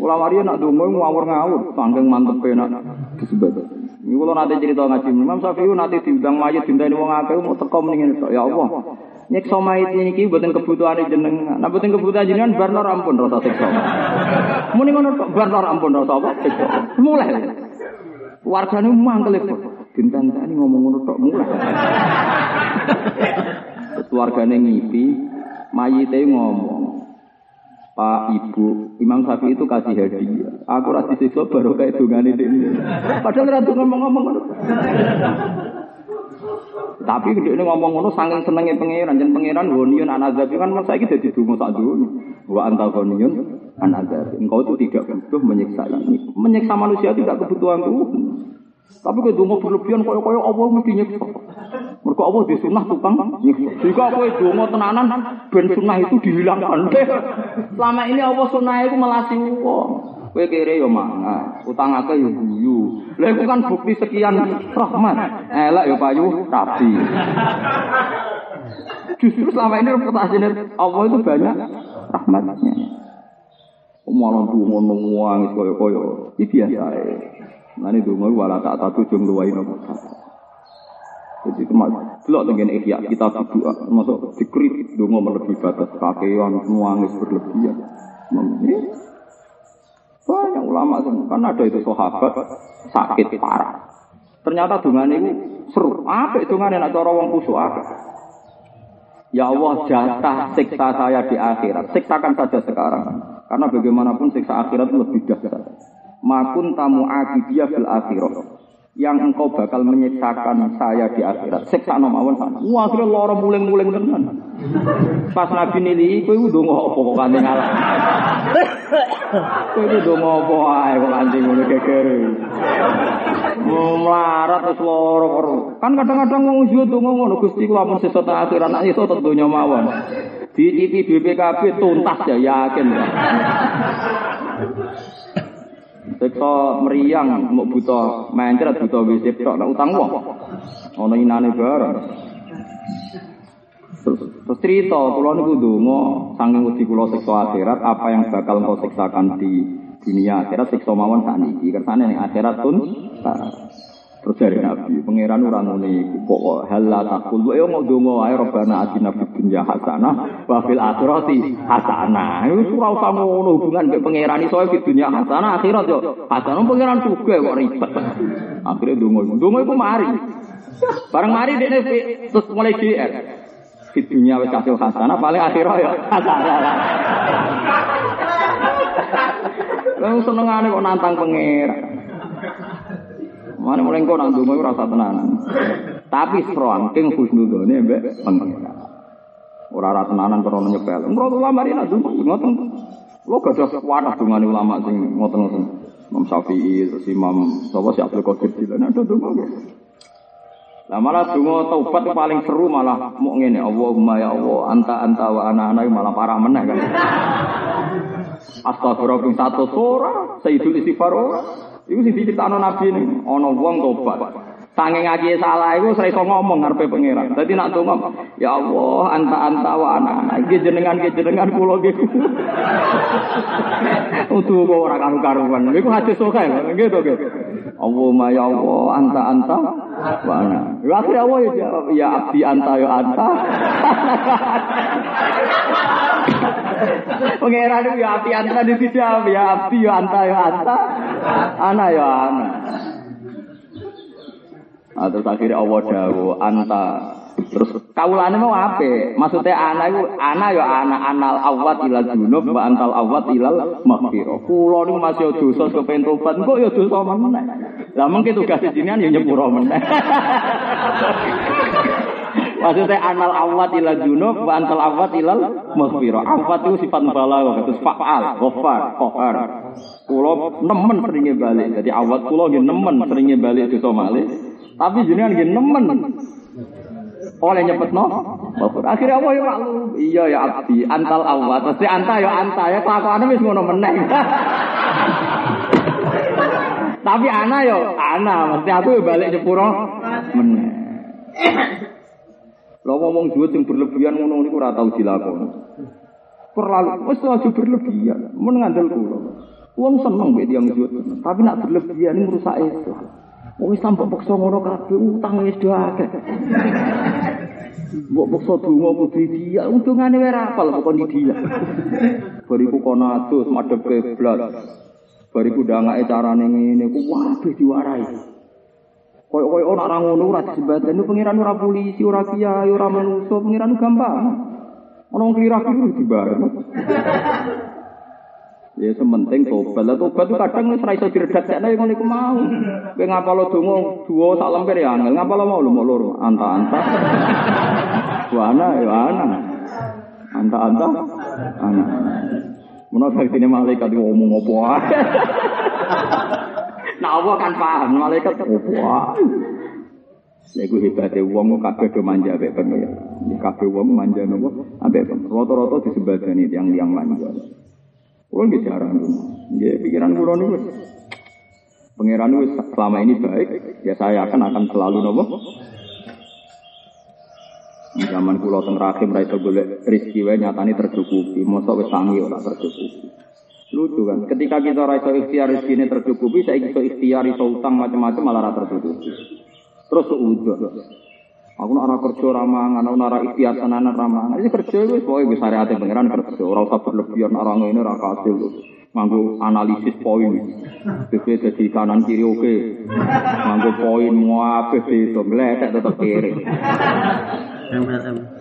Ulama dia nak dongo ngawur-ngawur, sangking mantep nak disebut. Ini kalau nanti cerita ngaji, Imam Syafi'i nanti diundang mayat dintani wong akeh mau teko mendingin ya Allah. Nyekso mayit ini ki buatan kebutuhan jenengan. Nah buatan kebutuhan jenengan barnor ampun rasa sekso. Muni ngono kok barnor ampun rasa apa. Mulai. Wargane mangkel itu. Dinten tani ngomong ngono tok mulai. Keluargane ngipi, mayite ngomong. Pak Ibu, Imam Syafi'i itu kasih hadiah. Aku rasa disiksa baru kayak dungane ini. Padahal ratu ngomong-ngomong Tapi gede ini ngomong ngono sangat senengnya pangeran dan pangeran wonion anazab kan masa ini jadi dungo tak dulu. Wa anta wonion anazab. Engkau itu tidak butuh menyiksa ini. Menyiksa manusia tidak kebutuhan tuh. Tapi kalau dungo berlebihan koyo koyo Allah mesti nyiksa. Mereka Allah di sunnah tukang nyiksa. Jika aku dungo tenanan ben sunnah itu dihilangkan. Selama ini Allah sunnah itu melasi uang. Kowe kere yo mangan, utang akeh yo guyu. Lha iku kan bukti sekian rahmat. Elek yo payu tapi. Justru selama ini reputasinya Allah itu banyak rahmatnya. Malah dungo nangis koyo-koyo. Iki biasa ya. Nanti dungo wala tak tatu jung luwai nopo. Jadi termasuk delok tengen ihya kita berdoa termasuk dikrit donga melebihi batas kakean nuangis berlebihan. Ulama semua. Kan ada itu sahabat sakit parah. Ternyata dengan ini seru. Apa itu dengan nak cara wong kusuk Ya Allah jatah siksa saya di akhirat. Siksakan saja sekarang. Karena bagaimanapun siksa akhirat lebih dahsyat. Makun tamu akibiyah fil akhirat. Yang engkau bakal menyiksakan saya di akhirat. Siksa mawon sana. Wah, akhirnya lara muling-muling tenan. Pas Nabi nili kowe ndonga apa kok kanthi ngalah. Kowe ndonga apa ae kok kanthi ngono geger. Melarat wis lara Kan kadang-kadang wong ujian ndonga ngono Gusti kula mun sesuk akhirat nek iso donya mawon. Dicipi BPKB tuntas ya yakin. Siksa meriang mau buta mencret buta WC tok nek utang wong. Ana inane bareng. Terus cerita kula niku ndonga saking wedi kula siksa akhirat apa yang bakal engkau siksakan di dunia akhirat siksa mawon sakniki kersane ning akhirat pun Terus dari Nabi, pangeran ora iku kok halal takul yo mau donga ae robana atina fid dunya hasanah wa fil akhirati hasanah. Iku ora usah ngono hubungan mbek pangeran iso fid dunya hasanah akhirat yo hasanah pangeran juga kok ribet. Akhirnya donga. Donga iku mari. Bareng mari dekne terus mulai GR. Fid dunya wis hasil hasanah paling akhirat yo hasanah. Lalu senengane kok nantang pangeran. Mana mulai kau nang dungo rasa tenanan. Tapi serangking husnudone mbek pengira. Ora ora tenanan krono nyepel. Engko ulama mari nak dungo ngoten. Lo gak ada wadah dungane ulama sing ngoten-ngoten. Imam Syafi'i, terus Imam sapa si Abdul Qadir Jilani ada dungo Lah malah dungo taubat paling seru malah mau ngene Allahumma ya Allah anta anta wa ana ana malah parah meneh kan. Astagfirullah satu sora, Sayyidul Istighfar Iku sing diciptakno Nabi ini, ana wong tobat. Sange ngaji salah iku ora iso ngomong ngarepe pangeran. Dadi nak donga, ya Allah, anta anta wa ana. Iki jenengan iki jenengan kula nggih. Utuh kok ora karu-karuan. Iku hadis sokae nggih to nggih. Allahumma ya Allah, anta anta wa ana. Ya akhir Allah ya jawab, ya abdi anta ya anta. Pangeran itu ya abdi anta dijawab, ya abdi ya anta ya anta. Ana ya ana. Nah, terus akhirnya Allah dawu anta terus kaulane mau apa? Maksudnya ana itu ana ya ana anal awat ilal junub wa antal awat ilal maghfirah. Kula niku masih dosa kepen tobat, kok ya dosa meneh. Lah mengke tugas jenengan ya nyepuro meneh. Maksudnya anal awat ilal junub wa antal awat ilal maghfirah. Awat itu sifat mubalaghah, terus fa'al, ghafar, qahar. Kula nemen seringnya balik. Jadi awat kula nggih nemen seringnya balik dosa malih. Tapi jenengan nggih nemen. Oleh nyebut no akhirnya apa ya maklum iya ya abdi. Antal awat. Pasti anta ya anta ya. Kelakuannya wis ngono meneng tapi ana ya ana. Mesti aku ya balik nyepuro meneng lo ngomong jual yang berlebihan ngono niku ora tau dilakoni terlalu wis aja berlebihan mun ngandel kula wong seneng mbek tiyang jual tapi nak berlebihan ini merusak itu Wong Islam kok paksa ngono kabeh utang wis do akeh. Mbok paksa donga kudu dia, untungane wae ra apal kok dia. Bariku kono adus madhep kiblat. Bariku ndangake carane ngene ku waduh diwarai. Koyo-koyo ora ora ngono ora disebatan pengiran ora polisi, ora kiai, ora manusa, pengiran gampang. Ono wong kira-kira dibareng. Ya sementing tobat. Lah tobat itu kadang wis ra iso diredakne ngono iku mau. Kowe ngapalo dua sak lemper ya angel. Ngapalo mau lho. Anta-anta. Wana ya ana. Anta-anta. Ana. Menawa saktine malaikat ngomong apa. Nah Allah kan paham malaikat apa wae. Lha iku hebate wong kabeh do manja mek pengen. Kabeh wong manja nopo? Ambek rata-rata disembadani tiang-tiang manja. Kulo nggih jarang. Nggih pikiran kulo niku Pangeran wis selama ini baik, ya saya akan akan selalu nopo. Zaman kulo teng rahim ra iso rezeki wae tercukupi, mosok wis sangi ora tercukupi. Lucu kan, ketika kita ora iso ikhtiar rezekine tercukupi, saya iso ikhtiar iso utang macam-macam malah ora tercukupi. Terus udah. Aku nak kerja ora mangan, aku nak ikhtiar tenanan ora mangan. Iki kerja wis pokoke wis syariate pangeran kerja, ora usah berlebihan ora ngene ora kasil. Nganggo analisis poin. BP dadi kanan kiri oke. Nganggo poin muapeh itu meletek tetep kiri.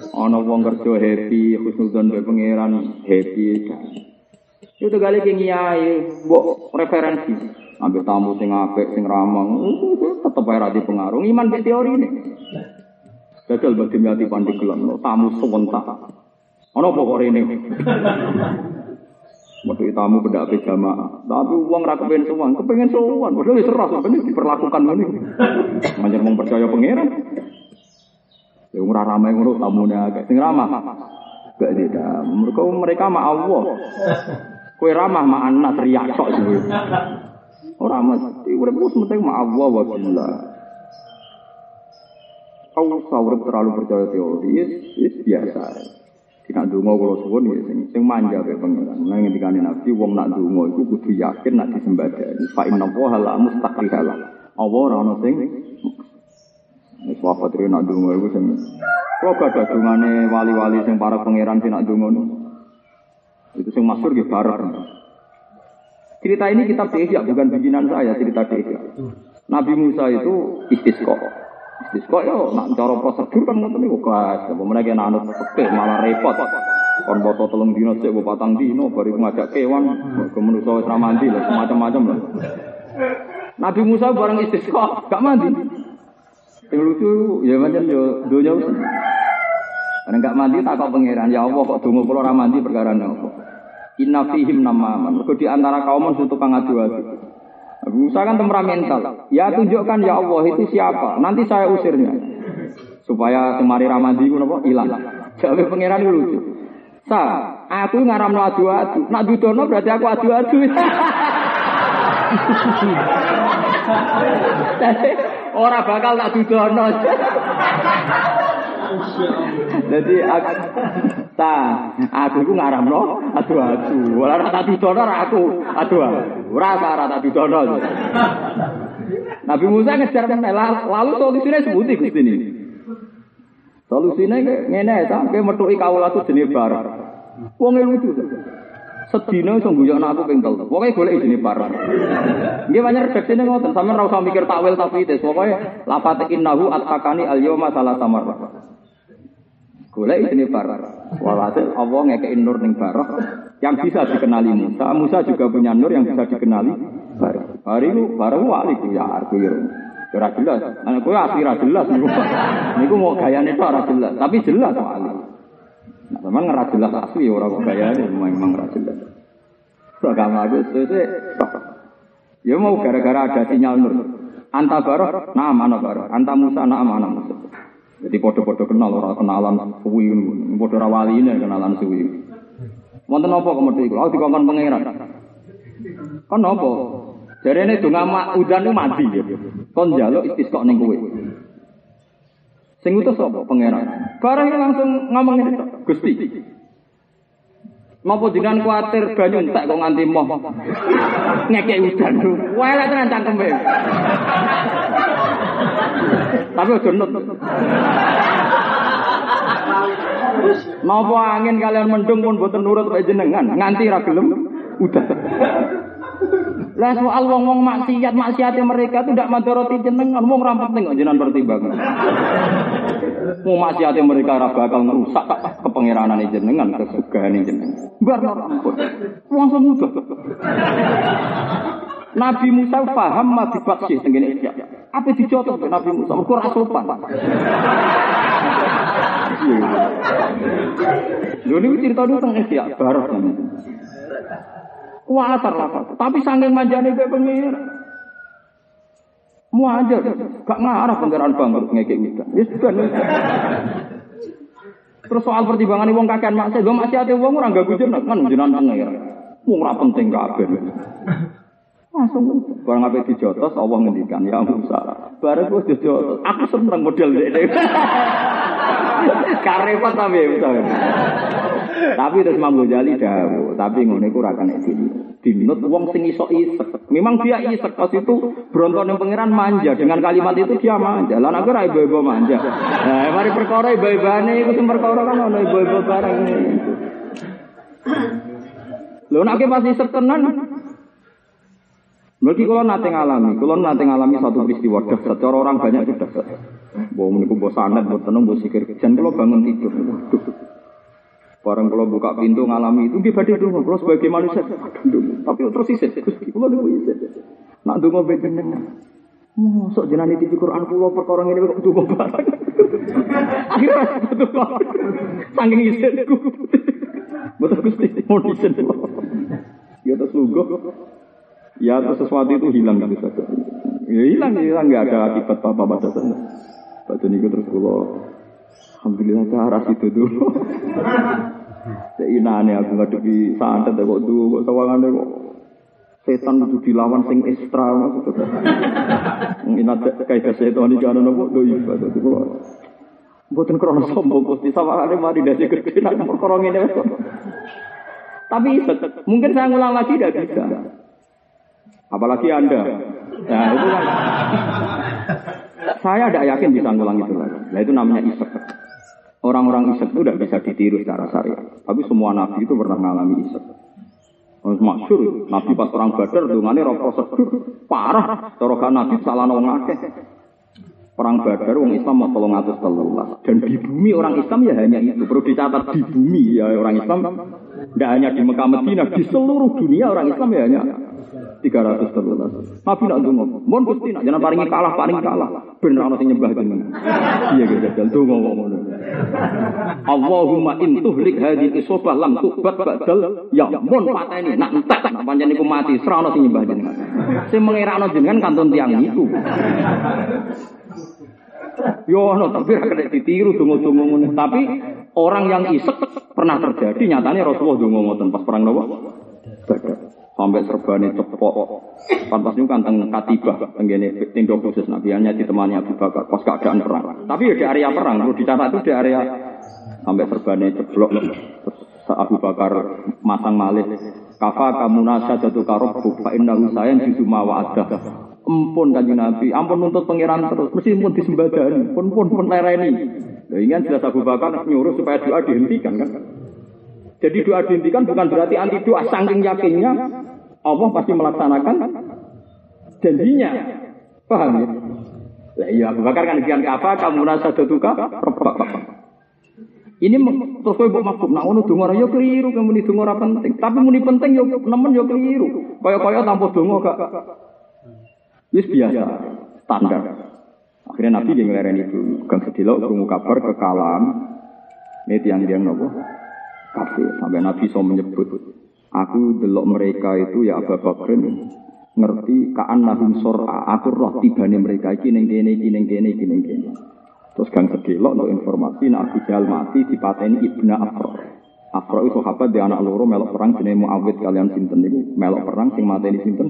Ana wong kerja happy, khusnudzon be pangeran happy. Itu kali ki ngiyai, mbok referensi. Ambil tamu sing apik, sing ramah, tetep ae ra pengaruh. Iman mek teori ini. Gagal bagi mati pandi gelem, tamu sewentak. Ono apa kok rene? Waktu tamu beda ape jamaah, tapi uang ra kepengen sowan, kepengen sowan, padahal wis serah sampeyan diperlakukan ngene. Manjen mung percaya pangeran. Ya ora ramai ngono tamune akeh sing ramah. Gak tidak. Mereka mereka ma Allah. Kue ramah ma anak riak tok sih. Ora mesti urip wis penting ma Allah wa. Kau sahur terlalu percaya teori, is biasa. Tidak dungo kalau suwun ya sing sing manja be pangeran. Nang ngendikane Nabi wong nak dungo iku kudu yakin nak disembadani. Fa inna wa la mustaqrihala. Allah ora ono sing wafat nak dungo iku sing Kalau gak ada dungane wali-wali sing para pangeran sing nak dungo Itu sing masyhur nggih bareng. Cerita ini kitab Ihya bukan bikinan saya, cerita Ihya. Nabi Musa itu istisqa. Istisqa yo nak cara prosedur kan ngoten gas. Apa meneh kena anut malah repot. Kon foto telung dino go patang dino bari ngajak kewan ke manusa wis mandi lho macam-macam lho. Nabi Musa bareng istisqa gak mandi. Yang lucu ya macam yo donya. Karena gak mandi tak kok pangeran ya Allah kok donga kula ra mandi perkara apa. Inna fihim namaman. Mergo di antara kaum sing tukang adu-adu. Musa kan temperamental. Ya tunjukkan ya Allah itu siapa. Nanti saya usirnya. Supaya semari ramadi itu apa? Hilang. Jadi pangeran itu lucu. Sa, aku ngaram adu-adu. Nak dudono berarti aku adu-adu. Orang bakal tak dudono. Jadi aku ta, aku iku ngaramno adu-adu. Ora ora tak dudono ora aku adu-adu. Ora ora tak dudono. Nabi Musa ngejar meneh lalu solusinya sebuti Gusti ini. Solusinya ngene ta, kowe metuki kawula tu jenenge bar. Wong lucu. Sedina iso guyokno aku ping telu. Pokoke golek jenenge bar. Nggih banyak redaksine ngoten, sampeyan ora usah mikir takwil tafsir. Pokoke lafat innahu atakani al yauma salah samar. Golek jenenge bar. Walhasil Allah ngekei nur ning barok yang bisa dikenali Musa. Musa juga punya nur yang bisa dikenali barok. Hari itu barok wali ya aku ya. Ora jelas. Anak kowe asli ra jelas niku. Niku mau gayane tok ora jelas, tapi jelas wali. Nah, memang ora jelas asli ora kok gayane memang ora jelas. Gak mau sese. Ya mau gara-gara ada sinyal nur. Anta barok, nah mana barok. Anta Musa, nah mana Musa. Jadi podo-podo kenal orang kenalan suwi podo rawali ini kenalan suwi. Wonten apa kemudian itu? Aku dikongkon pangeran. Kan apa? Jadi ini dunga mak udan itu mati. Kon jaluk istisqa ning kowe. Sing utus apa pangeran? Barang langsung ngomong ini Gusti. Napa jenengan kuatir banyu entek kok nganti moh. Ngekek udan. Wae lek tenan cangkeme. Tapi ojo nut. Napa angin kalian mendung pun boten nurut wae jenengan, nganti ra gelem udah. Lah soal wong-wong maksiat, maksiate mereka itu tidak madoroti jenengan, wong ra penting jenengan pertimbangan. Wong maksiate mereka ora bakal ngerusak kepengeranan jenengan, kesugahan jenengan. Bar ampun. Langsung mudah. Nabi Musa paham mati baksi tengene isya. Apa dicotot Nabi Musa? Mergo ora sopan. Lho niku cerita niku teng isya. Kuatar lah, tapi sanggeng manjane kayak pengir. Mau aja, gak ngarah pangeran bangkrut ngekek kita. Ya sudah. Terus soal pertimbangan wong kakean maksiat, wong maksiat wong ora gak gujen kan jenengan pangeran. Wong ora penting kabeh. Langsung barang apa dijotos Allah ngendikan ya Musa. Barang wis dijotos, aku seneng model dek. Karepot tapi. Tapi terus Imam Ghazali dawuh, tapi ngono iku ora kena di dinut wong sing iso isek. Memang dia isek pas itu bronton yang pangeran manja dengan kalimat itu dia manja. Lan aku ora ibu-ibu manja. Nah, mari perkara ibu-ibane iku sing perkara kan ono ibu-ibu barang itu. Lho nek pas isek tenan Mungkin kalau nanti ngalami, kalau nanti ngalami satu peristiwa dahsyat, orang banyak itu. Bawa menipu bawa sanat, bawa tenang, bawa sikir. Dan kalau bangun tidur, waduh. Barang kalau buka pintu ngalami itu, dia badai dulu. Kalau sebagai manusia, tapi terus isit. Kalau dulu isit. Nak mbek jenengan. Mosok jenengan iki Quran kula perkara ngene kok donga bareng. Akhirnya donga. Saking isinku. Betul Gusti, mau disin. Ya terus lugu. Ya sesuatu itu hilang gitu saja. Ya hilang, hilang nggak ada akibat apa pada sana. Pada niku terus kula Alhamdulillah cara itu dulu. Seinane aku ngadepi santet kok dulu kok sawangane kok setan itu dilawan sing ekstra maksudnya. Inat kayak setan iki ana napa do iba dadi kula. Mboten krono sombong Gusti sawangane mari dasi gede nak perkara ngene wis. Tapi mungkin saya ngulang lagi tidak bisa. Apalagi Anda. Nah, itu kan. Saya tidak yakin bisa ngulang itu lagi. Nah, itu namanya isek. Orang-orang isek itu tidak bisa ditiru secara syariat. Tapi semua nabi itu pernah mengalami isek. Masyur, nabi pas perang badar, dungane roh prosedur, parah. Corokan nabi salah nong akeh. Perang Badar orang Islam mau tolong atas telulas dan di bumi orang Islam ya hanya itu perlu dicatat di bumi ya orang Islam tidak hanya di Mekah Medina di seluruh dunia orang Islam ya hanya 300 telulas. Nabi nak dungo, mohon gusti nak jangan paringi kalah paling kalah. Bener orang sing nyembah jenengan. Iya gitu dan dungo ngono. Allahumma in tuhlik hadhihi isobah lam tubat badal ya mon pateni nak entek nak pancen iku mati sira ono sing nyembah jenengan. Sing mengirakno jenengan kantun tiang iku. Yo ono tapi kena ditiru donga-donga. Tapi orang yang isek pernah terjadi nyatanya Rasulullah donga ngoten pas perang nopo? Badar. Sampai serbane cepok. Pantas niku kan teng katibah tenggene tindok khusus Nabi hanya ditemani Abu Bakar pas keadaan perang. Tapi ya di area perang, perlu dicatat itu di area sampai serbane terus Abu Bakar masang malih kafa kamu nasa jatuh karobuk fa innahu sayan jisuma wa adah Empun kanjeng Nabi, ampun nuntut pangeran terus, mesti pun disembadani, pun pun pun lereni. Ingin jelas Abu Bakar nyuruh supaya doa dihentikan kan. Jadi doa dihentikan bukan berarti anti doa, saking yakinnya Allah pasti melaksanakan janjinya. Paham ya? Lah iya Abu Bakar kan kian kafa kamu nasa duka Ini terus kowe mbok maksud nak ngono donga yo keliru kamu ni donga penting. Tapi muni penting yo nemen yo keliru. Kaya-kaya tanpa donga gak Wis biasa, standar. Akhirnya Nabi ngelereni itu, gang sedilo krungu kabar kekalahan. Ini tiang-tiang nopo kafir. Sampai Nabi so menyebut, aku delok mereka itu ya Abu Bakar ngerti kaan nahum sor'a. Aku roh tibane mereka iki iki ning kene iki ning kene. Terus gang sedilo no informasi nak Abu Jahal mati dipateni Ibnu Afro. Afro itu sahabat di anak loro melok perang jenenge Muawid kalian sinten niku melok perang sing mateni sinten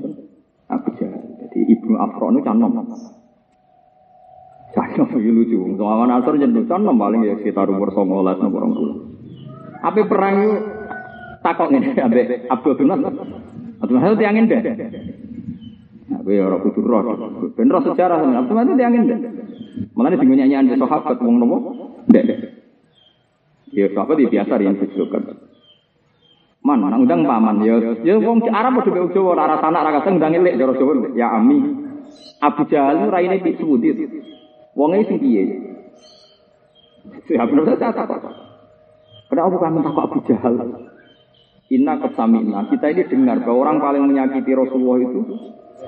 Abu Jahal. Jadi Ibnu Afro itu canom. Canom itu lucu. Soalnya Nasr jendu canom paling ya sekitar umur songolas nomor orang dulu. Apa perang takok ini abe Abdul bin Nasr. Abdul Nasr itu tiangin deh. Aku ya orang kudu roh. Ben roh sejarah Abdul Nasr itu tiangin deh. Malah ini nyanyian di sahabat wong nopo. Dek. Ya sahabat ya biasa yang disebutkan. Man, nang undang paman ya. Ya wong Arab padha kaya Jawa, ora sanak ora kaseng undang elek cara Jawa. Ya ami. Abu Jahal raine pik sudit. Wonge sing piye? Ya bener tak apa. Kenapa kamu takut Abu Jahal? Inna kesamina. Kita ini dengar bahwa orang paling menyakiti Rasulullah itu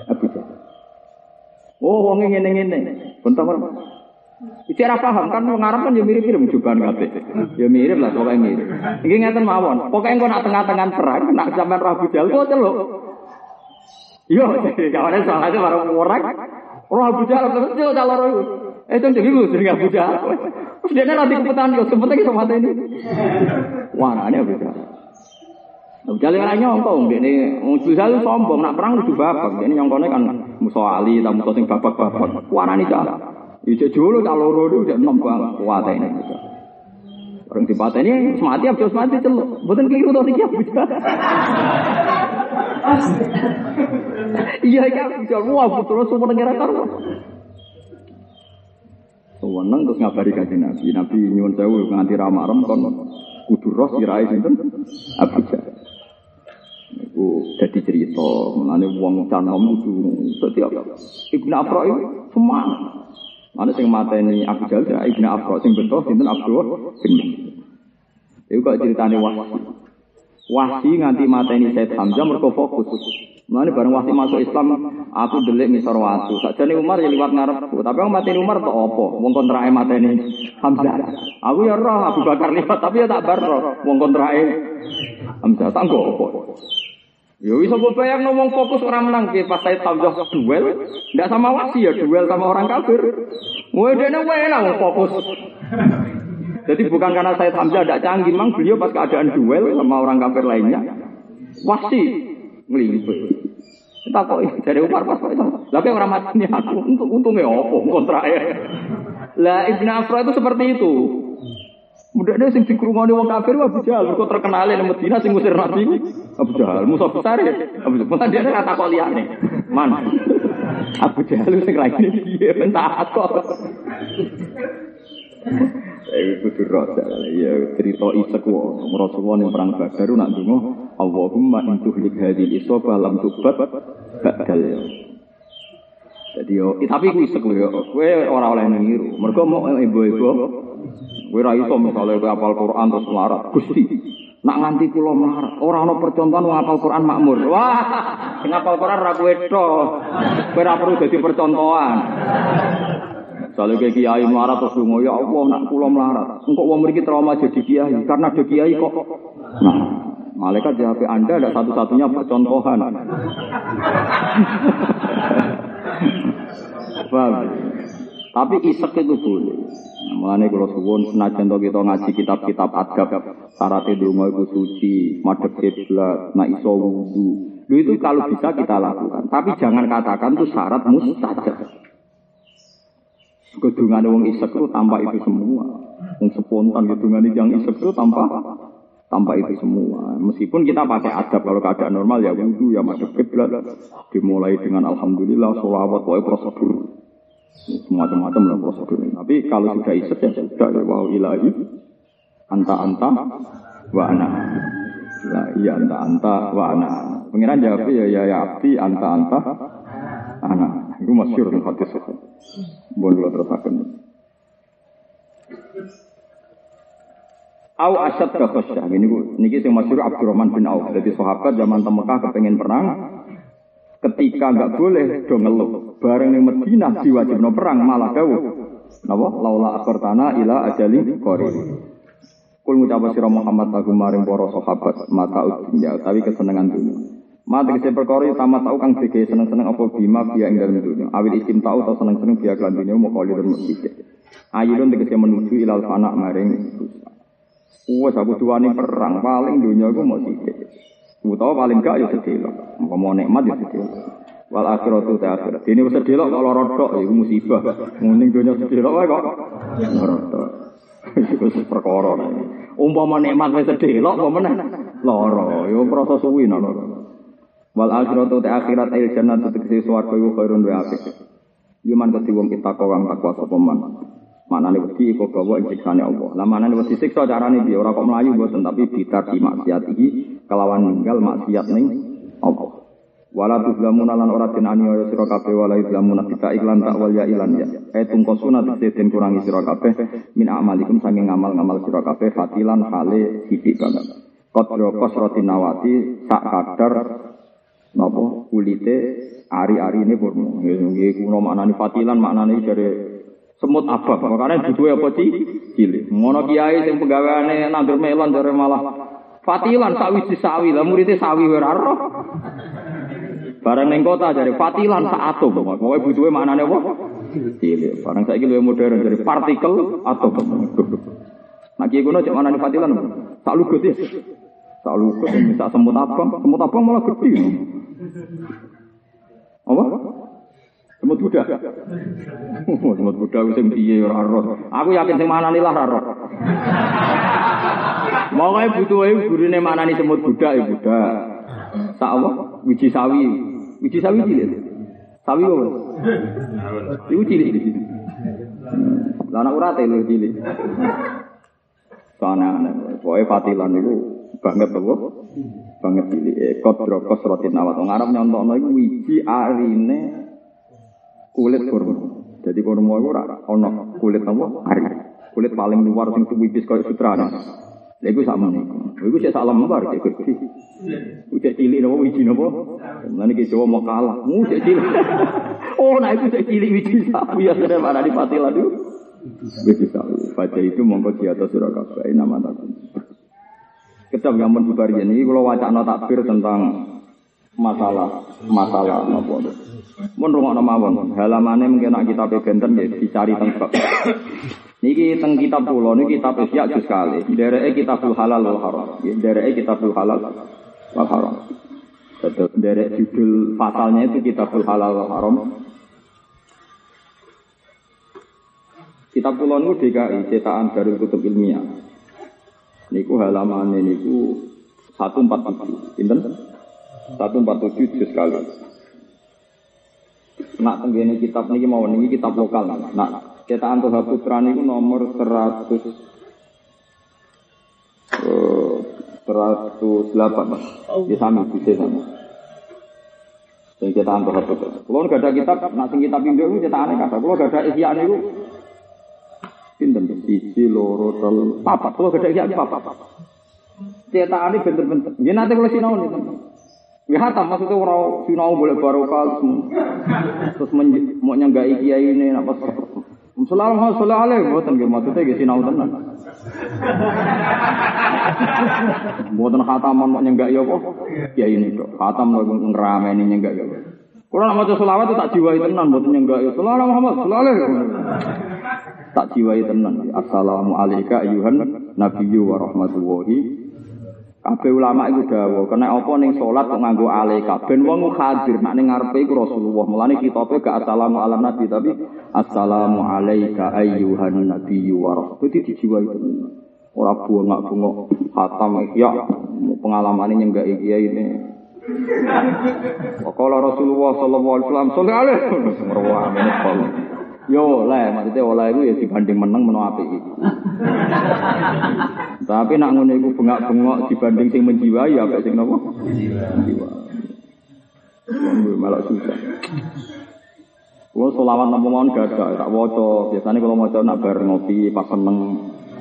Abu Jahal. Oh, wonge ngene-ngene. Bentar Bicara paham kan wong kan ya mirip-mirip jubahan kabeh. Ya mirip lah pokoknya mirip. Iki ngeten mawon. Pokoke engko nak tengah-tengah perang nak sampean Rabu Jal kok celuk. Yo, kawane soalnya baru orang. Roh Abu Jahal terus yo calon itu jadi lu sering Abu Jahal. Terus dia nanti keputan yo sempet iki sama ini. Wah, ini Abu Jahal. Abu Jahal ora nyongkong, ini Abu Jahal sombong, nak perang lucu babak. Ini nyongkone kan musuh Ali, tak musuh sing babak-babak. Warani cah. Ijek jolo tak loro itu udah enam bang kuat ini. Orang di pantai ini mati abis mati celuk. Bukan keliru tuh tiga Iya ya, wah betul semua negara karuan. Sewenang terus ngabari kaji Nabi. Nabi nyuwun sewu nganti ramarem kon kudu roh sirai sinten Abu Jahal. Iku jadi cerita, mengenai uang canom itu setiap Ibnu Afra itu semangat. Mana sing mateni Abu Jahal ya Ibnu Afro sing betul sinten Abdul bin Iku kok ceritane Wahsi. Wahsi nganti mateni Said Hamzah mergo fokus. Mulane bareng wasi masuk Islam, aku delik ngisor watu. Sakjane Umar ya liwat ngarepku, tapi wong mateni Umar tok apa? Wong kontrake mateni Hamzah. Aku ya roh Abu Bakar liwat, tapi ya tak bar roh wong kontrake Hamzah. Tak nggo apa. Ya bisa gue bayang ngomong fokus orang menang pas saya Hamzah duel, ndak sama wasi ya duel sama orang kafir. Wah dia enak fokus. Jadi bukan karena saya Hamzah tidak canggih, memang beliau pas keadaan duel sama orang kafir lainnya, wasi ngelimpet. Tak kok dari Umar pas itu. Lagi orang mati aku untuk untungnya opo kontra ya. Lah Ibn Afra itu seperti itu. Mudah deh sing dikrungoni wong kafir Abu Jahal mergo terkenal ning Madinah sing ngusir Nabi Abu Jahal musuh besar ya. Abu Jahal dia kata kok liyane. Man. Abu Jahal sing lainnya piye ben kok. Eh kudu rasa ya cerita isek wae. Rasulullah ning perang Badar nak ndonga Allahumma in tuhlik isabah lam tubat badal ya. Jadi yo tapi ku isek lho yo. Kowe ora oleh niru. Mergo mau ibu-ibu kowe ra iso misale kowe apal Quran terus melarat. Gusti, nak nganti kula melarat, ora ana percontohan wong apal Quran makmur. Wah, sing apal Quran ra kowe tok. Kowe ora perlu dadi percontohan. Kalau kayak kiai melarat terus dungo, ya Allah nak kula melarat. Engkau wong mriki trauma jadi kiai karena ada kiai kok. Nah, malaikat di HP Anda ada satu-satunya percontohan. Paham? Tapi isek itu boleh. Mengenai kalau suwon senajan to kita ngaji kitab-kitab adab, syarat donga itu suci, madhep kiblat, nak iso wudu. Itu kalau bisa kita lakukan. Tapi jangan katakan itu syarat mustajab. Kedungan wong isek itu tanpa itu semua. Wong spontan kedungan yang isek itu tanpa tanpa itu semua. Meskipun kita pakai adab kalau keadaan normal ya wudhu ya masuk kiblat. Dimulai dengan alhamdulillah, sholawat, pokoknya prosedur. Semacam-macam lah prosedur. Tapi kalau sudah isek ya sudah ya wow ilahi anta anta wa ana. Ya iya anta anta wa ana. Pengiran jawab ya ya ya abdi anta anta ana. Itu masyur nih hadis. Mohon kula terusaken. Au asad ka khasyah. Ini niki sing masyhur Abdurrahman bin Auf. Jadi sahabat zaman Mekah kepengen perang, ketika nggak boleh do ngeluh. Bareng ning Madinah diwajibno perang malah dawuh. Napa? Laula akhirtana ila ajali qarib. Kul ngucap sira Muhammad lagu maring para sahabat mata dunya tapi kesenangan dunia. Mata kese perkara tamat tau kang dike seneng-seneng apa bima biya ing dalem dunya. Awil istim tau tau seneng-seneng biya kelan dunya mau kali dan musik. Ayun tegese menuju ilal fana maring Wes aku tuwani perang paling dunia iku mau sithik. Utawa paling gak ya sedelok. Mau nikmat ya sedelok. Wal akhiratu ta akhirat. Dene wis sedelok kok lara iku musibah. Muning dunya sedelok wae kok lara tok. Iku perkara. Umpama nikmat wis sedelok apa meneh lara. Ya proses suwi lara. Wal akhiratu ta akhirat il jannatu tegese swarga iku khairun wa apik. Yuman kedhi wong kita kawang takwa sapa man. Manane wedi iku gawa ing siksane Allah. Lah manane wedi siksa carane piye? Ora kok mlayu mboten tapi bitar di maksiat iki kelawan ninggal maksiat ning Allah. Wala tuzlamuna lan ora den aniaya sira kabeh wala tuzlamuna kita iklan tak wal ya ilan ya. Eh tungkosuna den kurangi sira kabeh min amalikum saking ngamal-ngamal sira kabeh fatilan hale sithik banget. Qadra qasratin nawati sak kadar napa kulite ari-ari ini purno. Nggih kuno maknane fatilan maknane dari semut abang. Makanya butuh apa sih? Cilik. Ngono kiai sing penggaweane nandur melon dari malah fatilan sawi sawi lah muridnya sawi ora roh. Barang ning kota dari fatilan sak atom. Pokoke butuhe maknane apa? Cilik. Barang saiki luwih modern dari partikel atom. Nah kiai kuno cek maknane fatilan. Sak lugut ya. Sak lugut sak semut abang, semut abang malah gede. Apa? Semut budak. Semut budak sing piye ora roh. Aku yakin sing manani lah ora roh. Mokoke butuhe gurune manani semut budak ya budak. Sak apa? Wiji sawi. Wiji sawi cilik. Sawi apa? Iku cilik. Lah anak urate lho cilik. Soalnya aneh, pokoknya fatilan itu banget apa? Banget cilik. Ekot drokos rotin awat. Ngarap nyontokno iku wiji arine kulit kurma. Jadi kurma itu ono kulit apa? Ari. Kulit paling luar sing wipis kayak sutra. Lha iku sama niku. Iku cek salam lembar cek gede. Cek cilik napa wiji napa? Nanti ke Jawa mau kalah. Mu cilik. Oh, nah itu cek cilik wiji sapi ya mana di patilan itu. Wiji sapi. Baca itu mongko di atas surah kafir nama takun. Kedap yang menbubarian ini kalau wacana takbir tentang masalah masalah apa Mun rungokno mawon, halamane mungkin nak kitab benten ya dicari teng. Niki teng kitab kula niki kitab Ihya juz kali. Dereke kitabul halal wal haram. Nggih, dereke kitabul halal wal haram. Betul, derek judul pasalnya itu kitabul halal wal haram. Kitab kula niku DKI cetakan Darul Kutub Ilmiah. Niku halamane niku 147. Pinten? 147 juz kali. Nak tenggene kitab niki mau niki kitab lokal. Nak cetakan Toha Putra niku nomor 100 eh, 108. Di sana bisa sama. Sing cetakan Toha Putra. Kalau gak ada kitab, nak sing kitab Indo itu cetakane kata. Kalau gak ada Ihya niku pinten siji loro telu papat. Kalau gak ada Ihya papat. Cetakane bener-bener. Nggih nate kula sinau niku. Ya hatam maksudnya orang sinau boleh barokah terus mau nyanggai kiai ini apa Selalu selalu alih buatan gitu maksudnya gitu sinau tenan. Buatan khataman mau nyanggai ya apa? Ya ini kok khatam mau ngerameni nyanggai ya. Kalau nak maca selawat itu tak jiwai tenan buatan nyanggai. Selalu Muhammad selalu tak jiwai tenan. Assalamualaikum ayuhan nabiyyu wa Kabeh ulama iku dawuh, kena apa ning salat kok nganggo alaika. Ben wong hadir nek ning ngarepe iku Rasulullah. Mulane kitabe gak assalamu ala nabi tapi assalamu alaika ayyuhan nabiyyu wa. Dadi dijiwai tenan. Ora bungak-bungok khatam ya pengalamane nyenggak iki ini. Wakala Rasulullah sallallahu alaihi wasallam sallallahu alaihi wasallam. Yo oleh, maksudnya oleh itu ya dibanding menang menang api Tapi nak ngono iku bengak-bengok dibanding sing menjiwai ya sing nopo? Menjiwai. Malah susah. Kulo selawat napa mawon gak tak waca. Biasane kalau maca nak bar ngopi pas seneng,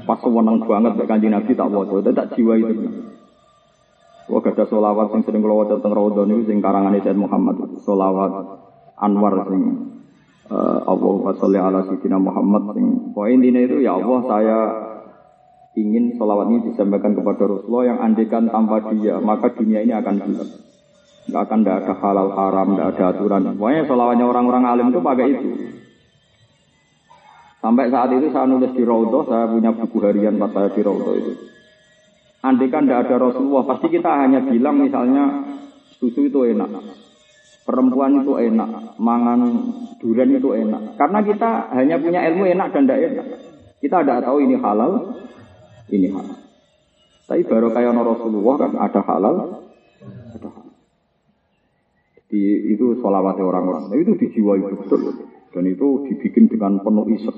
pas seneng banget mek Kanjeng Nabi tak waca, tak jiwai itu. Kulo gak ada selawat sing sering kulo waca teng Raudhah niku sing karangane Said Muhammad. Selawat Anwar sing Allah sholli ala sayyidina Muhammad. Sing poin ini itu ya Allah saya ingin sholawat ini disampaikan kepada Rasulullah yang andekan tanpa dia maka dunia ini akan gelap nggak akan tidak ada halal haram tidak ada aturan. Pokoknya sholawatnya orang-orang alim itu pakai itu. Sampai saat itu saya nulis di Raudhah saya punya buku harian pas saya di Raudhah itu. Andekan tidak ada Rasulullah pasti kita hanya bilang misalnya susu itu enak perempuan itu enak, mangan durian itu enak. Karena kita hanya punya ilmu enak dan tidak enak. Kita tidak tahu ini halal, ini halal. Tapi baru kayak Rasulullah kan ada halal, ada halal. Di, itu sholawatnya orang-orang. Nah, itu dijiwai betul. Dan itu dibikin dengan penuh isek.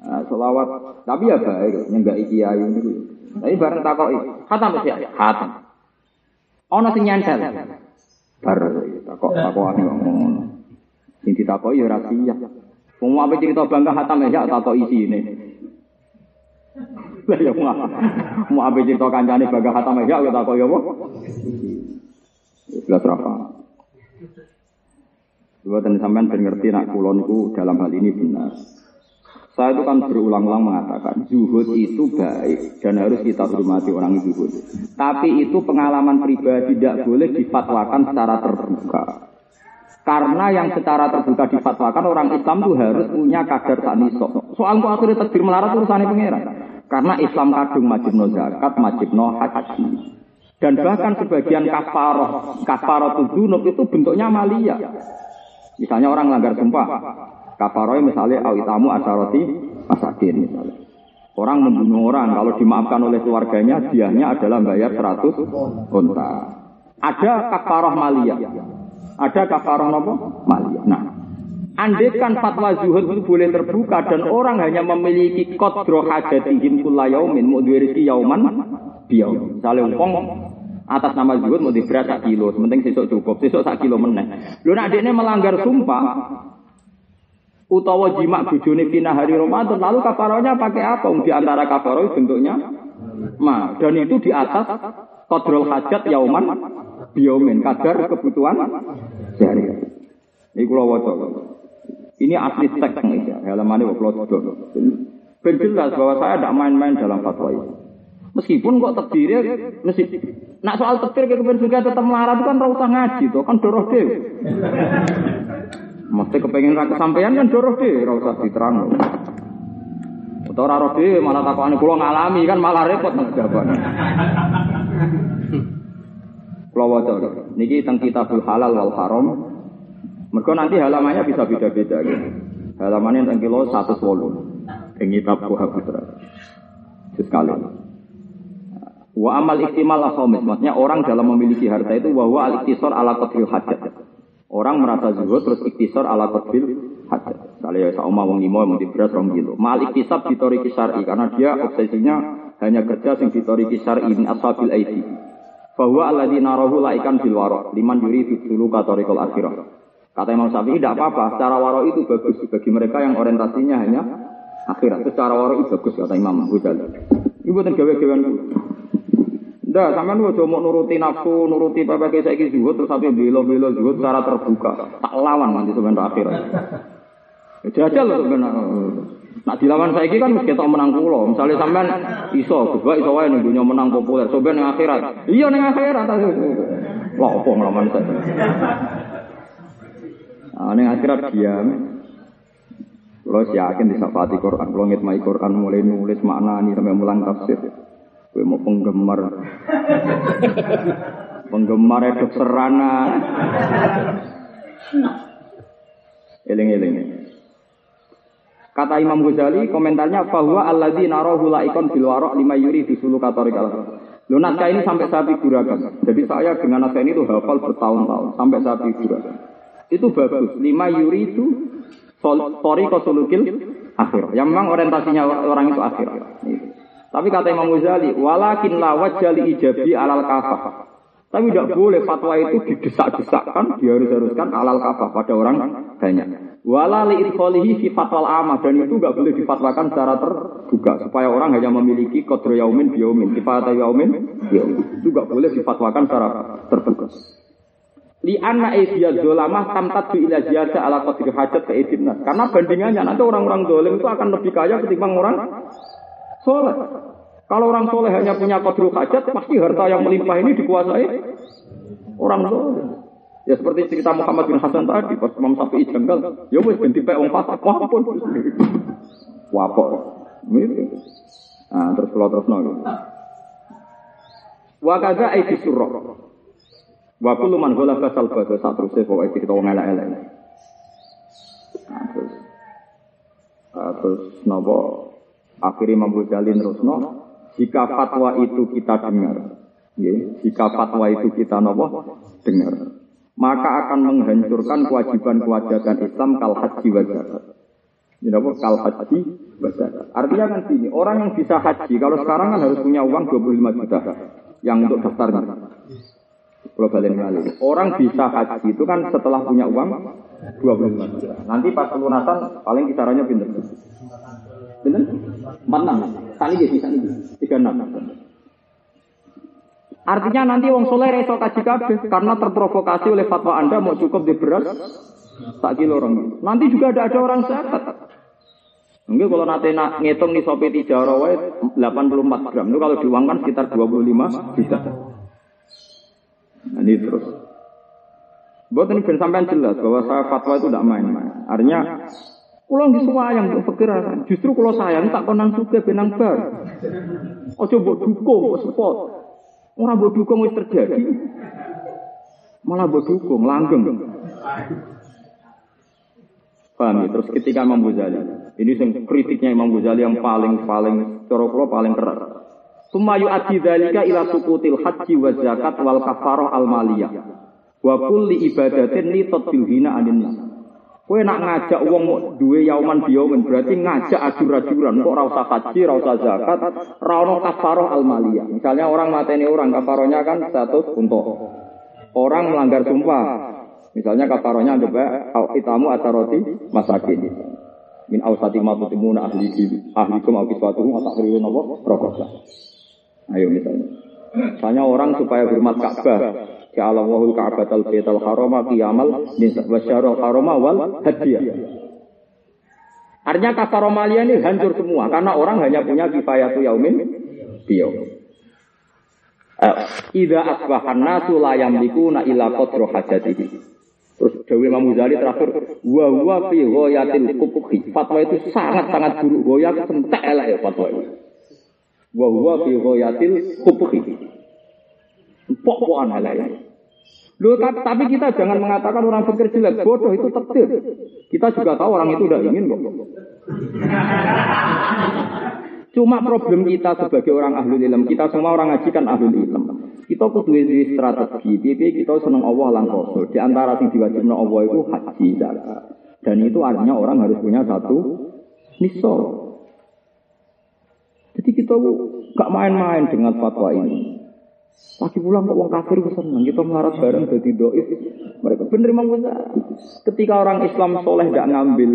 Nah, sholawat, tapi ya baik, nyenggak kiai ini. Tapi bareng takoi, khatam sih, khatam. Ono sing nyantel. Bar takok takok ane ngomong. Sing ditakoki ya ora siap. Wong apa cerita bangga hatam ya takok isine. Lah ya mau mau apa cerita kancane bangga hatam ya takok ya apa? Jelas rafa. Dua dan sampean ben ngerti nak dalam hal ini benar. Saya itu kan berulang-ulang mengatakan zuhud itu baik dan harus kita hormati orang zuhud. Tapi itu pengalaman pribadi tidak boleh difatwakan secara terbuka. Karena yang secara terbuka difatwakan orang Islam itu harus punya kadar tanisok. Soal kok akhirnya takdir melarat urusannya pangeran. Karena Islam kadung majib no zakat, majib no haji. Dan bahkan sebagian kafaroh, kafaroh itu bentuknya malia. Misalnya orang langgar sumpah, Kafaroy misalnya awitamu asaroti masakin misalnya. Orang membunuh orang, kalau dimaafkan oleh keluarganya, diahnya adalah bayar 100 unta. Ada kafaroh malia. Ada kafaroh apa? Malia. Nah, Andaikan fatwa zuhud itu boleh terbuka dan orang hanya memiliki kodro hajatihim kulla yaumin mau rezeki yauman biyau. Misalnya umpong atas nama zuhud mau diberi sak kilo, sementing sesuk cukup, sesuk sak kilo meneh. Lu nak melanggar sumpah, utawa jima bojone fina hari Ramadan lalu kafarohnya pakai apa? Di antara kafaroh bentuknya Ma, dan itu di atas kodrol hajat yauman biomen kadar kebutuhan sehari. Ini wajah. Ini asli teks ya, halamannya kalau Ben jelas bahwa saya tidak main-main dalam fatwa ini. Meskipun kok terdiri, mesti nak soal terdiri ke juga tetap melarat itu kan rasa ngaji tuh kan doroh deh. Mesti kepengen rakyat sampean kan doroh deh, rasa diterang. Atau raro deh malah takut kulo ngalami kan malah repot nih jawaban. Kulo wajar. Niki tentang kitabul halal wal haram. Mereka nanti halamannya bisa beda-beda gitu. Halamannya tentang kilo satu Ing kitab Buha Putra. Sekali. Wa amal ikhtimal akhomis. Maksudnya orang dalam memiliki harta itu bahwa al iktisor ala qadril hajat. Orang merasa zuhud terus iktisor ala qadril hajat. Kalau ya sama wong limo mau beras rong kilo. Mal iktisab ditori kisari karena dia obsesinya hanya kerja sing ditori kisari ini ashabil aidi. Bahwa alladzina rahu laikan bil waro liman yuri dulu katorikul akhirah. Kata Imam Syafi'i tidak apa-apa, secara waro itu bagus bagi mereka yang orientasinya hanya akhirat. Secara waro itu bagus kata Imam Ghazali. Ibu buatan gawe-gawean Ndak, sampean aja mau nuruti nafsu, nuruti PPK saiki zuhud terus sampai belo-belo zuhud secara terbuka. Tak lawan nanti sebentar akhirat. Ya jajal loh sebenarnya. Nak dilawan saiki kan mesti ketok menang kula. Misalnya sampean iso, gua iso wae ning dunya menang populer, sampean ning akhirat. Iya ning akhirat. Lah opo nglawan saya. Nah, ning akhirat diam. Kalau yakin disafati Quran, kalau ngitmai Quran mulai nulis makna ini sampai mulang tafsir. Gue mau penggemar, penggemar itu serana. Eling-eling. Kata Imam Ghazali, komentarnya bahwa alladzi narahu laikon bil warok lima yuri di sulu katorikal. Lo naskah ini sampai saat figurakan. Jadi saya dengan naskah ini tuh hafal bertahun-tahun sampai saat figurakan. Itu bagus. Lima yuri itu Tori kosulukil akhir. Yang memang orientasinya orang itu akhir. Tapi kata Imam Ghazali, walakin la wajali ijabi alal kafah. Tapi tidak boleh fatwa itu didesak-desakkan, diharus-haruskan alal kafah pada orang banyak. Walali idkholihi fi fatwal amah dan itu nggak boleh difatwakan secara terbuka supaya orang hanya memiliki kodro yaumin biyaumin, kifayat yaumin biyaumin. Itu nggak boleh difatwakan secara terbuka. Li anna idiyat dolamah tamtat bi ila ala qadri hajat ke. Karena bandingannya nanti orang-orang dolim itu akan lebih kaya ketimbang orang soleh. Kalau orang soleh hanya punya qadru hajat, pasti harta yang melimpah ini dikuasai orang dolim. Ya seperti cerita Muhammad bin Hasan tadi, pas Imam Syafi'i janggal, ya wes ganti pe wong fasik, wah pun. Wapok. Nah, terus kalau terus nol. Wa kadza aiti surah. Wa kullu man ghala fasal bada sak teruse pokoke kita wong elek-elek. Nah, terus nah, terus nopo akhirnya Imam Ghazali terusno jika fatwa itu kita dengar ya, jika fatwa itu kita nopo dengar maka akan menghancurkan kewajiban-kewajiban Islam kal haji wa. Ini apa? Kal haji. Artinya kan gini, orang yang bisa haji, kalau sekarang kan harus punya uang 25 juta yang untuk daftarnya. Kalau balik Orang bisa haji itu kan setelah punya uang 25 juta. Nanti pas pelunasan paling kisarannya pinter. Pinter? 46. Tadi ya bisa ini. 36. Artinya nanti wong soleh reso kaji kabeh karena terprovokasi oleh fatwa Anda mau cukup di beras tak kilo orang. Nanti juga ada ada orang zakat. Enggak kalau nanti nak ngitung nih sopi tiga 84 gram. Itu kalau diuangkan sekitar 25 juta. Nah, ini terus. Buat ini sampai jelas bahwa saya fatwa itu tidak main-main. Artinya, kalau nggak semua yang berpikiran, justru kalau sayang tak konang suka benang bar. Ojo buat dukung, buat support. Orang buat dukung itu terjadi. Malah buat dukung, langgeng. Paham ya? Terus ketika Imam Ghazali, ini yang kritiknya Imam Ghazali yang paling paling coro paling keras. Sumayu adi dalika ila sukutil haji wa zakat wal kafaroh al maliyah. Wa kulli ibadatin li bil hina anin Kowe nak ngajak wong duwe yauman berarti ngajak ajur-ajuran kok ora usah haji, ora usah zakat, ora ono kafaroh al maliyah. Misalnya orang mateni orang kafarohnya kan status untuk orang melanggar sumpah. Misalnya kafarohnya ada itamu ataroti masakin. Min ausati ma tutimuna ahli ahlikum au kiswatuhum atahriru napa rokok. Ayo misalnya. Misalnya orang supaya hormat Ka'bah, Ya Allah wahul Ka'batal Baitul Harama qiyamal wasyarul harama wal hadiah. Artinya kasaromalia ini hancur semua karena orang hanya punya kifayatu yaumin biyo. Uh, Ida asbahan nasu la yamlikuna illa qadru hajatihi. Terus Dewi Imam terakhir, wa wa fi ghayatil kubhi. Fatwa itu sangat-sangat buruk. Goya sentek elek ya fatwa itu. Wa wa fi ghayatil kubhi. Pok-pokan elek ya. Loh, tapi kita jangan mengatakan orang pikir jelek, bodoh itu takdir. Kita juga tahu orang itu tidak ingin kok. Cuma problem kita sebagai orang ahli ilm, kita semua orang ngaji kan ahli ilm. Kita kudu strategi, pipi kita senang Allah langkoso. Di antara yang diwajibkan Allah itu haji. Dan itu artinya orang harus punya satu nisol. Jadi kita gak main-main dengan fatwa ini. Lagi pulang kok wong kafir seneng kita melarat bareng jadi doif. Mereka bener emang Ketika orang Islam soleh tidak ngambil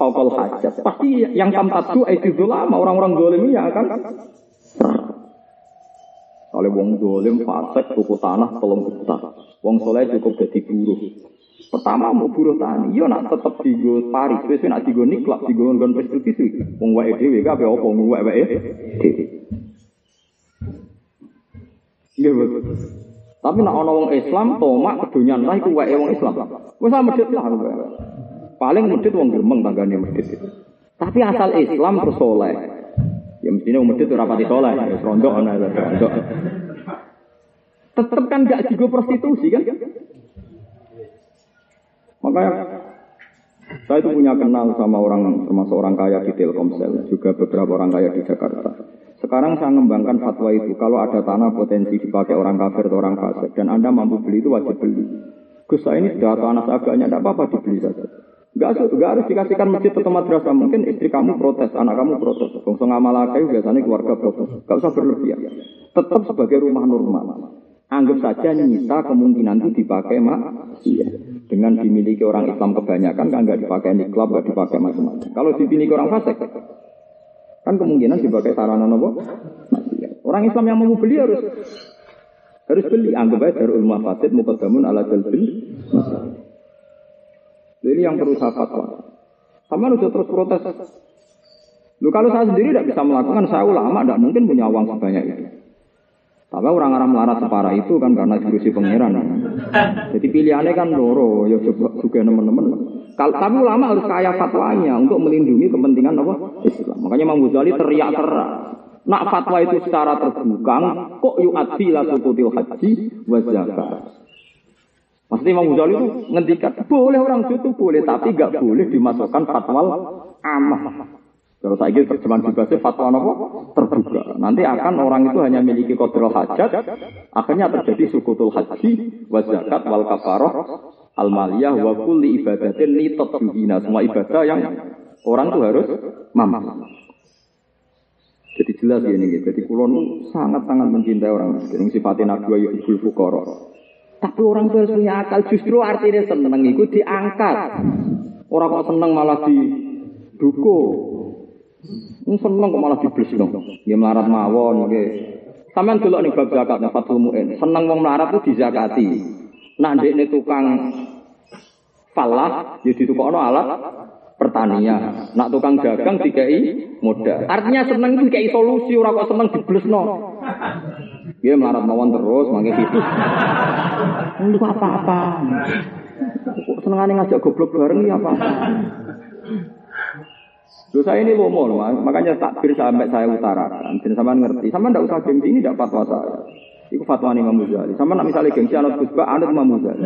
fakal hajat, pasti yang tamtatu itu lama orang-orang dolim ya kan. Kalau wong dolim fasik tuku tanah tolong juta. Wong soleh cukup jadi buruh. Pertama mau buruh tani, yo nak tetep digo Paris, wis nak digo niklak, digo nggon prostitusi. Wong wae dhewe kabeh apa wong wae wae Iya. Tapi nak ana wong Islam tomak kedonyan lah iku wae wong Islam. Wis medhit lah. Paling medhit wong gremeng tanggane medhit. Tapi asal Islam terus soleh. Ya mestinya wong medhit ora pati soleh, ya rondo ana rondo. Tetep kan gak digo prostitusi kan? Makanya saya itu punya kenal sama orang termasuk orang kaya di Telkomsel, juga beberapa orang kaya di Jakarta. Sekarang saya mengembangkan fatwa itu. Kalau ada tanah potensi dipakai orang kafir atau orang fasik dan Anda mampu beli itu wajib beli. Gus ini sudah tanah seagaknya, tidak apa-apa dibeli saja. Gak, gak harus dikasihkan masjid atau madrasah. Mungkin istri kamu protes, anak kamu protes. Bongso ngamalakai biasanya keluarga protes. Gak usah berlebihan. Tetap sebagai rumah normal. Anggap saja nyisa kemungkinan itu dipakai mak. Iya. Dengan dimiliki orang Islam kebanyakan kan nggak dipakai di klub, nggak dipakai macam-macam. Kalau dimiliki orang fasik, Kan kemungkinan sebagai sarana nopo. Orang Islam yang mau beli harus harus beli. Anggap aja darul mafatid mukadamun ala jalbil Ini yang perlu saya fatwa. Sama udah terus protes. Lu kalau saya sendiri tidak bisa melakukan, saya ulama tidak mungkin punya uang sebanyak itu. Tapi orang-orang melarat separah itu kan karena diurusi pangeran. Jadi pilihannya kan loro, ya coba juga teman-teman. Kalau tapi ulama harus kaya fatwanya untuk melindungi kepentingan apa? Islam. Makanya Imam Ghazali teriak keras. Nak fatwa itu secara terbuka, kok yu'adzi la sukutil haji wa. Maksudnya Imam Ghazali itu ngendikan, boleh orang itu boleh, tapi gak boleh dimasukkan fatwa amah. Kalau saya ingin terjemahan bebasnya fatwa apa? Terbuka. Nanti akan orang itu hanya memiliki kodrol hajat, akhirnya terjadi sukutul haji, wa zakat, wal kafaroh, al maliyah, wa kulli ibadatin li tatbihina. Semua ibadah yang orang itu harus mampu. Jadi jelas ya ini, jadi kulon sangat-sangat mencintai orang miskin. Sifatnya nabi wa yubul fukoro. Tapi orang itu harus punya akal. Justru artinya seneng itu diangkat. Orang kok seneng malah didukung. Ini seneng kok malah diblesno. Ya melarat mawon nggih. Sampeyan delok ning bab zakat nek Fathul Muin, seneng wong melarat itu dizakati. Nak ndekne tukang falah ya ditukokno alat pertanian. Nak tukang dagang dikai modal. Artinya seneng itu dikai solusi ora kok seneng diblesno. Dia melarat mawon terus mangke itu. Untuk apa-apa. Senengane ngajak goblok bareng ya apa-apa. Dosa ini lomo makanya takbir sampai saya utarakan. Dan sama ngerti, sama ndak usah gengsi ini tidak fatwa saya. Itu fatwa Imam Muzali. Sama nak misalnya gengsi anak khutbah, anak Imam Muzali.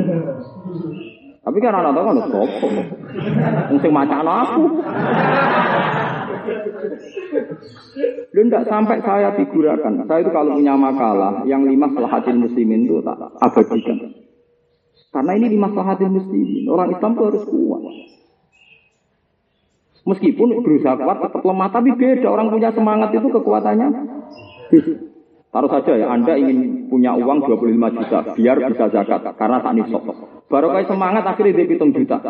Tapi kan anak tahu kan sopo. Mungkin macam aku. Lu ndak sampai saya figurakan. Saya itu kalau punya makalah yang lima selahatin muslimin itu tak abadikan. Karena ini lima selahatin muslimin. Orang Islam itu harus kuat. Meskipun berusaha kuat tetap lemah, tapi beda. Orang punya semangat itu kekuatannya. Taruh saja ya, Anda ingin punya uang 25 juta, biar bisa zakat, karena tak nisab. Baru kayak semangat akhirnya dia hitung juta.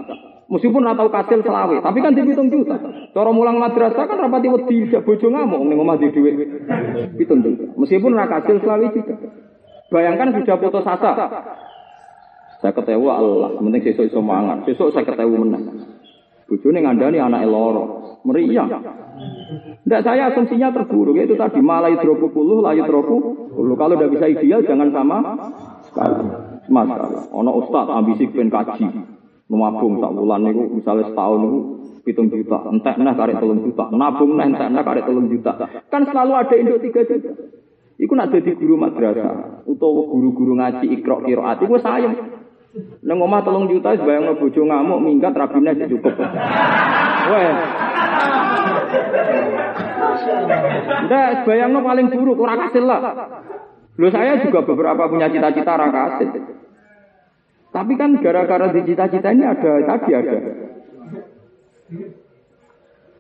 Meskipun ora tau kasil selawe, tapi kan dia hitung juta. Cara mulang madrasah kan rapati wedi bojo ngamuk ning omah di dhuwit hitung juta. Meskipun ora kasil selawe juga. Bayangkan sudah putus asa. Saya ketawa Allah, penting sesuk iso mangan. Saya ketawa menang. Bojone ngandani anak loro. Meriah. Tidak saya asumsinya terburuk itu tadi malah hidropu puluh, layu hidropu puluh. Kalau udah bisa ideal jangan sama sekali. Masalah. Ono ustad ambisi pengen kaji. Memabung tak bulan niku misalnya setahun niku hitung juta, entek nah karek telung juta, nabung nah entek nah karek telung juta. Kan selalu ada induk tiga juta. Iku nak jadi guru madrasah utawa guru-guru ngaji ikro kiroat iku sayang. Neng omah telung juta bayang bojo ngamuk minggat rabine cukup. Weh. Ndak bayangno paling buruk ora kasil lah. Loh saya juga beberapa punya cita-cita ora kasil. Tapi kan gara-gara di cita-cita ini ada tadi ada.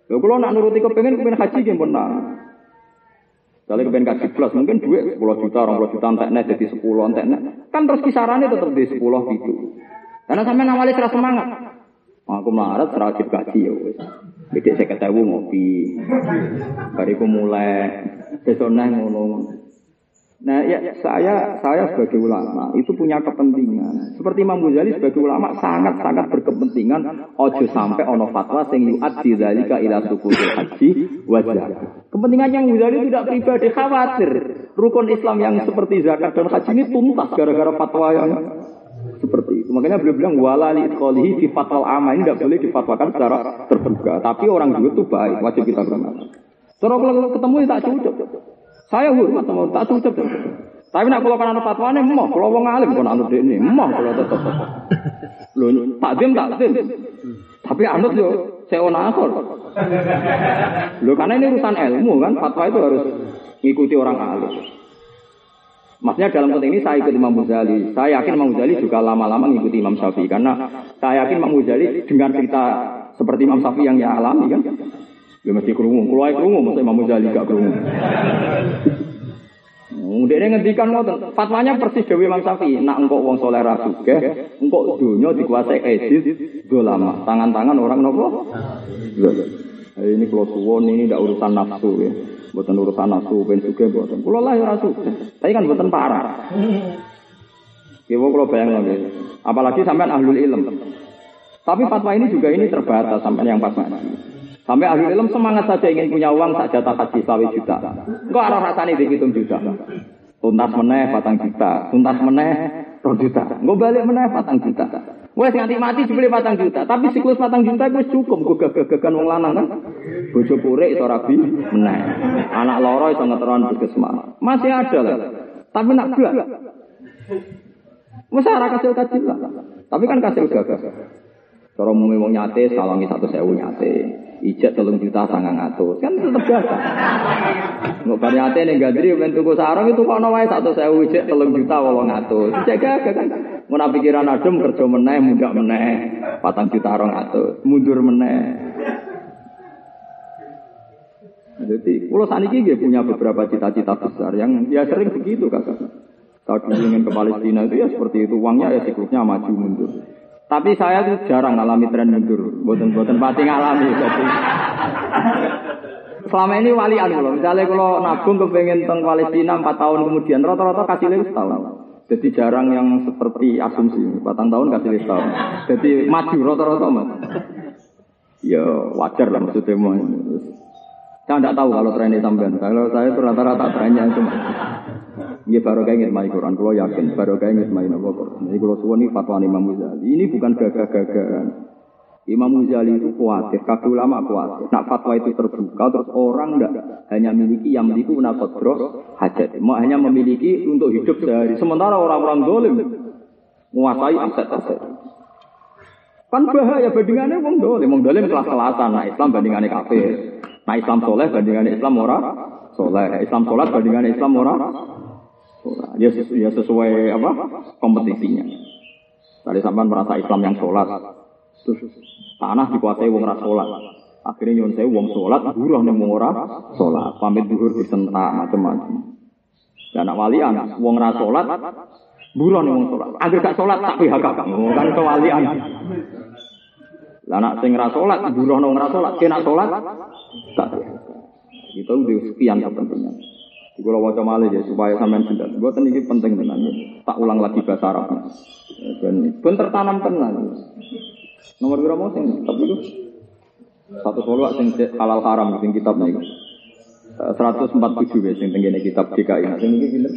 Loh kalau nak nuruti kepengen kepengen haji yang Kalau kepengen kasih plus, mungkin duit 10 juta, 20 juta enteknya jadi 10 enteknya. Kan terus kisarannya tetap di 10 gitu. Karena sampai awalnya serah semangat. Aku melarat serajib gaji ya wes. Beda saya ketemu ngopi. Bariku mulai besok ngono. Nah, ya saya saya sebagai ulama itu punya kepentingan. Seperti Imam Ghazali sebagai ulama sangat-sangat berkepentingan ojo sampai ono fatwa sing yu'ad dzalika ila haji wajah. Kepentingan yang Ghazali tidak pribadi khawatir rukun Islam yang seperti zakat dan haji ini tuntas gara-gara fatwa yang seperti itu. Makanya beliau bilang wala li idkhalihi fi fatwal ama ini tidak boleh difatwakan secara terbuka. Tapi orang juga itu baik, wajib kita hormati. Terus kalau ketemu ya tak cocok. Saya hormat sama tak cocok. Tapi nak kalau kan anak fatwane emoh, kalau wong alim kon anut ini, emoh kalau tetep. Lho, takdim takdim. Tapi anut yo saya akor. Lho karena ini urusan ilmu kan, fatwa itu harus ngikuti orang alim. Maksudnya dalam konteks ini saya ikut Imam Ghazali. Saya yakin Imam Ghazali juga lama-lama mengikuti Imam Syafi'i karena saya yakin Imam Ghazali dengan cerita seperti Imam Syafi'i yang dia alami kan. Ya mesti kerungu. Kalau ae kerungu masa Imam Ghazali gak kerungu. Dia ngendikan ngoten, fatwanya persis Dewi Imam Syafi'i. Nak engkau wong soleh ra sugih, engkau dunia dikuasai edit lama. Tangan-tangan orang nopo? Ini kalau suwon ini tidak urusan nafsu ya. Buatan urusan nafsu, ben suge buatan. Kulo lah rasu. Tapi kan buatan parah. Ya kalau bayang lagi. Apalagi sampai ahlul ilm. Tapi fatwa ini juga ini terbatas sampai yang pas Sampai ahlul ilm semangat saja ingin punya uang tak jatah haji sawi juta. Enggak ada rasanya dihitung juta. Tuntas meneh patang juta, tuntas meneh rong juta. Enggak balik meneh patang juta. Wes nganti mati dibeli patang juta, tapi siklus patang juta gue cukup gue gagagan wong lanang kan. Bojo pure itu rabi meneh. Anak loro itu ngeteron puskesmas. Masih ada lah. Tapi nak belas. Masa ora kasil kecil lah. Tapi kan kasil gagah. Cara umumnya wong nyate sawangi satu sewu nyate. Ijek telung juta sangang atus. Kan tetep biasa. Nggak bar nyate nih gandri ben tuku sarung itu kok wae satu sewu ijek telung juta wolong atus. Ijek gagah kan. Mun pikiran adem kerja meneh mundak meneh. Patang juta rong atus. Mundur meneh. Jadi, kalau saat ini punya beberapa cita-cita besar yang ya sering begitu kakak. Kalau ingin ke Palestina itu ya seperti itu uangnya ya siklusnya maju mundur. Tapi saya tuh jarang ngalami tren mundur, buatan-buatan pati ngalami. Jadi selama ini walian kalau misalnya kalau nabung kepengen teng Palestina empat tahun kemudian rata-rata kasih setahun. Jadi jarang yang seperti asumsi batang tahun kasih setahun. Jadi maju rata-rata mas. Ya wajar lah maksudnya mau. Saya tidak tahu kalau trennya sampean. Kalau saya itu rata-rata trennya itu. Ini baru kayak main Quran. Kalau yakin baru kayak main apa Quran. Ini kalau suami fatwa Imam Muzali. Ini bukan gagah-gagahan. Imam Muzali itu khawatir, kafir ulama khawatir. Nak fatwa itu terbuka, terus orang tidak hanya memiliki yang memiliki unakodro hajat. Mau hanya memiliki untuk hidup sehari. Sementara orang-orang dolim menguasai aset-aset. Kan bahaya bandingannya wong dolim. Wong dolim kelas-kelasan. Nah Islam bandingannya kafir. Nah Islam soleh bandingannya Islam ora soleh. Islam sholat bandingannya Islam ora Ya, ya sesuai apa kompetisinya. Tadi sampai merasa Islam yang sholat, terus tanah dikuasai wong ras sholat. Akhirnya nyon saya wong sholat, buruh wong ora sholat, pamit duhur disentak macam-macam. Dan anak walian, wong ras sholat, Buron wong salat. Agar gak salat tak. Oh, kan kewalian. Lah nak sing ra salat buron wong ra salat, kena salat tak. Itu udah sekian kepentingan. Di kalau wajah malih ya supaya sampean jelas. Buat ini penting tenan ya. Tak ulang lagi bahasa Arab. Dan pun tertanam tenan. Nomor berapa sing tapi itu satu solo sing halal haram sing kitab nih. 147 ya sing tenggene kitab DKI. Nah sing iki pinten?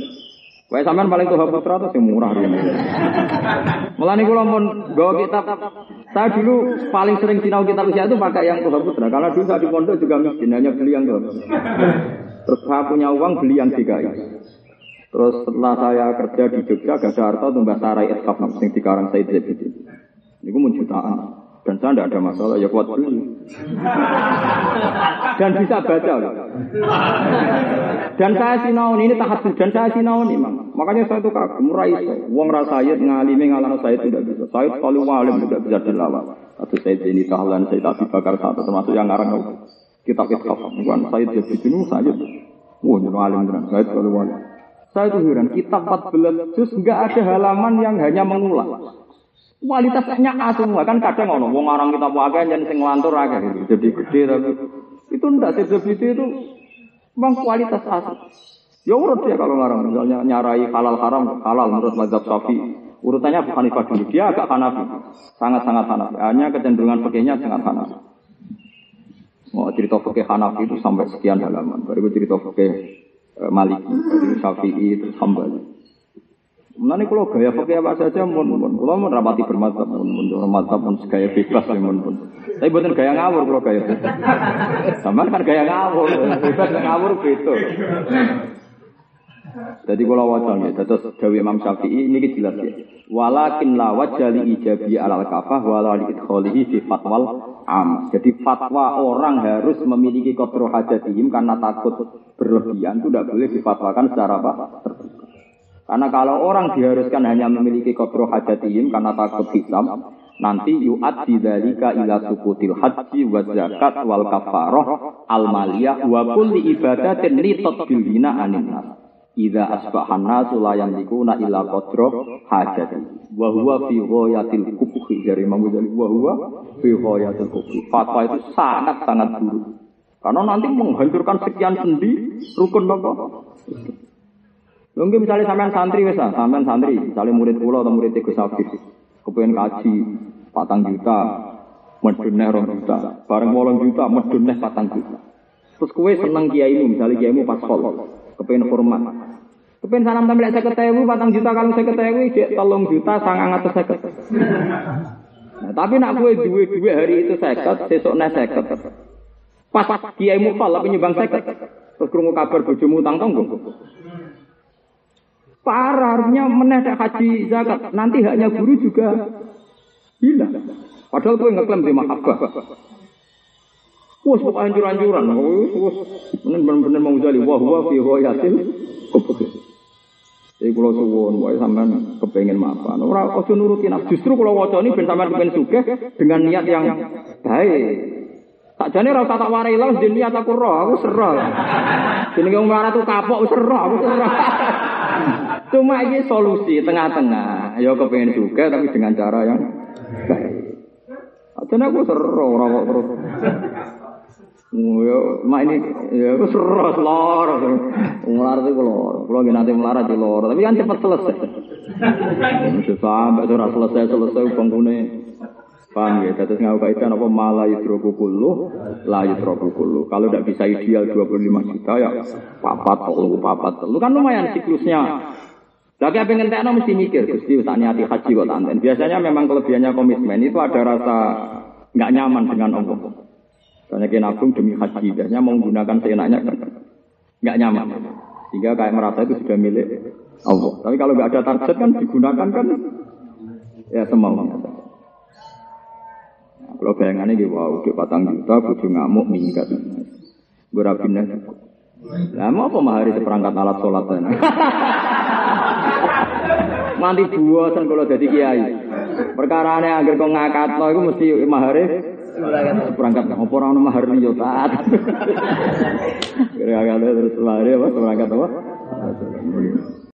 Wae sampean paling tuh putra atau sing murah rene. Mulane kula pun gawa kitab saya dulu paling sering sinau kitab usia itu pakai yang tuh putra karena dulu saya di pondok juga miskin hanya beli yang tuh. Terus saya punya uang beli yang DKI. Terus setelah saya kerja di Jogja, gak ada harta bahasa Sarai Eskaf, yang di Karang Said Ini pun jutaan. Dan saya tidak ada masalah, ya kuat beli. Dan bisa baca. Dan saya sinau ini tahap dan saya sinau ini, Makanya saya itu kagum, murah itu. Uang rasa ayat ngalimi ngalang saya tidak bisa. Saya kalau walim tidak bisa dilawan. Atau saya ini tahlan, saya tak bakar satu termasuk yang ngarang kitab iskaf. Bukan saya jadi jenuh saya. Wah, jenuh alim. Saya kalau walim. Saya itu heran, kitab 14 juz enggak ada halaman yang hanya mengulang. Kualitasnya A semua kan kadang ngono, wong orang kita pakai yang sing ngelantur aja gitu. Jadi gede tapi itu ndak selebriti itu memang kualitas A. Ya urut ya kalau ngarang misalnya nyarai halal haram halal menurut mazhab Syafi. Urutannya bukan Hanifah dulu, dia agak Hanafi. Sangat-sangat Hanafi. Hanya kecenderungan pakainya sangat Hanafi. Mau cerita fakih Hanafi itu sampai sekian halaman. Baru cerita fakih eh, Maliki, Syafi'i, terus Hambali. Nanti kalau gaya pakai apa saja, mun mun. Kalau mau rapati bermata, mun mun. Bermata pun gaya bebas ya mun mun. Tapi bukan gaya ngawur kalau gaya. Sama kan gaya ngawur, bebas ngawur gitu. Jadi kalau wajan ya, terus Dawi Imam Syafi'i ini jelas ya. Walakin la wajali ijabi alal kafah wala li idkholihi fi fatwal am. Jadi fatwa orang harus memiliki kodro hajatihim karena takut berlebihan itu tidak boleh difatwakan secara apa? Terbuka. Karena kalau orang diharuskan hanya memiliki kodro hajatihim karena takut hisam, nanti yu'ad dzalika ila sukutil haji wa zakat wal kafaroh al maliyah wa kulli ibadatin li bina anin nas. Idza asbahan nasu la yamlikuna illa qadra hajati. Wa huwa fi ghayatil kubhi dari Imam Ghazali wa huwa fi ghayatil kubhi. Fatwa itu sangat sangat buruk. Karena nanti menghancurkan sekian sendi rukun bapak. Mungkin misalnya sampean santri wes sampean santri, misalnya murid kula atau murid Gus Afif, kepengen kaji patang juta, meduneh rong juta, bareng wolong juta, meduneh patang juta. Terus kue seneng kiaimu, misalnya kiaimu pas kol, kepengen hormat. Kepengen salam tampil saya ketemu, patang juta kalau saya ketemu, cek tolong juta, sangang atau saya Nah, tapi nak kue duwe duwe hari itu seket, sesok nih seket. Pas kiaimu kol, tapi nyumbang seket. Terus kerungu kabar bojomu utang tonggo. Parah, harusnya menedak haji zakat. Nanti haknya guru juga hilang. Padahal gue ngeklaim di mahabbah. Wah, kok hancur-hancuran. Wah, bener-bener mau jadi. Wah, wah, fi yasin. Jadi kalau suwon, wah sampean kepengen maafan. Orang ojo nuruti nafsu. Justru kalau wajah ini ben sampean kepengen suge dengan niat yang baik. Tak jane ora tak warai lah niat aku roh, aku serah. Jenenge wong tuh kapok serah, aku serah. Cuma ini solusi tengah-tengah. Ya kepengen juga tapi dengan cara yang baik. Jadi aku seru orang kok terus. Oh, ya, mak ini ya aku seru lor. Melarat itu lor. Kalau nanti melarat itu lor, tapi kan cepat selesai. Sampai sudah selesai selesai bangunnya. Paham ya? Terus nggak kaitan apa malah yudroku kulu, lah yudroku kulu. Kalau tidak bisa ideal 25 juta ya papat, telu, papat, telu kan lumayan siklusnya. Lagi apa yang mesti mikir, Gusti tak niati haji kok tanten. Biasanya memang kelebihannya komitmen itu ada rasa nggak nyaman dengan Allah. Soalnya kita nabung demi haji, biasanya mau menggunakan seenaknya kan nggak nyaman. Sehingga kayak merasa itu sudah milik Allah. Tapi kalau nggak ada target kan digunakan kan ya. Nah, kalau bayangannya gitu, wow, ke patang juta, bujuk ngamuk, minggat. Gue rapinnya. Nah, mau apa mahari seperangkat alat sholat? Nanti buatan kalau jadi kiai. Perkara ini agar kau ngakat lo, itu mesti mahari perangkat apa orang mahar yo taat. Kira-kira terus mahari apa perangkat apa?